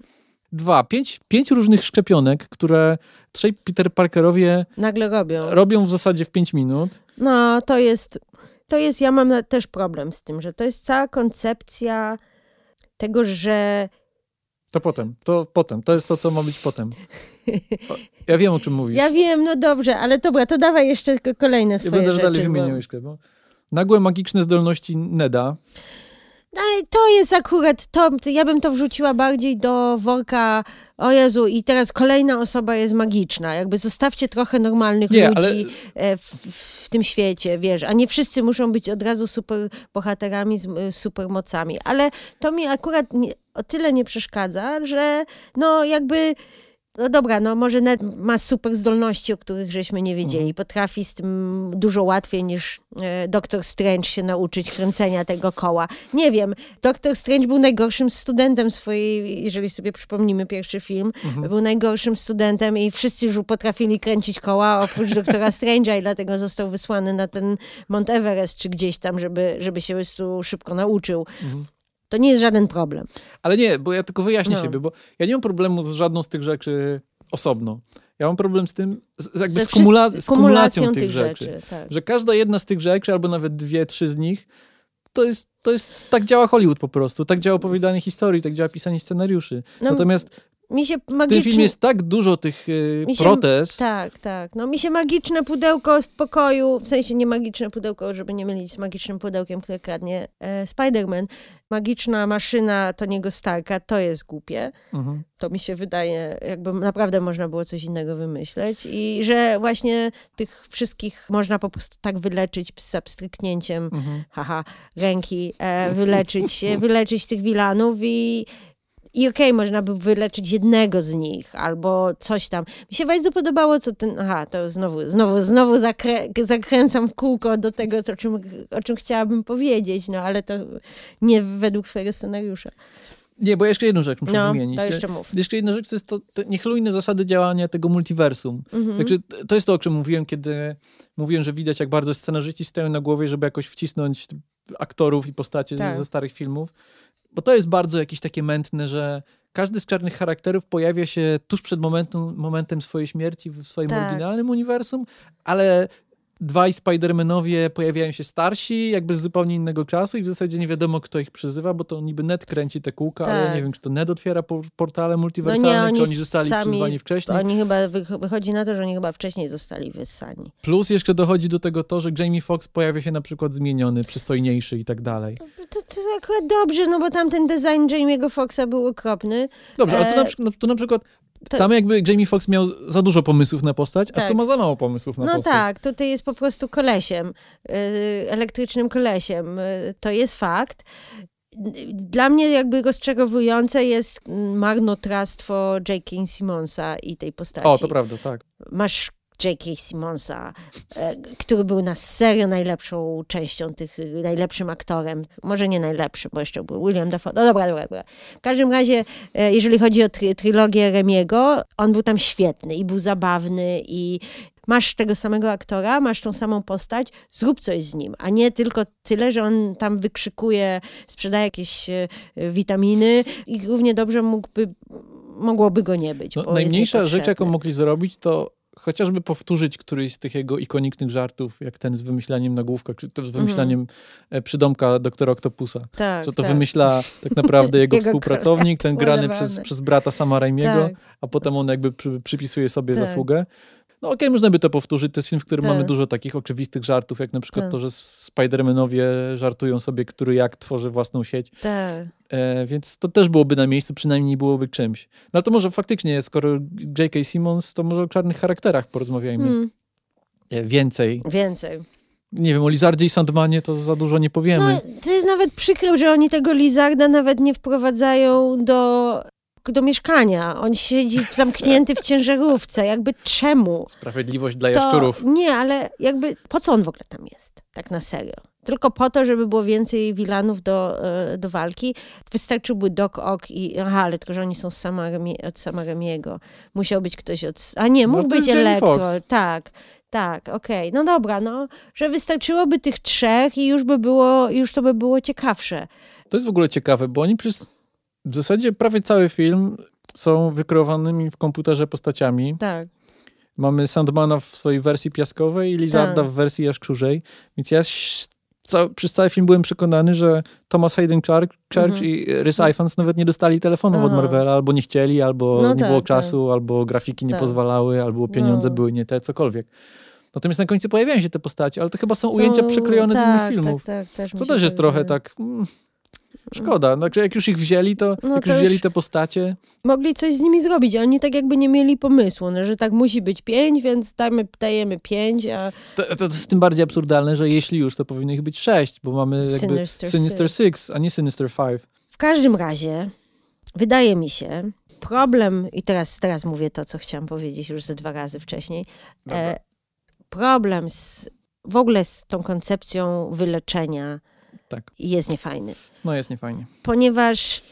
Dwa, pięć, pięć różnych szczepionek, które trzej Peter Parkerowie Nagle robią. robią w zasadzie w pięć minut. No, to jest, to jest, ja mam też problem z tym, że to jest cała koncepcja tego, że To potem, to potem. To jest to, co ma być potem. Ja wiem, o czym mówisz. ja wiem, no dobrze, ale dobra, to dawaj jeszcze ko- kolejne Ja swoje będę rzeczy. dalej bo- wymieniał jeszcze. Bo... Nagłe magiczne zdolności Neda. Ale to jest akurat, to, to ja bym to wrzuciła bardziej do worka, o Jezu, i teraz kolejna osoba jest magiczna. Jakby zostawcie trochę normalnych Nie, ludzi ale- e, w, w tym świecie, wiesz, a nie wszyscy muszą być od razu super bohaterami z e, supermocami. Ale to mi akurat nie, o tyle nie przeszkadza, że no jakby... No dobra, no może Ned ma super zdolności, o których żeśmy nie wiedzieli. Mhm. Potrafi z tym dużo łatwiej niż e, Doktor Strange się nauczyć kręcenia tego koła. Nie wiem, Doktor Strange był najgorszym studentem swojej, jeżeli sobie przypomnimy pierwszy film, Mhm. był najgorszym studentem i wszyscy już potrafili kręcić koła oprócz Doktora Strange'a i dlatego został wysłany na ten Mount Everest czy gdzieś tam, żeby, żeby się szybko nauczył. Mhm. To nie jest żaden problem. Ale nie, bo ja tylko wyjaśnię No. siebie, bo ja nie mam problemu z żadną z tych rzeczy osobno. Ja mam problem z tym, z, jakby z, kumula- z kumulacją tych, rzeczy. rzeczy. tak. Że każda jedna z tych rzeczy, albo nawet dwie, trzy z nich, to jest, to jest, tak działa Hollywood po prostu, tak działa opowiadanie historii, tak działa pisanie scenariuszy. No, Natomiast Mi się w tym filmie jest tak dużo tych y, Mi się- protez, Tak, tak. No mi się magiczne pudełko w pokoju, w sensie nie magiczne pudełko, żeby nie mylić z magicznym pudełkiem, które kradnie e, Spider-Man. Magiczna maszyna Toniego Starka, to jest głupie. mhm. To mi się wydaje, jakby naprawdę można było coś innego wymyśleć i że właśnie tych wszystkich można po prostu tak wyleczyć z abstryknięciem, Mhm. haha, ręki, e, wyleczyć, wyleczyć tych wilanów i i okej, można by wyleczyć jednego z nich, albo coś tam. Mi się bardzo podobało, co ten. Aha, to znowu, znowu, znowu zakrę, zakręcam w kółko do tego, co, o, czym, o czym chciałabym powiedzieć, no ale to nie według swojego scenariusza. Nie, bo jeszcze jedną rzecz muszę No, wymienić. to jeszcze mów. Jeszcze jedna rzecz to jest to, niechlujne zasady działania tego multiversum. Mhm. Także to jest to, o czym mówiłem, kiedy mówiłem, że widać, jak bardzo scenarzyści stoją na głowie, żeby jakoś wcisnąć aktorów i postacie Tak. ze starych filmów. Bo to jest bardzo jakieś takie mętne, że każdy z czarnych charakterów pojawia się tuż przed momentem, momentem swojej śmierci w swoim Tak. oryginalnym uniwersum, ale dwaj Spider-Manowie pojawiają się starsi, jakby z zupełnie innego czasu i w zasadzie nie wiadomo, kto ich przyzywa, bo to niby Ned kręci te kółka, tak. ale nie wiem, czy to Ned otwiera portale multiwersalne, no nie, oni czy oni zostali sami, przyzwani wcześniej. Oni chyba, wychodzi na to, że oni chyba wcześniej zostali wyssani. Plus jeszcze dochodzi do tego to, że Jamie Foxx pojawia się na przykład zmieniony, przystojniejszy i tak dalej. To, to, to akurat dobrze, no bo tam ten design Jamie'ego Foxa był okropny. Dobrze, ale to na, e, no, to na przykład to... Tam jakby Jamie Foxx miał za dużo pomysłów na postać, tak. a tu ma za mało pomysłów na no postać. No tak, tutaj jest po prostu kolesiem, y, elektrycznym kolesiem. Y, to jest fakt. Dla mnie jakby rozczarowujące jest marnotrawstwo J.K. Simonsa i tej postaci. O, to prawda, tak. Masz J.K. Simonsa, e, który był na serio najlepszą częścią tych, najlepszym aktorem. Może nie najlepszym, bo jeszcze był William Dafoe. No dobra, dobra, dobra. W każdym razie, e, jeżeli chodzi o try, trylogię Remiego, on był tam świetny i był zabawny i masz tego samego aktora, masz tą samą postać, zrób coś z nim, a nie tylko tyle, że on tam wykrzykuje, sprzedaje jakieś e, witaminy i równie dobrze mógłby mogłoby go nie być. No, najmniejsza rzecz, jaką mogli zrobić, to chociażby powtórzyć któryś z tych jego ikonicznych żartów, jak ten z wymyślaniem nagłówka, czy to z wymyślaniem mm. przydomka doktora Octopusa. Tak, że to tak. wymyśla tak naprawdę jego, jego współpracownik, ten grany przez, przez brata Sama Raimiego, tak. a potem on jakby przy, przypisuje sobie tak. zasługę. No okej, okay, można by to powtórzyć. To jest film, w którym tak. mamy dużo takich oczywistych żartów, jak na przykład tak. to, że Spider-Manowie żartują sobie, który jak tworzy własną sieć. Tak. E, więc to też byłoby na miejscu, przynajmniej byłoby czymś. No to może faktycznie, skoro J.K. Simmons, to może o czarnych charakterach porozmawiajmy. Hmm. E, więcej. Więcej nie wiem, o Lizardzie i Sandmanie to za dużo nie powiemy. No, to jest nawet przykre, że oni tego Lizarda nawet nie wprowadzają do do mieszkania. On siedzi zamknięty w ciężarówce. Jakby czemu? Sprawiedliwość dla jaszczurów. To, nie, ale jakby po co on w ogóle tam jest? Tak na serio. Tylko po to, żeby było więcej wilanów do, e, do walki. Wystarczyłby Doc Ock i... Aha, ale tylko, że oni są z Samaremi, od Samaremiego. Musiał być ktoś od... A nie, mógł no, być Elektro. Tak, tak, okej. Okay. No dobra, no. Że wystarczyłoby tych trzech i już by było, już to by było ciekawsze. To jest w ogóle ciekawe, bo oni przez w zasadzie prawie cały film są wykreowanymi w komputerze postaciami. Tak. Mamy Sandmana w swojej wersji piaskowej i Lizarda tak. w wersji jaszczurzej. Więc ja ca przez cały film byłem przekonany, że Thomas Hayden Church, Church mhm. i Rhys Ifans nawet nie dostali telefonów Aha. od Marvela, albo nie chcieli, albo no nie tak, było tak. czasu, albo grafiki nie tak. pozwalały, albo pieniądze no. były nie te, cokolwiek. Natomiast na końcu pojawiają się te postacie, ale to chyba są, są ujęcia przyklejone z innych tak, filmów. Tak, tak, też co też jest trochę tak... Mm, Szkoda, znaczy jak już ich wzięli, to no jak to już wzięli te postacie... Mogli coś z nimi zrobić, a oni tak jakby nie mieli pomysłu, no, że tak musi być pięć, więc dajmy, dajemy pięć, a... To, to, to jest tym bardziej absurdalne, że jeśli już, to powinno ich być sześć, bo mamy jakby Sinister, Sinister Six. Six, a nie Sinister Five. W każdym razie, wydaje mi się, problem, i teraz, teraz mówię to, co chciałam powiedzieć już ze dwa razy wcześniej, e, problem z, w ogóle z tą koncepcją wyleczenia tak. jest niefajny. No jest niefajnie. Ponieważ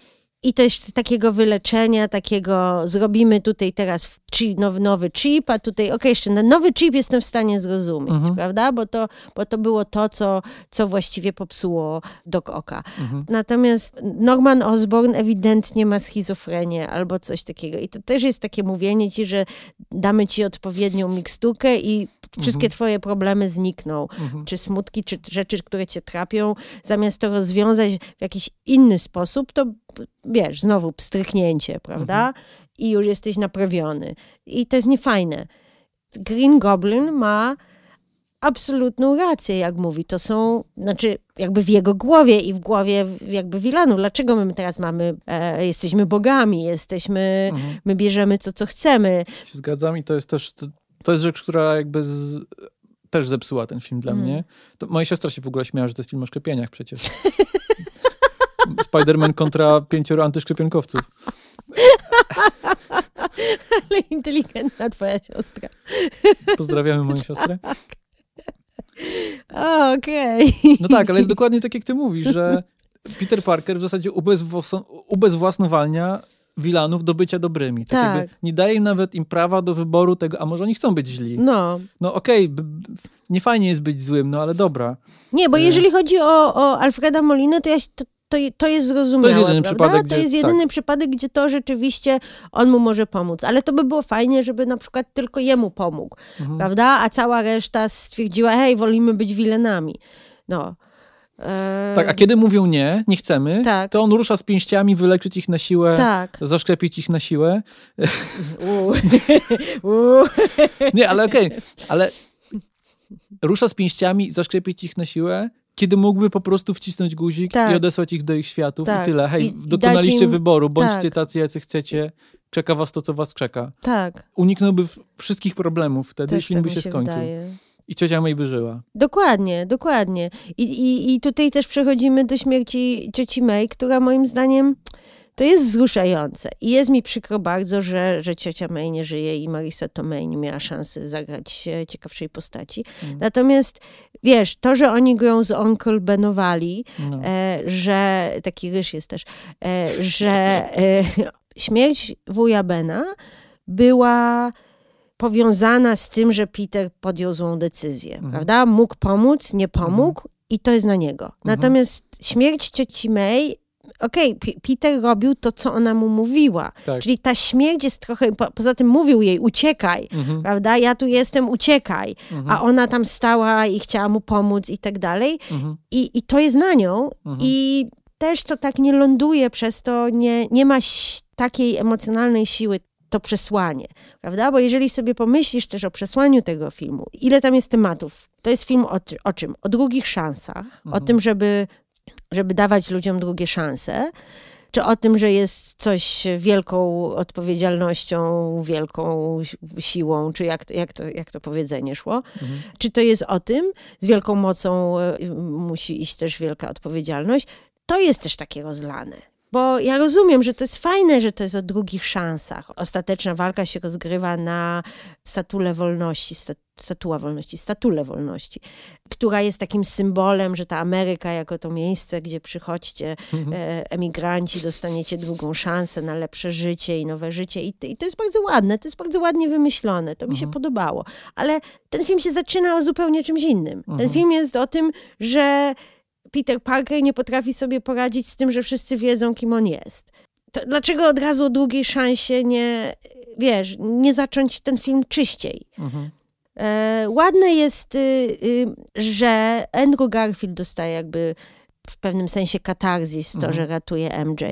i też takiego wyleczenia, takiego zrobimy tutaj teraz nowy, nowy chip, a tutaj, okej, okay, jeszcze nowy chip jestem w stanie zrozumieć, mhm. prawda? Bo to, bo to było to, co, co właściwie popsuło dok oka. Mhm. Natomiast Norman Osborn ewidentnie ma schizofrenię albo coś takiego. I to też jest takie mówienie ci, że damy ci odpowiednią miksturkę i wszystkie mhm. twoje problemy znikną. Mhm. Czy smutki, czy rzeczy, które cię trapią, zamiast to rozwiązać w jakiś inny sposób, to wiesz, znowu pstryknięcie, prawda? Mhm. I już jesteś naprawiony. I to jest niefajne. Green Goblin ma absolutną rację, jak mówi. To są, znaczy, jakby w jego głowie i w głowie jakby Wilanu. Dlaczego my teraz mamy, e, jesteśmy bogami, jesteśmy, mhm. my bierzemy to, co chcemy. Się zgadzam i to jest też to jest rzecz, która jakby z, też zepsuła ten film dla mm. mnie. To moja siostra się w ogóle śmiała, że to jest film o szklepieniach przecież. Spider-Man kontra pięcioro antyszczepionkowców. Ale inteligentna twoja siostra. Pozdrawiamy moją siostrę. Okej. Okay. No tak, ale jest dokładnie tak, jak ty mówisz, że Peter Parker w zasadzie ubezwłasnowalnia wilanów do bycia dobrymi. Tak. tak. nie daje im nawet im prawa do wyboru tego, a może oni chcą być źli. No. No okej, okay, nie fajnie jest być złym, no ale dobra. Nie, bo e... jeżeli chodzi o, o Alfreda Molinę, to ja to to, to jest zrozumiałe, To jest jedyny przypadek, to gdzie- jest jedyny przypadek, gdzie to rzeczywiście on mu może pomóc. Ale to by było fajnie, żeby na przykład tylko jemu pomógł, Mhm. prawda? A cała reszta stwierdziła, hej, wolimy być wilenami. No. Tak, a kiedy mówią nie, nie chcemy, Tak. to on rusza z pięściami, wyleczyć ich na siłę, Tak. zaszczepić ich na siłę. Nie, ale okej, ale rusza z pięściami, zaszczepić ich na siłę, kiedy mógłby po prostu wcisnąć guzik Tak. i odesłać ich do ich światów Tak. i tyle. Hej, I- dokonaliście im- wyboru, bądźcie tak. tacy, jacy chcecie, czeka was to, co was czeka. Tak. Uniknąłby wszystkich problemów wtedy, Też film tak by się się skończył. wydaje. I ciocia May by żyła. Dokładnie, dokładnie. I, i, I tutaj też przechodzimy do śmierci cioci May, która moim zdaniem to jest wzruszające. I jest mi przykro bardzo, że, że ciocia May nie żyje i Marisa Tomei nie miała szansy zagrać ciekawszej postaci. Mm. Natomiast wiesz, to, że oni grą z Onkel Benowali, No. e, że taki ryż jest też, e, że e, śmierć wuja Bena była powiązana z tym, że Peter podjął złą decyzję, Mhm. prawda? Mógł pomóc, nie pomógł i to jest na niego. Natomiast śmierć cioci May, okej, P- Peter robił to, co ona mu mówiła. Tak. Czyli ta śmierć jest trochę, po, poza tym mówił jej, uciekaj, Mhm. prawda? Ja tu jestem, uciekaj. Mhm. A ona tam stała i chciała mu pomóc i tak dalej. Mhm. I, i to jest na nią. Mhm. I też to tak nie ląduje, przez to nie, nie ma takiej emocjonalnej siły to przesłanie, prawda? Bo jeżeli sobie pomyślisz też o przesłaniu tego filmu, ile tam jest tematów, to jest film o, o czym? O drugich szansach, o Mhm. tym, żeby, żeby dawać ludziom drugie szanse, czy o tym, że jest coś wielką odpowiedzialnością, wielką si- siłą, czy jak, to- jak, to, jak to powiedzenie szło? Mhm. Czy to jest o tym, z wielką mocą e, musi iść też wielka odpowiedzialność? To jest też takie rozlane. Bo ja rozumiem, że to jest fajne, że to jest o drugich szansach. Ostateczna walka się rozgrywa na statule wolności, sta- statua wolności, statule wolności, która jest takim symbolem, że ta Ameryka jako to miejsce, gdzie przychodźcie e, emigranci, dostaniecie drugą szansę na lepsze życie i nowe życie. I, I to jest bardzo ładne, to jest bardzo ładnie wymyślone, to mi się podobało. Ale ten film się zaczyna o zupełnie czymś innym. Ten film jest o tym, że Peter Parker nie potrafi sobie poradzić z tym, że wszyscy wiedzą, kim on jest. To dlaczego od razu o drugiej szansie nie, wiesz, nie zacząć ten film czyściej? Mhm. E, ładne jest, y, y, że Andrew Garfield dostaje jakby w pewnym sensie katarzis, to, Mhm. że ratuje MJ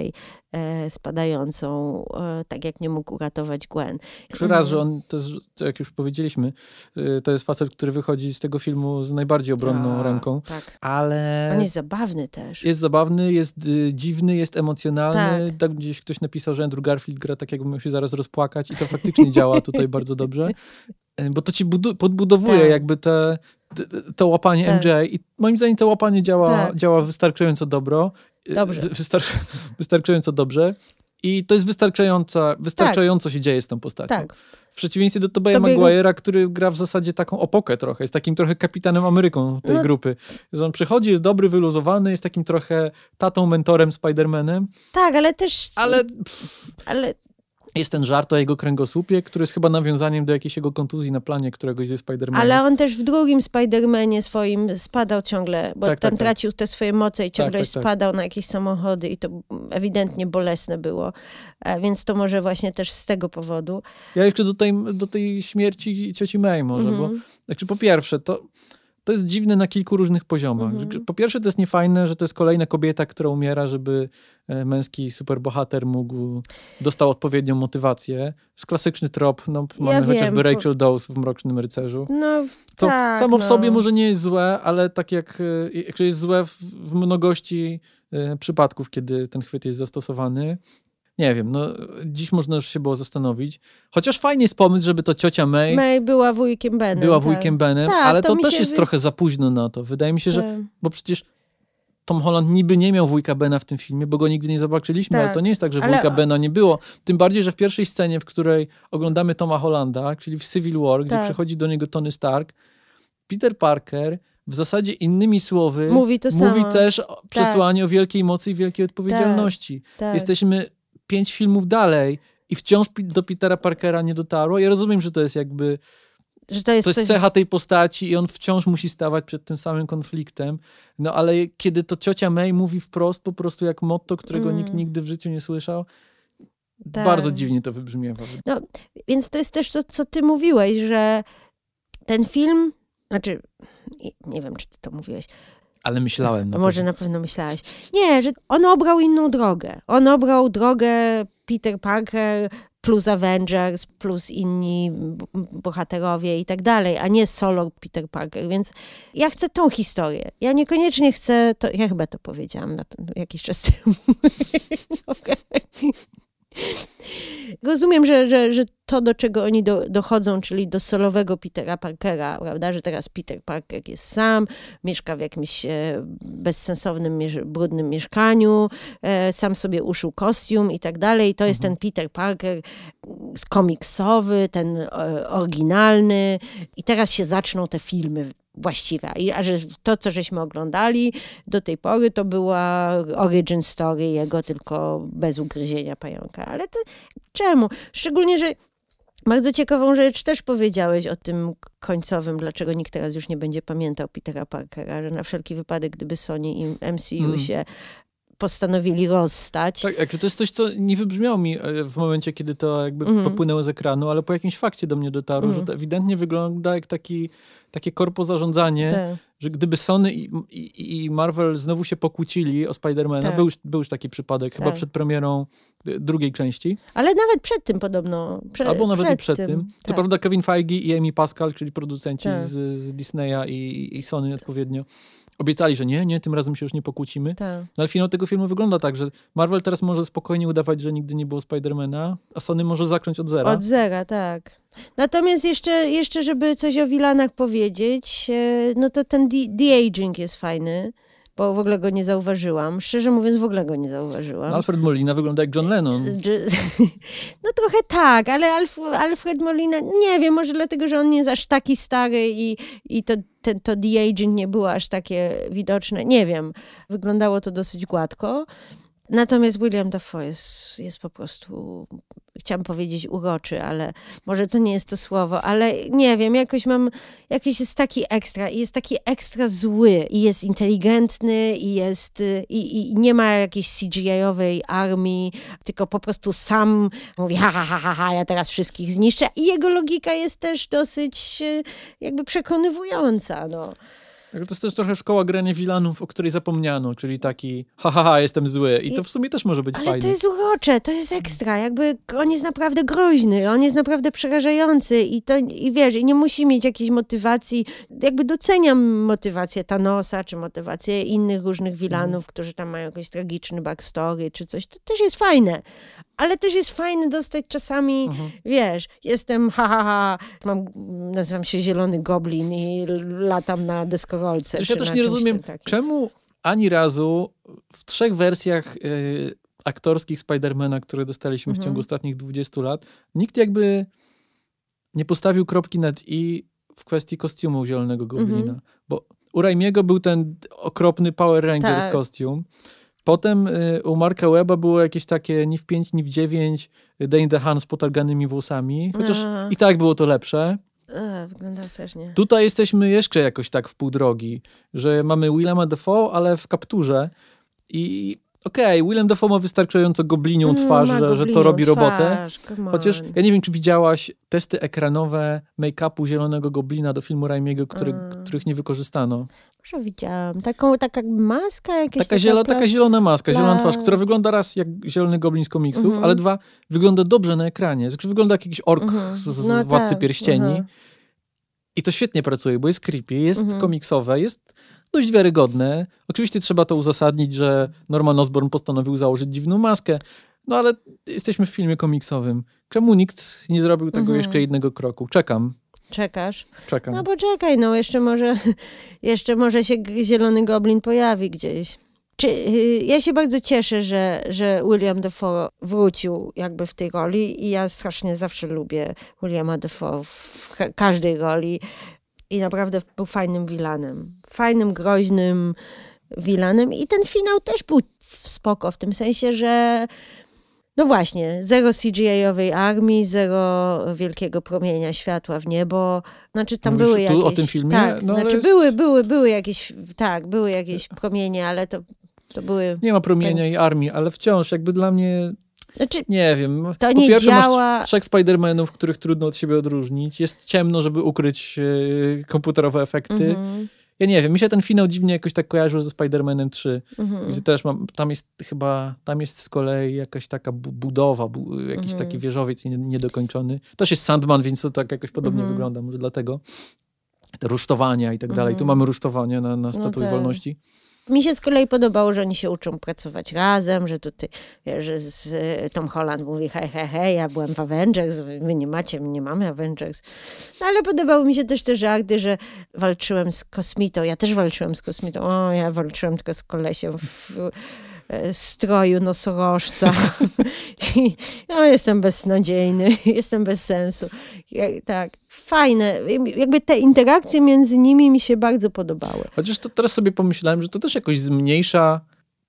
e, spadającą, e, tak jak nie mógł uratować Gwen. Jeszcze raz, że on, to jest, jak już powiedzieliśmy, y, to jest facet, który wychodzi z tego filmu z najbardziej obronną A, ręką, Tak. ale On jest zabawny też. jest zabawny, jest y, dziwny, jest emocjonalny. Tak. Tak. gdzieś ktoś napisał, że Andrew Garfield gra tak, jakby miał się zaraz rozpłakać i to faktycznie działa tutaj bardzo dobrze, bo to ci podbudowuje Tak. jakby te, te, to łapanie Tak. MJ i moim zdaniem to łapanie działa, Tak. działa wystarczająco dobro. Y, Dobrze. Wystar- wystarczająco dobrze. I to jest wystarczająca, wystarczająco się dzieje z tą postacią. Tak. W przeciwieństwie do Tobeya Tobie- Maguire'a, który gra w zasadzie taką opokę trochę, jest takim trochę kapitanem Ameryką tej No. grupy. Że on przychodzi, jest dobry, wyluzowany, jest takim trochę tatą, mentorem, Spidermanem, Tak, ale też... ale pff, ale jest ten żart o jego kręgosłupie, który jest chyba nawiązaniem do jakiejś jego kontuzji na planie któregoś ze Spidermanem. Ale on też w drugim Spider-Manie swoim spadał ciągle, bo Tak, tam tak, tak. tracił te swoje moce i ciągle tak, tak. spadał na jakieś samochody i to ewidentnie bolesne było. E, Więc to może właśnie też z tego powodu. Ja jeszcze do tej, do tej śmierci cioci May może, bo Mhm. znaczy po pierwsze, to, to jest dziwne na kilku różnych poziomach. Mhm. Po pierwsze, to jest niefajne, że to jest kolejna kobieta, która umiera, żeby e, męski superbohater mógł, dostał odpowiednią motywację. Jest klasyczny trop, no, mamy wiem, chociażby bo- Rachel Dawes w Mrocznym Rycerzu. No, Co tak, samo w no. sobie może nie jest złe, ale tak jak, e, jak jest złe w, w mnogości e, przypadków, kiedy ten chwyt jest zastosowany. Nie wiem, no dziś można już się było zastanowić. Chociaż fajnie jest pomysł, żeby to ciocia May, May była wujkiem Benem. była tak. wujkiem Benem, Tak, ale to to, też się jest trochę za późno na to. Wydaje mi się, że, Tak. bo przecież Tom Holland niby nie miał wujka Bena w tym filmie, bo go nigdy nie zobaczyliśmy, Tak. ale to nie jest tak, że Ale- wujka Bena nie było. Tym bardziej, że w pierwszej scenie, w której oglądamy Toma Hollanda, czyli w Civil War, gdzie Tak. przychodzi do niego Tony Stark, Peter Parker w zasadzie innymi słowy Mówi to mówi samo. też o przesłanie o wielkiej mocy i wielkiej odpowiedzialności. Tak. Jesteśmy pięć filmów dalej i wciąż do Petera Parkera nie dotarło. Ja rozumiem, że to jest jakby Że to jest, To jest coś... cecha tej postaci i on wciąż musi stawać przed tym samym konfliktem. No ale kiedy to ciocia May mówi wprost, po prostu jak motto, którego Mm. nikt nigdy w życiu nie słyszał, Tak. bardzo dziwnie to wybrzmiewa. Więc to jest też to, co ty mówiłeś, że ten film, znaczy, nie- nie wiem, czy ty to mówiłeś, Ale myślałem na może pewno. na pewno myślałeś. Nie, że on obrał inną drogę. On obrał drogę Peter Parker plus Avengers, plus inni bohaterowie i tak dalej, a nie solo Peter Parker, więc ja chcę tą historię. Ja niekoniecznie chcę, to, ja chyba to powiedziałam na ten, jakiś czas temu. Rozumiem, że, że, że to, do czego oni do, dochodzą, czyli do solowego Petera Parkera, prawda, że teraz Peter Parker jest sam, mieszka w jakimś e, bezsensownym, mierz- brudnym mieszkaniu, e, sam sobie uszył kostium i tak dalej. To jest ten Peter Parker komiksowy, ten e, oryginalny i teraz się zaczną te filmy właściwe. I, a że to, co żeśmy oglądali do tej pory, to była origin story jego, tylko bez ugryzienia pająka. Ale to czemu? Szczególnie, że bardzo ciekawą rzecz też powiedziałeś o tym końcowym, dlaczego nikt teraz już nie będzie pamiętał Petera Parkera, że na wszelki wypadek, gdyby Sony i MCU Mm. się postanowili rozstać, Tak, to jest coś, co nie wybrzmiało mi e, w momencie, kiedy to jakby Mhm. popłynęło z ekranu, ale po jakimś fakcie do mnie dotarło, Mhm. że to ewidentnie wygląda jak taki, takie korpo zarządzanie, te, że gdyby Sony i, i, i Marvel znowu się pokłócili o Spidermana, Tak. był, już, był już taki przypadek, chyba Tak. przed premierą y, drugiej części, ale nawet przed tym podobno. Prze, albo nawet przed i przed tym. To tak. prawda Kevin Feige i Amy Pascal, czyli producenci Tak. z, z Disneya i, i Sony odpowiednio, obiecali, że nie, nie, tym razem się już nie pokłócimy. Tak. No ale finał tego filmu wygląda tak, że Marvel teraz może spokojnie udawać, że nigdy nie było Spidermana, a Sony może zacząć od zera. Od zera, tak. Natomiast jeszcze, jeszcze żeby coś o Wilanach powiedzieć, e, no to ten de- de-aging jest fajny, bo w ogóle go nie zauważyłam. Szczerze mówiąc, w ogóle go nie zauważyłam. Alfred Molina wygląda jak John Lennon. No trochę tak, ale Alf, Alfred Molina, nie wiem, może dlatego, że on nie jest aż taki stary i, i to, ten, to de-aging nie było aż takie widoczne. Nie wiem, wyglądało to dosyć gładko. Natomiast William Dafoe jest, jest po prostu, chciałam powiedzieć uroczy, ale może to nie jest to słowo, ale nie wiem, jakoś mam, jakiś jest taki ekstra i jest taki ekstra zły i jest inteligentny i jest, y, i, i nie ma jakiejś CGI-owej armii, tylko po prostu sam mówi ha, ha, ha, ha, ha, ja teraz wszystkich zniszczę i jego logika jest też dosyć y, jakby przekonywująca, no. To jest też trochę szkoła grania wilanów, o której zapomniano, czyli taki ha, ha, ha jestem zły. I to w sumie też może być Ale fajne. to jest urocze, to jest ekstra, jakby on jest naprawdę groźny, on jest naprawdę przerażający i to, i wiesz, i nie musi mieć jakiejś motywacji, jakby doceniam motywację Thanosa, czy motywację innych różnych wilanów, którzy tam mają jakiś tragiczny backstory, czy coś, to też jest fajne, ale też jest fajne dostać czasami, Mhm. wiesz, jestem ha, ha, ha, mam, nazywam się Zielony Goblin i latam na deskorolce. Ja też nie rozumiem, czemu ani razu w trzech wersjach y, aktorskich Spidermana, które dostaliśmy w Mhm. ciągu ostatnich 20 lat, nikt jakby nie postawił kropki nad i w kwestii kostiumu Zielonego Goblina. Mhm. Bo u Raimiego był ten okropny Power Rangers Tak. kostium. Potem y, u Marka Weba było jakieś takie ni w 5, ni w 9 Dane DeHaan z potarganymi włosami. Chociaż A. i tak było to lepsze. E, wygląda strasznie. Tutaj jesteśmy jeszcze jakoś tak w pół drogi, że mamy Willema Dafoe, ale w kapturze i okej, Willem Dafoe ma wystarczająco goblinią twarz, Mm, Ma że, że to robi robotę. twarz, Chociaż ja nie wiem, czy widziałaś testy ekranowe make-upu Zielonego Goblina do filmu Raimiego, który, Mm. których nie wykorzystano. Może widziałam. Taką, taka maska jakaś. Taka, zielo, pla- taka zielona maska, zielona twarz, która wygląda raz jak Zielony Goblin z komiksów, Mhm. ale dwa, wygląda dobrze na ekranie. Znaczy, wygląda jak jakiś ork Mhm. z, z No Władcy tak, Pierścieni. mhm. I to świetnie pracuje, bo jest creepy, jest Mhm. komiksowe, jest dość wiarygodne. Oczywiście trzeba to uzasadnić, że Norman Osborn postanowił założyć dziwną maskę, no ale jesteśmy w filmie komiksowym. Czemu nikt nie zrobił tego Mhm. jeszcze jednego kroku? Czekam, Czekasz. czekam. No poczekaj, no jeszcze może, jeszcze może się zielony goblin pojawi gdzieś. Czy, y, ja się bardzo cieszę, że, że William Dafoe wrócił jakby w tej roli i ja strasznie zawsze lubię Williama Dafoe w ka- każdej roli i naprawdę był fajnym vilanem. Fajnym, groźnym vilanem i ten finał też był w spoko, w tym sensie, że No właśnie, zero CGI-owej armii, zero wielkiego promienia światła w niebo. Znaczy tam Mówisz były tu jakieś... o tym filmie? Tak, No, znaczy jest- były, były, były jakieś, tak, były jakieś promienie, ale to, to były... Nie ma promienia i armii, ale wciąż jakby dla mnie, Znaczy, nie wiem. To po nie pierwsze działa- masz trzech Spider-Manów, których trudno od siebie odróżnić. Jest ciemno, żeby ukryć e, komputerowe efekty. mhm, Ja nie wiem, mi się ten finał dziwnie jakoś tak kojarzył ze Spider-Manem 3. mhm. Gdzie też mam, tam jest chyba, tam jest z kolei jakaś taka bu- budowa, bu, jakiś Mhm. taki wieżowiec nie- niedokończony. Też jest Sandman, więc to tak jakoś podobnie Mhm. wygląda, może dlatego. Te rusztowania i tak dalej. Tu Mhm. mamy rusztowania na, na Statui tak. Wolności. Mi się z kolei podobało, że oni się uczą pracować razem, że tutaj, że z, e, Tom Holland mówi hej, hej, hej, ja byłem w Avengers, wy nie macie, my nie mamy Avengers. No ale podobały mi się też te żarty, że walczyłem z kosmitą, ja też walczyłem z kosmitą, o, ja walczyłem tylko z kolesiem w e, stroju nosorożca. I ja jestem beznadziejny, jestem bez sensu. Tak, fajne. Jakby te interakcje między nimi mi się bardzo podobały. Chociaż to teraz sobie pomyślałem, że to też jakoś zmniejsza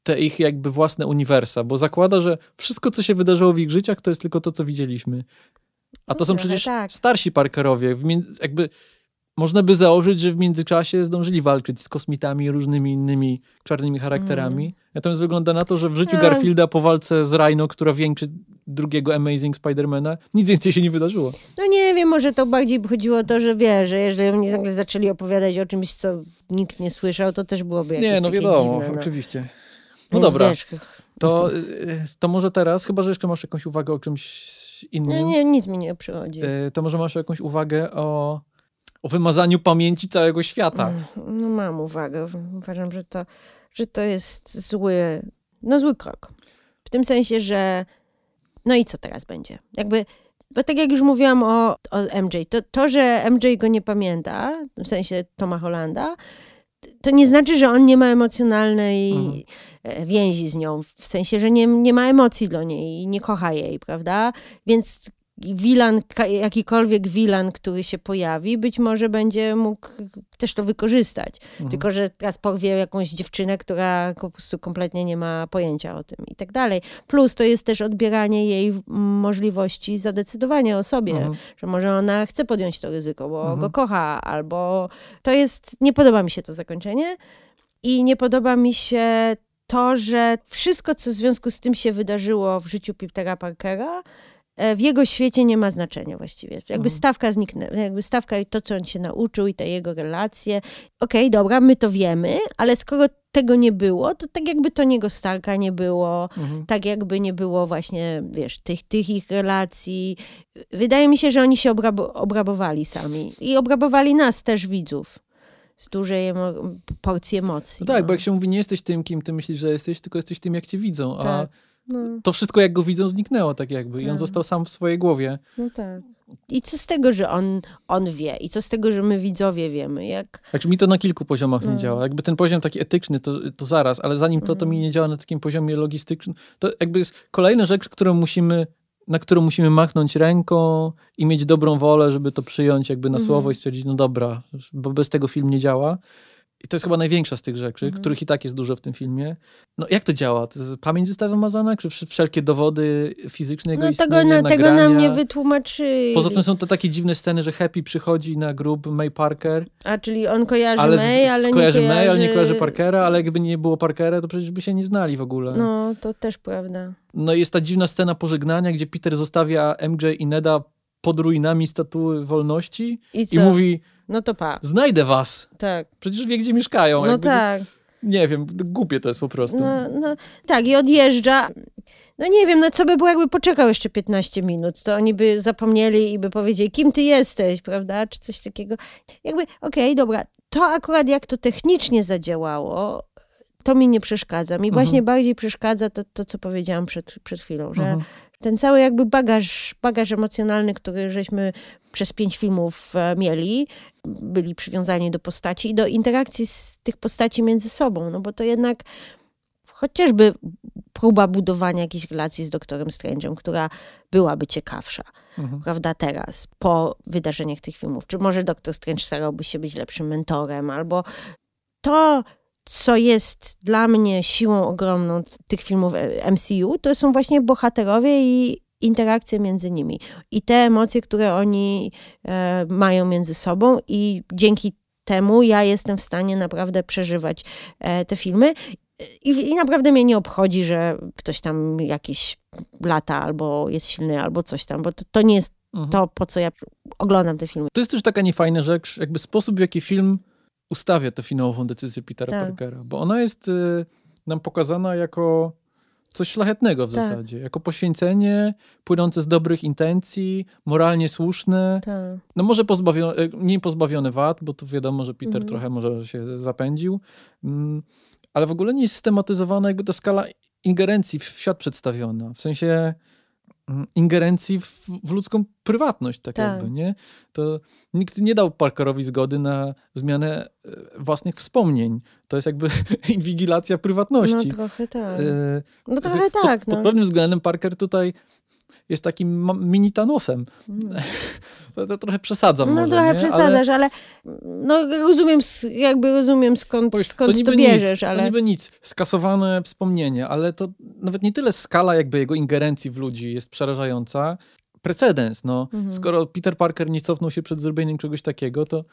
te ich jakby własne uniwersa, bo zakłada, że wszystko, co się wydarzyło w ich życiach, to jest tylko to, co widzieliśmy. A to No są przecież tak. starsi Parkerowie. Jakby można by założyć, że w międzyczasie zdążyli walczyć z kosmitami i różnymi innymi czarnymi charakterami. Natomiast wygląda na to, że w życiu Mm. Tak. Garfielda po walce z Rhino, która większy drugiego Amazing Spidermana, nic więcej się nie wydarzyło. No nie wiem, może to bardziej by chodziło o to, że wiesz, że jeżeli oni nagle zaczęli opowiadać o czymś, co nikt nie słyszał, to też byłoby jakieś nie, no wiadomo, dziwne. No. oczywiście. No Więc dobra, Wiesz, to, y, to może teraz, chyba że jeszcze masz jakąś uwagę o czymś innym, nie, nie, nic mi nie przychodzi. y, to może masz jakąś uwagę o, o wymazaniu pamięci całego świata. No mam uwagę. Uważam, że to, że to jest zły, no zły krok. W tym sensie, że no i co teraz będzie? Jakby, bo tak jak już mówiłam o, o MJ, to, to, że MJ go nie pamięta, w sensie Toma Hollanda, to nie znaczy, że on nie ma emocjonalnej Mhm. e, więzi z nią, w sensie, że nie, nie ma emocji do niej i nie kocha jej, prawda? Więc wilan, jakikolwiek wilan, który się pojawi, być może będzie mógł też to wykorzystać. Mhm. Tylko, że teraz porwie jakąś dziewczynę, która po prostu kompletnie nie ma pojęcia o tym i tak dalej. Plus to jest też odbieranie jej możliwości zadecydowania o sobie, Mhm. że może ona chce podjąć to ryzyko, bo Mhm. go kocha, albo to jest, nie podoba mi się to zakończenie i nie podoba mi się to, że wszystko, co w związku z tym się wydarzyło w życiu Petera Parkera, w jego świecie nie ma znaczenia właściwie. Jakby Mhm. stawka zniknęła, jakby stawka i to, co on się nauczył i te jego relacje. Okej, dobra, my to wiemy, ale skoro tego nie było, to tak jakby to niego Starka nie było, Mhm. tak jakby nie było właśnie, wiesz, tych, tych ich relacji. Wydaje mi się, że oni się obrabo- obrabowali sami i obrabowali nas też, widzów, z dużej emo- porcji emocji. No tak, no. bo jak się mówi, nie jesteś tym, kim ty myślisz, że jesteś, tylko jesteś tym, jak cię widzą. A Tak. No, to wszystko, jak go widzą, zniknęło tak jakby. I on Tak. został sam w swojej głowie. no tak. I co z tego, że on, on wie? I co z tego, że my widzowie wiemy? Jak... Znaczy mi to na kilku poziomach nie No. działa. Jakby ten poziom taki etyczny, to, to zaraz, ale zanim to, to Mhm. mi nie działa na takim poziomie logistycznym. To jakby jest kolejna rzecz, którą musimy, na którą musimy machnąć ręką i mieć dobrą wolę, żeby to przyjąć jakby na Mhm. słowo i stwierdzić, no dobra, bo bez tego film nie działa. I to jest chyba największa z tych rzeczy, Mhm. których i tak jest dużo w tym filmie. No jak to działa? To pamięć została wymazana? Czy wsz- wszelkie dowody fizyczne jego No tego, istnienia, na, tego nam nagrania? nie wytłumaczyli. Poza tym są to takie dziwne sceny, że Happy przychodzi na grób May Parker, A, czyli on kojarzy ale May, ale nie kojarzy. May, ale nie kojarzy Parkera, ale jakby nie było Parkera, to przecież by się nie znali w ogóle. No. No, to też prawda. i jest ta dziwna scena pożegnania, gdzie Peter zostawia MJ i Neda pod ruinami statuły wolności I i mówi, No to pa. znajdę was. Tak. Przecież wie, gdzie mieszkają. No jakby, tak. Nie wiem, głupie to jest po prostu. No, no, tak, i odjeżdża. No nie wiem, no co by było, jakby poczekał jeszcze 15 minut, to oni by zapomnieli i by powiedzieli, kim ty jesteś, prawda, czy coś takiego. Jakby, okej, dobra, to akurat jak to technicznie zadziałało, to mi nie przeszkadza. Mi właśnie bardziej przeszkadza to, to, co powiedziałam przed, przed chwilą, że Mhm. Ten cały jakby bagaż, bagaż emocjonalny, który żeśmy przez pięć filmów e, mieli, byli przywiązani do postaci i do interakcji z tych postaci między sobą, no bo to jednak chociażby próba budowania jakiejś relacji z doktorem Strange'em, która byłaby ciekawsza, Mhm. prawda, teraz, po wydarzeniach tych filmów. Czy może doktor Strange starałby się być lepszym mentorem, albo to, co jest dla mnie siłą ogromną tych filmów e, MCU, to są właśnie bohaterowie i interakcje między nimi. I te emocje, które oni e, mają między sobą i dzięki temu ja jestem w stanie naprawdę przeżywać e, te filmy. I, I, naprawdę mnie nie obchodzi, że ktoś tam jakieś lata albo jest silny, albo coś tam, bo to, to nie jest mhm. to, po co ja oglądam te filmy. To jest też taka niefajna rzecz, jakby sposób, w jaki film ustawia tę finałową decyzję Petera tak. Parkera, bo ona jest y, nam pokazana jako coś szlachetnego w tak. zasadzie, jako poświęcenie płynące z dobrych intencji, moralnie słuszne, tak. no może pozbawione, nie pozbawione wad, bo tu wiadomo, że Peter mhm. trochę może się zapędził, mm, ale w ogóle nie jest systematyzowana jakby ta skala ingerencji w świat przedstawiona, w sensie ingerencji w, w, ludzką prywatność, tak, tak, jakby, nie? To nikt nie dał Parkerowi zgody na zmianę e, własnych wspomnień. To jest jakby inwigilacja prywatności. No trochę tak. E, no trochę tak. Pod, pod no. pewnym względem Parker tutaj jest takim mini Thanosem. Mm. To, to, trochę przesadzam No może, trochę nie? przesadzasz, ale... ale, no rozumiem, jakby rozumiem skąd, Powiedz, skąd to, to bierzesz, nic, ale... To niby nic, skasowane wspomnienie, ale to nawet nie tyle skala jakby jego ingerencji w ludzi jest przerażająca, precedens, no. Mhm. Skoro Peter Parker nie cofnął się przed zrobieniem czegoś takiego, to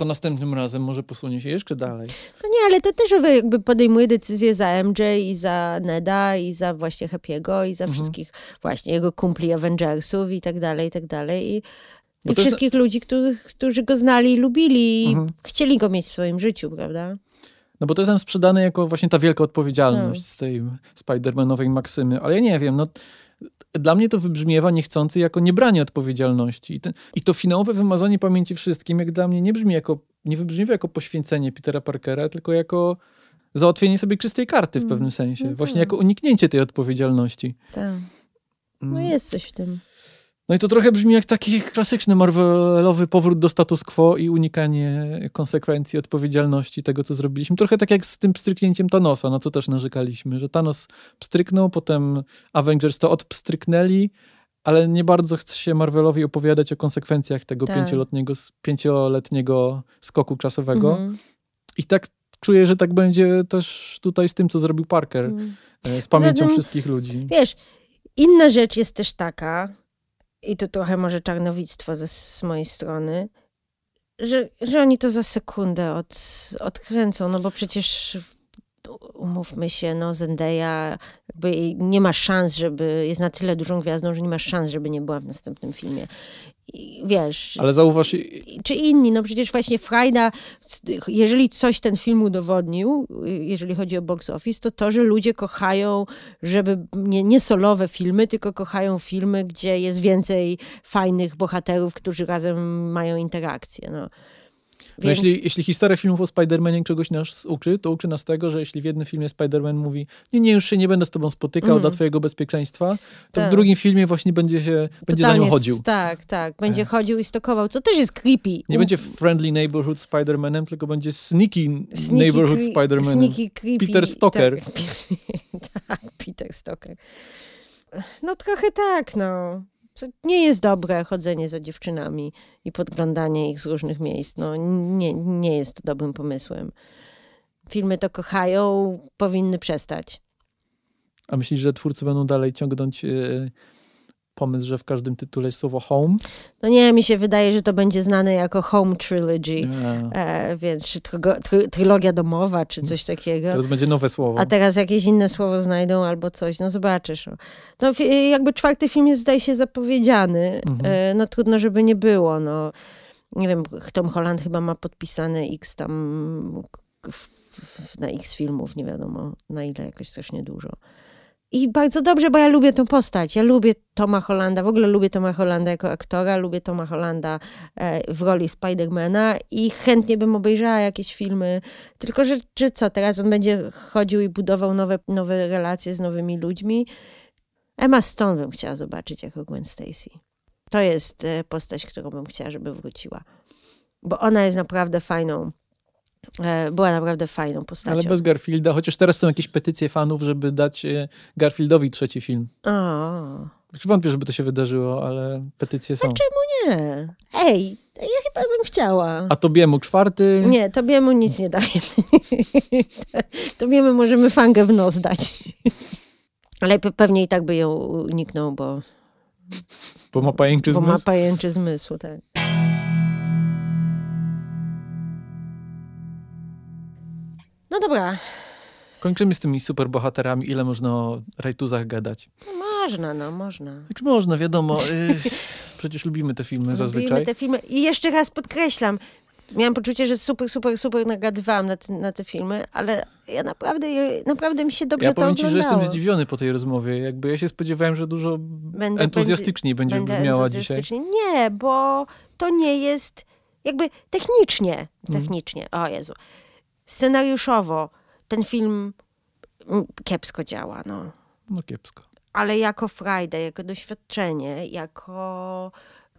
to następnym razem może posunie się jeszcze dalej. No nie, ale to też jakby podejmuje decyzje za MJ i za Neda i za właśnie Happy'ego i za mhm. wszystkich właśnie jego kumpli Avengersów i tak dalej, i tak dalej. I, i wszystkich jest... ludzi, których, którzy go znali i lubili i mhm. chcieli go mieć w swoim życiu, prawda? No bo to jest nam sprzedane jako właśnie ta wielka odpowiedzialność no. z tej Spider-Manowej maksymy, ale ja nie wiem, no dla mnie to wybrzmiewa niechcący jako niebranie odpowiedzialności. I, ten, I, to finałowe wymazanie pamięci wszystkim, jak dla mnie, nie brzmi jako, nie wybrzmiewa jako poświęcenie Petera Parkera, tylko jako załatwienie sobie czystej karty w mm. pewnym sensie. No Właśnie tak. jako uniknięcie tej odpowiedzialności. Tak. No mm. jest coś w tym. No i to trochę brzmi jak taki klasyczny Marvelowy powrót do status quo i unikanie konsekwencji, odpowiedzialności tego, co zrobiliśmy. Trochę tak jak z tym pstryknięciem Thanosa, na co też narzekaliśmy, że Thanos pstryknął, potem Avengers to odpstryknęli, ale nie bardzo chce się Marvelowi opowiadać o konsekwencjach tego tak. pięcioletniego, pięcioletniego skoku czasowego. Mhm. I tak czuję, że tak będzie też tutaj z tym, co zrobił Parker, mhm. z pamięcią wszystkich ludzi. Wiesz, inna rzecz jest też taka, i to trochę może czarnowictwo ze, z mojej strony, że, że oni to za sekundę od, odkręcą, no bo przecież umówmy się, no Zendaya jakby nie ma szans, żeby, jest na tyle dużą gwiazdą, że nie ma szans, żeby nie była w następnym filmie. Wiesz... Ale zauważ... Czy inni, no przecież właśnie Frajda, jeżeli coś ten film udowodnił, jeżeli chodzi o box office, to to, że ludzie kochają, żeby nie, nie solowe filmy, tylko kochają filmy, gdzie jest więcej fajnych bohaterów, którzy razem mają interakcję, no. No Więc... jeśli, jeśli historia filmów o Spider-Manie czegoś nas uczy, to uczy nas tego, że jeśli w jednym filmie Spider-Man mówi nie, nie, już się nie będę z tobą spotykał mm. dla twojego bezpieczeństwa, to tak. w drugim filmie właśnie będzie się, będzie za nią chodził. Tak, tak. Będzie chodził i stokował, co też jest creepy. Nie będzie friendly neighborhood Spider-Manem, tylko będzie sneaky, sneaky neighborhood Spider-Manem. Sneaky, creepy. Peter Stoker. Tak, tak Peter Stoker. No trochę tak, no. To nie jest dobre chodzenie za dziewczynami i podglądanie ich z różnych miejsc. No, nie, nie jest to dobrym pomysłem. Filmy to kochają, powinny przestać. A myślisz, że twórcy będą dalej ciągnąć yy, pomysł, że w każdym tytule jest słowo home? No nie, mi się wydaje, że to będzie znane jako Home Trilogy, e, więc czy try, trylogia domowa, czy coś takiego. Teraz będzie nowe słowo. A teraz jakieś inne słowo znajdą albo coś, no zobaczysz. No jakby czwarty film jest zdaje się zapowiedziany, mhm. e, no trudno, żeby nie było, no. Nie wiem, Tom Holland chyba ma podpisane x tam w, w, na x filmów, nie wiadomo na ile, jakoś strasznie dużo. I bardzo dobrze, bo ja lubię tą postać. Ja lubię Toma Hollanda, w ogóle lubię Toma Hollanda jako aktora, lubię Toma Hollanda e, w roli Spidermana i chętnie bym obejrzała jakieś filmy. Tylko, że, że co, teraz on będzie chodził i budował nowe, nowe relacje z nowymi ludźmi. Emma Stone bym chciała zobaczyć jako Gwen Stacy. To jest e, postać, którą bym chciała, żeby wróciła. Bo ona jest naprawdę fajną była naprawdę fajną postacią. Ale bez Garfielda, chociaż teraz są jakieś petycje fanów, żeby dać e, Garfieldowi trzeci film. O, Wątpię, żeby to się wydarzyło, ale petycje są. nie. Ej, ja chyba bym chciała. A Tobiemu czwarty. Nie, tobiemu nic nie dajemy. tobiemu możemy fangę w nos dać. Ale pe- pewnie i tak by ją uniknął, bo, Bo ma pajęczy bo ma zmysł. pajęczy zmysł. Tak. No dobra, Kończymy z tymi superbohaterami. Ile można o rajtuzach gadać? no można, no można. Jak można, wiadomo. y, przecież lubimy te filmy zazwyczaj. Lubimy te filmy. I jeszcze raz podkreślam, miałam poczucie, że super, super, super nagadywałam na te, na te filmy, ale ja naprawdę, naprawdę mi się dobrze Ja to powiem ci, że oglądało. jestem zdziwiony po tej rozmowie. Jakby ja się spodziewałem, że dużo Będę- entuzjastyczniej będzie Będę brzmiała dzisiaj. Nie, bo to nie jest jakby technicznie, Mhm. technicznie, o Jezu, scenariuszowo ten film mm, kiepsko działa, no. No kiepsko. Ale jako frajda, jako doświadczenie, jako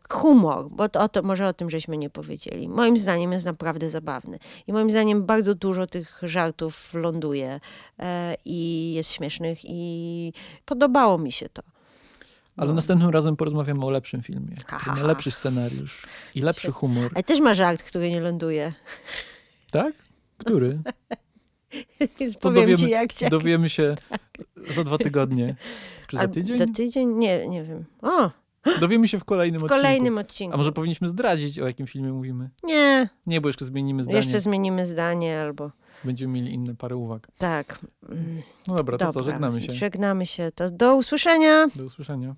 humor, bo to, o to, może o tym żeśmy nie powiedzieli. Moim zdaniem jest naprawdę zabawny. I moim zdaniem bardzo dużo tych żartów ląduje e, i jest śmiesznych i podobało mi się to. Ale No. następnym razem porozmawiamy o lepszym filmie. Ha, który ha, ma ha. lepszy scenariusz i lepszy humor. Ale też ma żart, który nie ląduje. Tak? Który? To powiem dowiemy, ci, jak cię... dowiemy się za dwa tygodnie. Czy za tydzień? Za tydzień? Nie, nie wiem. O, Dowiemy się w kolejnym w odcinku. kolejnym odcinku. A może powinniśmy zdradzić, o jakim filmie mówimy? Nie, Nie, bo jeszcze zmienimy zdanie. jeszcze zmienimy zdanie albo... Będziemy mieli inne parę uwag. Tak. No dobra, to Dobra. co, żegnamy się. Żegnamy się. To do usłyszenia. Do usłyszenia.